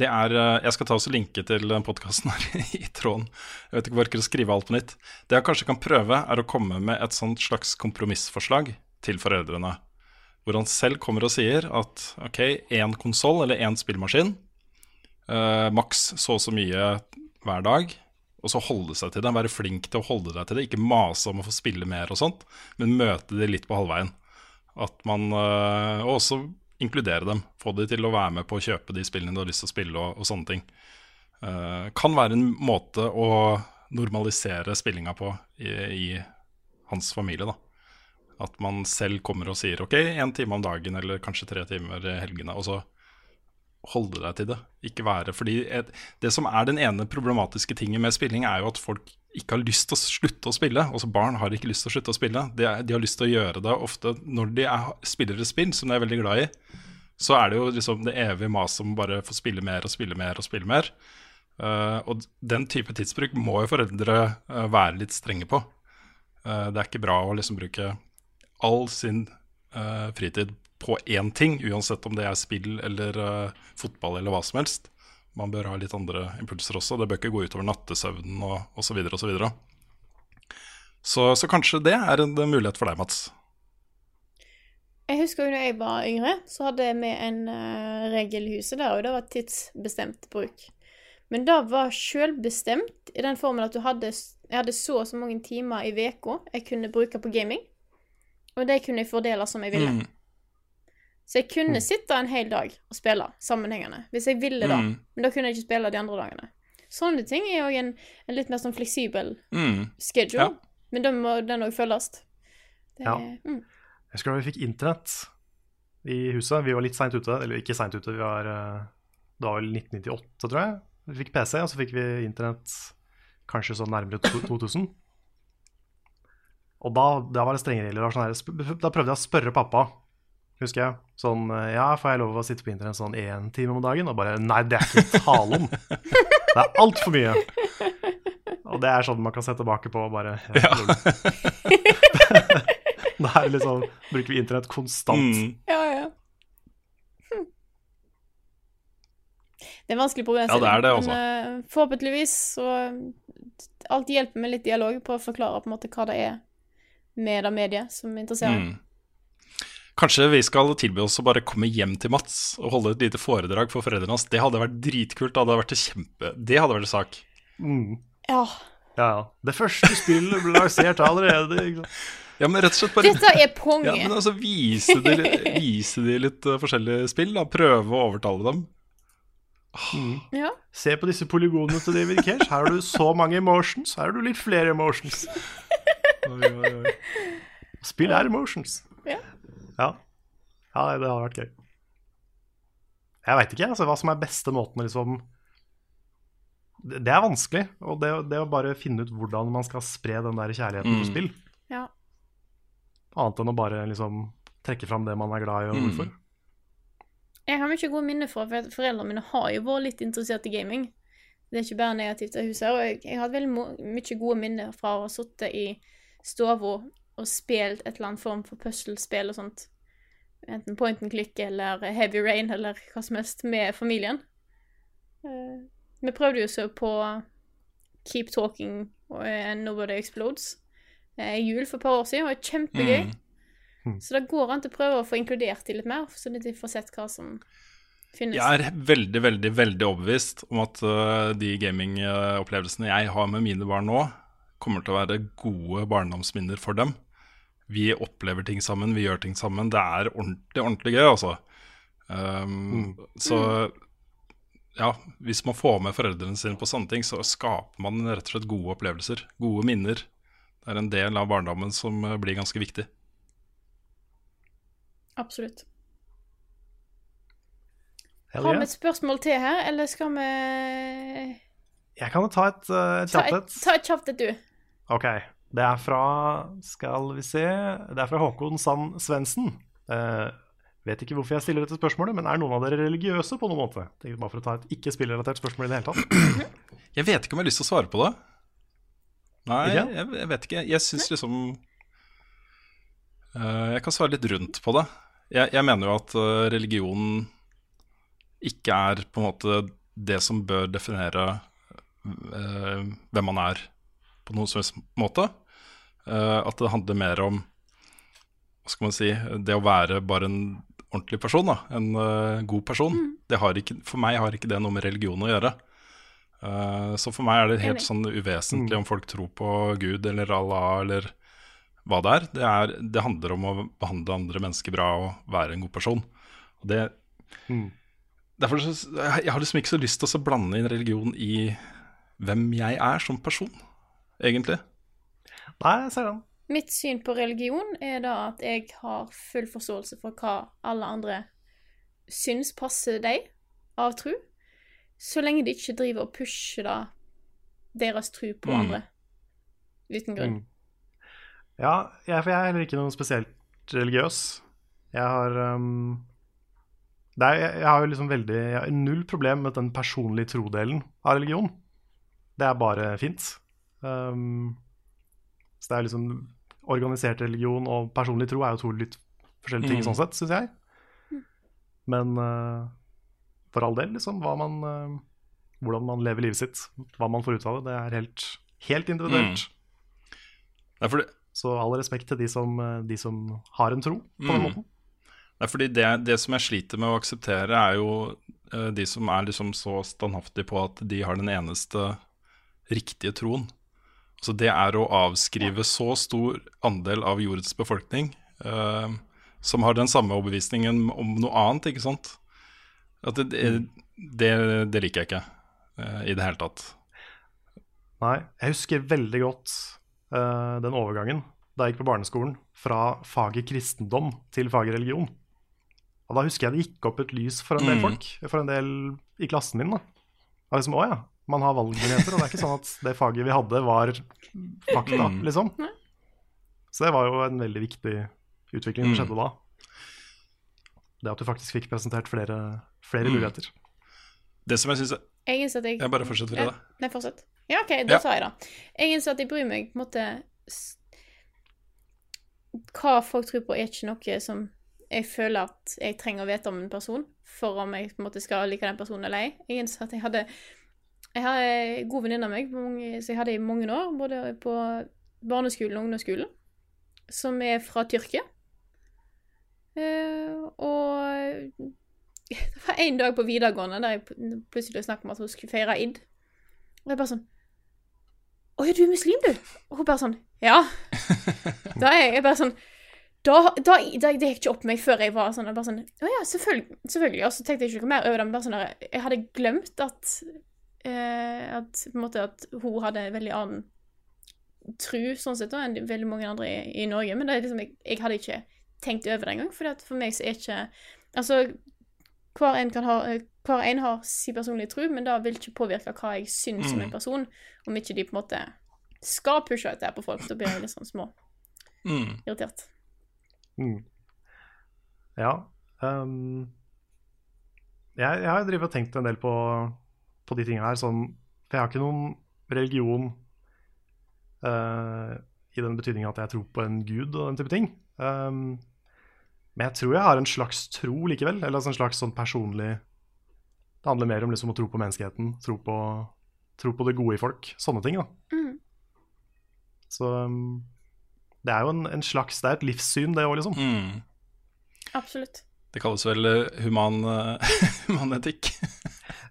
det er eh, Jeg skal ta også linke til podkasten her i tråden. Jeg vet ikke hvor jeg orker å skrive alt på nytt. Det jeg kanskje kan prøve, er å komme med et sånt slags kompromissforslag til foreldrene. Hvor han selv kommer og sier at ok, én konsoll eller én spillmaskin, eh, maks så og så mye hver dag, og så holde seg til det. Være flink til å holde deg til det. Ikke mase om å få spille mer og sånt, men møte de litt på halvveien. At man eh, også inkludere dem. Få de til å være med på å kjøpe de spillene du har lyst til å spille, og, og sånne ting. Uh, kan være en måte å normalisere spillinga på i, i hans familie, da. At man selv kommer og sier OK, én time om dagen, eller kanskje tre timer i helgene. Og så holde deg til det. Ikke være fordi et, Det som er den ene problematiske tingen med spilling, er jo at folk ikke har lyst til å slutte å spille. Altså Barn har ikke lyst til å slutte å spille. De, er, de har lyst til å gjøre det ofte når de er, spiller et spill som de er veldig glad i. Så er det jo liksom det evige maset om bare få spille mer og spille mer og spille mer. Uh, og den type tidsbruk må jo foreldre uh, være litt strenge på. Uh, det er ikke bra å liksom bruke all sin fritid på én ting, uansett om det er spill eller fotball eller hva som helst. Man bør ha litt andre impulser også. Det bør ikke gå utover nattesøvnen og osv. Så, videre, og så, så Så kanskje det er en mulighet for deg, Mats. Jeg husker jo da jeg var yngre, så hadde vi en uh, regel i huset der, og det var tidsbestemt bruk. Men det var sjølbestemt i den formen at du hadde, jeg hadde så og så mange timer i uka jeg kunne bruke på gaming, og det kunne jeg fordele som jeg ville. Mm. Så jeg kunne sitte en hel dag og spille sammenhengende, hvis jeg ville da. Mm. Men da kunne jeg ikke spille de andre dagene. Sånne ting er jo en, en litt mer sånn fleksibel Mm. schedule, Ja. men da må den òg følges. Det, Ja. mm. Jeg husker da vi fikk internett i huset. Vi var litt seint ute. Eller ikke seint ute, vi var, da det var vel 1998, tror jeg. Vi fikk PC, og så fikk vi internett kanskje sånn nærmere 2000. Og da, da var det strenge regler. Sånn da prøvde jeg å spørre pappa, husker jeg. Sånn eh, Ja, får jeg lov å sitte på internett sånn én time om dagen? Og bare Nei, det er ikke tale om. Det er altfor mye. Og det er sånn man kan se tilbake på og bare ja. Da er det liksom Bruker vi internett konstant. Mm. Ja, ja. Hm. Det er en vanskelig Ja, problemstilling. det er det, altså. Men uh, forhåpentligvis så Alt hjelper med litt dialog på å forklare på en måte hva det er med det mediet som interesserer. Mm. Kanskje vi skal tilby oss å bare komme hjem til Mats og holde et lite foredrag for foreldrene hans. Det hadde vært dritkult. Det hadde vært, kjempe, det hadde vært en sak. Mm. Ja. Ja, ja. Det første spillet ble lansert allerede. Ikke sant? Ja, men rett og slett bare Dette er ponget. ja, men altså, vise, de, vise de litt uh, forskjellige spill. Da. Prøve å overtale dem. Ja. Se på disse polygonene til David Cage. Her har du så mange emotions. Her har du litt flere emotions. Oi, oi, oi. Spill er emotions. Ja. Ja, ja det hadde vært gøy. Jeg veit ikke altså, hva som er beste måten å liksom Det er vanskelig. Og det, det å bare finne ut hvordan man skal spre den der kjærligheten mm. på spill. ja. Annet enn å bare liksom trekke fram det man er glad i, og Mm. hvorfor. Jeg har mye gode minner fra for at foreldrene mine har jo vært litt interessert i gaming. Det er ikke bare negativt av huset. Og jeg, jeg har hatt veldig mye gode minner fra å ha sittet i stua og spilt et eller annet form for puslespill og sånt. Enten point and click eller heavy rain eller hva som helst med familien. Uh, vi prøvde jo så på Keep Talking og eh, Nobody Explodes i jul for et par år siden, og det var kjempegøy. Mm. Så det går an til å prøve å få inkludert de litt mer, så de får sett hva som finnes. Jeg er veldig, veldig veldig overbevist om at uh, de gamingopplevelsene jeg har med mine barn nå, kommer til å være gode barndomsminner for dem. Vi opplever ting sammen, vi gjør ting sammen. Det er ordentlig, ordentlig gøy, altså. Um, Så ja, hvis man får med foreldrene sine på sånne ting, så skaper man rett og slett gode opplevelser. Gode minner. Det er en del av barndommen som eh, blir ganske viktig. Absolutt. Hell Har vi et spørsmål til her, eller skal vi Jeg kan jo ta et, uh, et Ta kjapt et, et. ta et kjapt et, du. Ok. Det er fra Skal vi se Det er fra Håkon Sand Svendsen. Eh, vet ikke hvorfor jeg stiller dette spørsmålet, men er noen av dere religiøse på noen måte? Tenkte bare for å ta et ikke-spillrelatert spørsmål i det hele tatt. Jeg vet ikke om jeg har lyst til å svare på det. Nei, jeg, jeg vet ikke. Jeg syns liksom uh, Jeg kan svare litt rundt på det. Jeg, jeg mener jo at religionen religion ikke er på en måte det som bør definere uh, hvem man er på noen som helst måte. Eh, at det handler mer om hva skal man si, det å være bare en ordentlig person. Da. En uh, god person. Det har ikke, for meg har ikke det noe med religion å gjøre. Uh, så for meg er det helt Enig. sånn uvesentlig om folk tror på Gud eller Allah eller hva det er. Det, er. det handler om å behandle andre mennesker bra og være en god person. Og det, Mm. derfor så, Jeg har liksom ikke så lyst til å blande inn religion i hvem jeg er som person, egentlig. Nei, jeg ser den. Mitt syn på religion er da at jeg har full forståelse for hva alle andre syns passer deg. av tro, så lenge de ikke driver og pusher da deres tro på Mm. andre uten grunn. Mm. Ja, jeg, for jeg er heller ikke noe spesielt religiøs. Jeg har um, er, jeg, jeg har jo liksom veldig jeg har null problem med den personlige trodelen av religion. Det er bare fint. Um, så det er liksom Organisert religion og personlig tro er jo to litt forskjellige ting Mm. sånn sett, syns jeg. Men uh, for all del, liksom, hva man, uh, hvordan man lever livet sitt, hva man får ut av det, det er helt, helt individuelt. Det er fordi, Så all respekt til de som, uh, de som har en tro på den Mm. måten. det, er fordi det, det som jeg sliter med å akseptere, er jo eh, de som er liksom så standhaftige på at de har den eneste riktige troen. Så det er å avskrive så stor andel av jordets befolkning uh, som har den samme overbevisningen om noe annet, ikke sant? At det, det, det, det liker jeg ikke uh, i det hele tatt. Nei, jeg husker veldig godt uh, den overgangen da jeg gikk på barneskolen fra faget kristendom til faget religion. Og da husker jeg det gikk opp et lys for en del Mm. folk, for en del i klassen min. da. Var liksom, å ja, man har valgmuligheter, og det er ikke sånn at det faget vi hadde var fakta, Mm. liksom. Så det var jo en veldig viktig utvikling som Mm. skjedde da. Det at du faktisk fikk presentert flere, flere Mm. muligheter. Det som jeg synes er Jeg jeg Jeg bare fortsetter Ja, det. Nei, fortsett. Ja, OK, da Ja. tar jeg det. Jeg innså at jeg bryr meg på en måte Hva folk tror på, er ikke noe som jeg føler at jeg trenger å vite om en person for om jeg på en måte skal like den personen eller ei. Jeg innså at jeg hadde Jeg har en god venninne av meg som jeg hadde i mange år, både på barneskolen og ungdomsskolen, som er fra Tyrkia. Eh, og det var en dag på videregående der jeg plutselig snakket om at hun skulle feire id. Og jeg bare sånn Å ja, du er muslim, du? Og hun bare sånn Ja. Da er jeg bare sånn da, da, da, Det gikk ikke opp meg før jeg var sånn, jeg bare sånn Å ja, selvfølgelig. selvfølgelig. Og så tenkte jeg ikke noe mer over det. Men bare sånn jeg hadde glemt at eh, At på en måte at hun hadde en veldig annen tru sånn sett da, enn veldig mange andre i, i Norge. Men det er liksom, jeg, jeg hadde ikke tenkt over det engang. For for meg så er ikke Altså, hver en, kan ha, hver en har sin personlige tro, men det vil ikke påvirke hva jeg syns om en person, om ikke de på en måte skal pushe dette her på folk. Da blir jeg litt sånn små Mm. irritert. Mm. Ja. Um, jeg, jeg har drevet og tenkt en del på, på de tingene her. Sånn, for jeg har ikke noen religion uh, i den betydningen at jeg tror på en gud og den type ting. Um, men jeg tror jeg har en slags tro likevel. Eller altså en slags sånn personlig Det handler mer om liksom å tro på menneskeheten, tro på, tro på det gode i folk. Sånne ting, da. Mm. Så um, det er jo en, en slags Det er et livssyn, det òg, liksom. Mm. Absolutt. Det kalles vel eh, human, eh, humanetikk.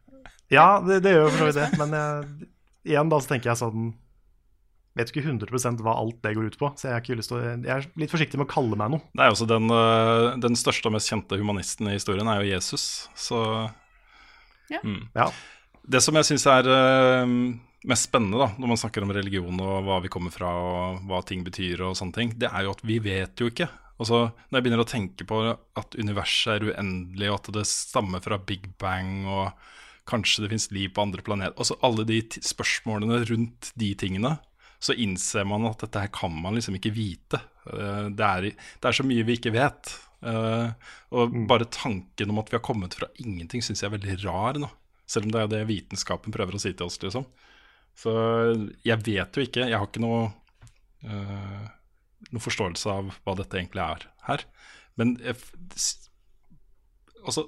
Ja, det, det gjør jo for så vidt det. Men jeg, igjen da så tenker jeg sånn Vet ikke 100% hva alt det går ut på. Så jeg, har ikke lyst til å, jeg er litt forsiktig med å kalle meg noe. Det er jo også den, eh, den største og mest kjente humanisten i historien er jo Jesus. Så Ja. Mm. Ja. Det som jeg syns er eh, mest spennende da, når man snakker om religion og hva vi kommer fra og hva ting betyr og sånne ting, det er jo at vi vet jo ikke. Altså, når jeg begynner å tenke på at universet er uendelig, og at det stammer fra Big Bang, og kanskje det fins liv på andre planeter Altså alle de spørsmålene rundt de tingene, så innser man at dette her kan man liksom ikke vite. Eh, Det er, det er så mye vi ikke vet. Eh, Og bare tanken om at vi har kommet fra ingenting, syns jeg er veldig rar nå. Selv om det er det vitenskapen prøver å si til oss, liksom. Så jeg vet jo ikke. Jeg har ikke noe, eh, noe forståelse av hva dette egentlig er her. Men jeg, altså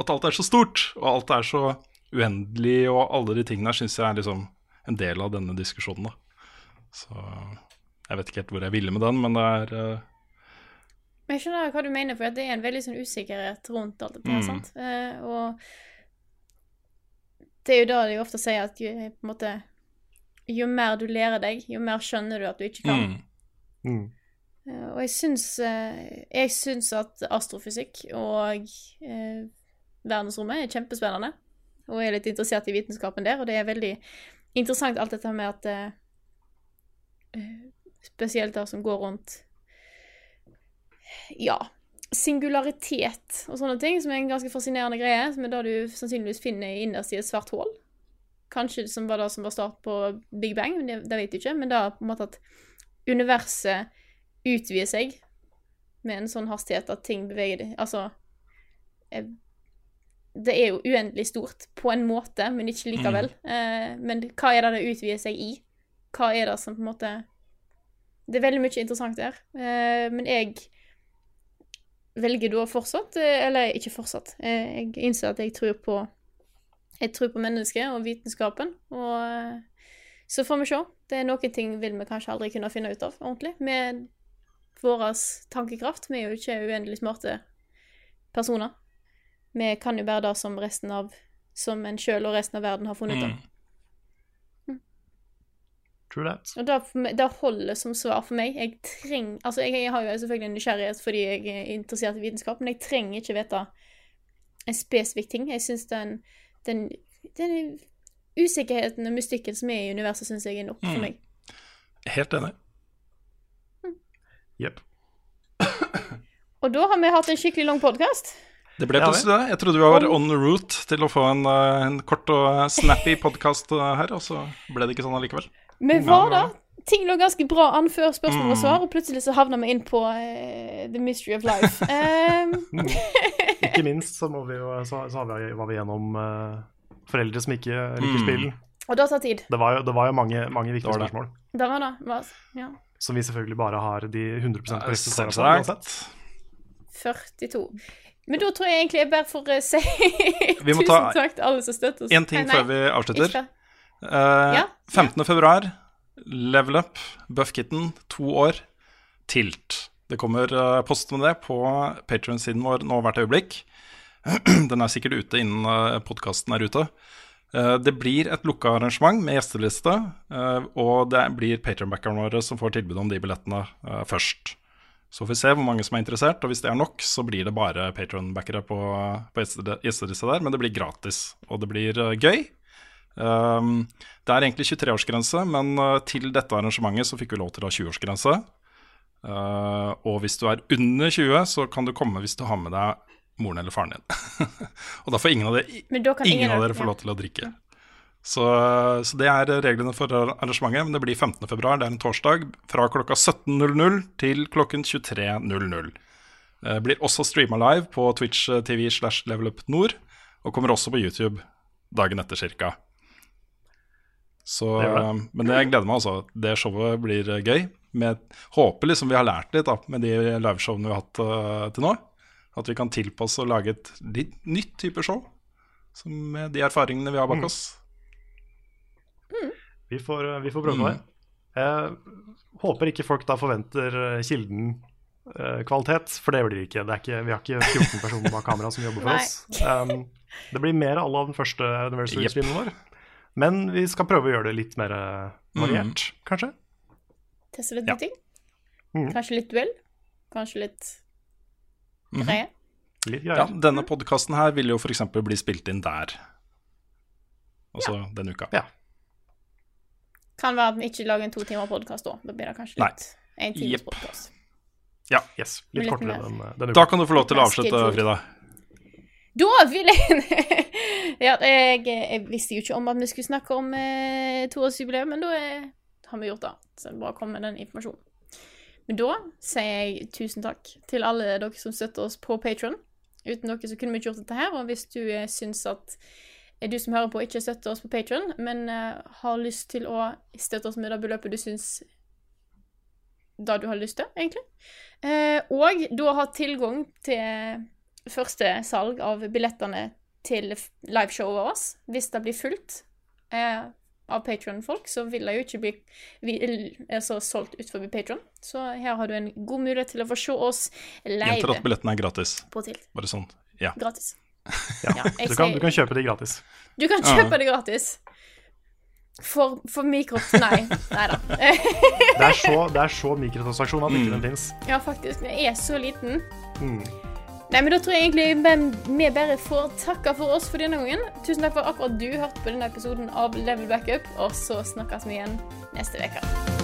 At alt er så stort, og alt er så uendelig, og alle de tingene syns jeg er liksom en del av denne diskusjonen, da. Så jeg vet ikke helt hvor jeg ville med den, men det er uh... Men jeg skjønner hva du mener, for det er en veldig sånn usikkerhet rundt alt dette. Mm. sant? Uh, og det er jo da de ofte sier at jo, på en måte, jo mer du lærer deg, jo mer skjønner du at du ikke kan. mm, Mm. Uh, Og jeg syns, jeg syns at astrofysikk og eh, verdensrommet er kjempespennende. Og er litt interessert i vitenskapen der, og det er veldig interessant alt dette med at eh, eh, Spesielt det som går rundt Ja, singularitet og sånne ting, som er en ganske fascinerende greie, som er det du sannsynligvis finner innerst i et svart hull. Kanskje som var det som var start på Big Bang, det, det vet jeg ikke. Men det er på en måte at universet utvider seg med en sånn hastighet at ting beveger Altså eh, Det er jo uendelig stort på en måte, men ikke likevel. Eh, men hva er det det utvider seg i? Hva er det som på en måte Det er veldig mye interessant der. Eh, men jeg velger da fortsatt, eh, eller ikke fortsatt, eh, jeg innser at jeg tror på jeg tror på mennesket og vitenskapen, og eh, så får vi se. Det er noen ting vil vi kanskje aldri kunne finne ut av ordentlig. Med vår tankekraft. Vi er jo ikke uendelig smarte personer. Vi kan jo bare det som resten av Som en sjøl og resten av verden har funnet ut av. Mm. True that. Og det, det holder som svar for meg. Jeg trenger Altså, jeg, jeg har jo selvfølgelig en nysgjerrighet fordi jeg er interessert i vitenskap, men jeg trenger ikke vite en spesifikk ting. Jeg syns den, den, den usikkerheten og mystikken som er i universet, syns jeg er nok for Mm. meg. Helt enig. Jepp. Og da har vi hatt en skikkelig lang podkast. Det ble plutselig det. Jeg trodde vi var on the route til å få en, eh, en kort og snappy podkast her, og så ble det ikke sånn allikevel. Vi var da? Ting lå ganske bra an før spørsmål og Mm. svar, og plutselig så havna vi inn på uh, The Mystery of Life. Um, Ikke minst så, må vi jo, så, så har vi, var vi gjennom uh, foreldre som ikke liker Mm. og det tar tid. Det var jo, det var jo mange, mange viktige Det var det. spørsmål Det var det. Var, ja. som vi selvfølgelig bare har de 100 korrekte svarene på. Uansett. 42. Men da tror jeg egentlig jeg bare får eh, si Vi må tusen takk til alle som støtter oss. Én ting Nei, før vi avslutter. Eh, Ja, 15. februar, Level Up, Buffkitten, to år, Tilt. Det kommer uh, post med det på Patreon-siden vår nå hvert øyeblikk. Den er sikkert ute innen uh, podkasten er ute. Uh, det blir et lukka arrangement med gjesteliste, og det blir Patreon-backerne våre som får tilbud om de billettene først. Så får vi se hvor mange som er interessert, og hvis det er nok, så blir det bare Patreon-backere på, på gjeste- gjestelista der, men det blir gratis, og det blir eh, gøy. Um, det er egentlig 23-årsgrense, men uh, til dette arrangementet så fikk vi lov til å ha 20-årsgrense. Uh, og hvis du er under 20, så kan du komme hvis du har med deg moren eller faren din. og da får ingen av, dere, ingen ingen av dere få lov til å drikke. Så, så det er reglene for arrangementet. Men det blir 15. februar, det er en torsdag, fra klokka 17.00 til klokken 23.00. Blir også streama live på Twitch TV slash Level Up Nord, og kommer også på YouTube dagen etter cirka. Så, Det det. men det jeg gleder meg altså. Det showet blir eh, gøy. Med, håper liksom vi har lært litt da, med de liveshowene vi har hatt uh, til nå. At vi kan tilpasse og lage et litt nytt type show. Med de erfaringene vi har bak Mm. oss. Vi får, vi får prøve på det. Jeg håper ikke folk da forventer eh, kilden eh, kvalitet, for det blir det ikke. Det er ikke. Vi har ikke 14 personer bak kamera som jobber for oss. Um, det blir mer à la den første anniversary-streamen vår. Men vi skal prøve å gjøre det litt mer variert, variert, kanskje. Teste litt Ja. ting. Mm. Kanskje litt duell. Kanskje litt Mhm. greie. Litt Ja, denne podkasten her vil jo f.eks. bli spilt inn der. Altså denne uka. Ja. Kan være at vi ikke lager en to timer podkast da. Da blir det kanskje Nei. litt en times yep. podkast. Ja, yes. Litt Litt kortere mer. den, uka. Da kan du få lov til å avslutte. Frida. Da vil jeg Ja, jeg, jeg visste jo ikke om at vi skulle snakke om eh, toårsjubileet, men da eh, har vi gjort det. Så det bare å komme med den informasjonen. Men da sier jeg tusen takk til alle dere som støtter oss på Patron. Uten dere så kunne vi ikke gjort dette her, og hvis du eh, syns at eh, du som hører på, ikke støtter oss på Patron, men eh, har lyst til å støtte oss med det beløpet du syns da du har lyst til, egentlig. Eh, og da ha tilgang til første salg av billettene til liveshowet liveshowet vårt. Hvis det blir fullt eh, av Patron-folk, så vil det jo ikke bli vi, altså, solgt ut forbi Patron. Så her har du en god mulighet til å få se oss Gjentar live at billettene er gratis. på Bare sånn. Ja. Gratis. Ja. Du, kan, du kan kjøpe de gratis. Du kan kjøpe det gratis. For, for mikroft... Nei. Nei da. Det er så, det er så mikrotransaksjon at ikke den fins. Ja, faktisk. Den er så liten. Mm. Nei, men da tror jeg egentlig vi bare får takke for oss for denne gangen. Tusen takk for akkurat du hørte på denne episoden av Level Backup, og så snakkes vi igjen neste uke.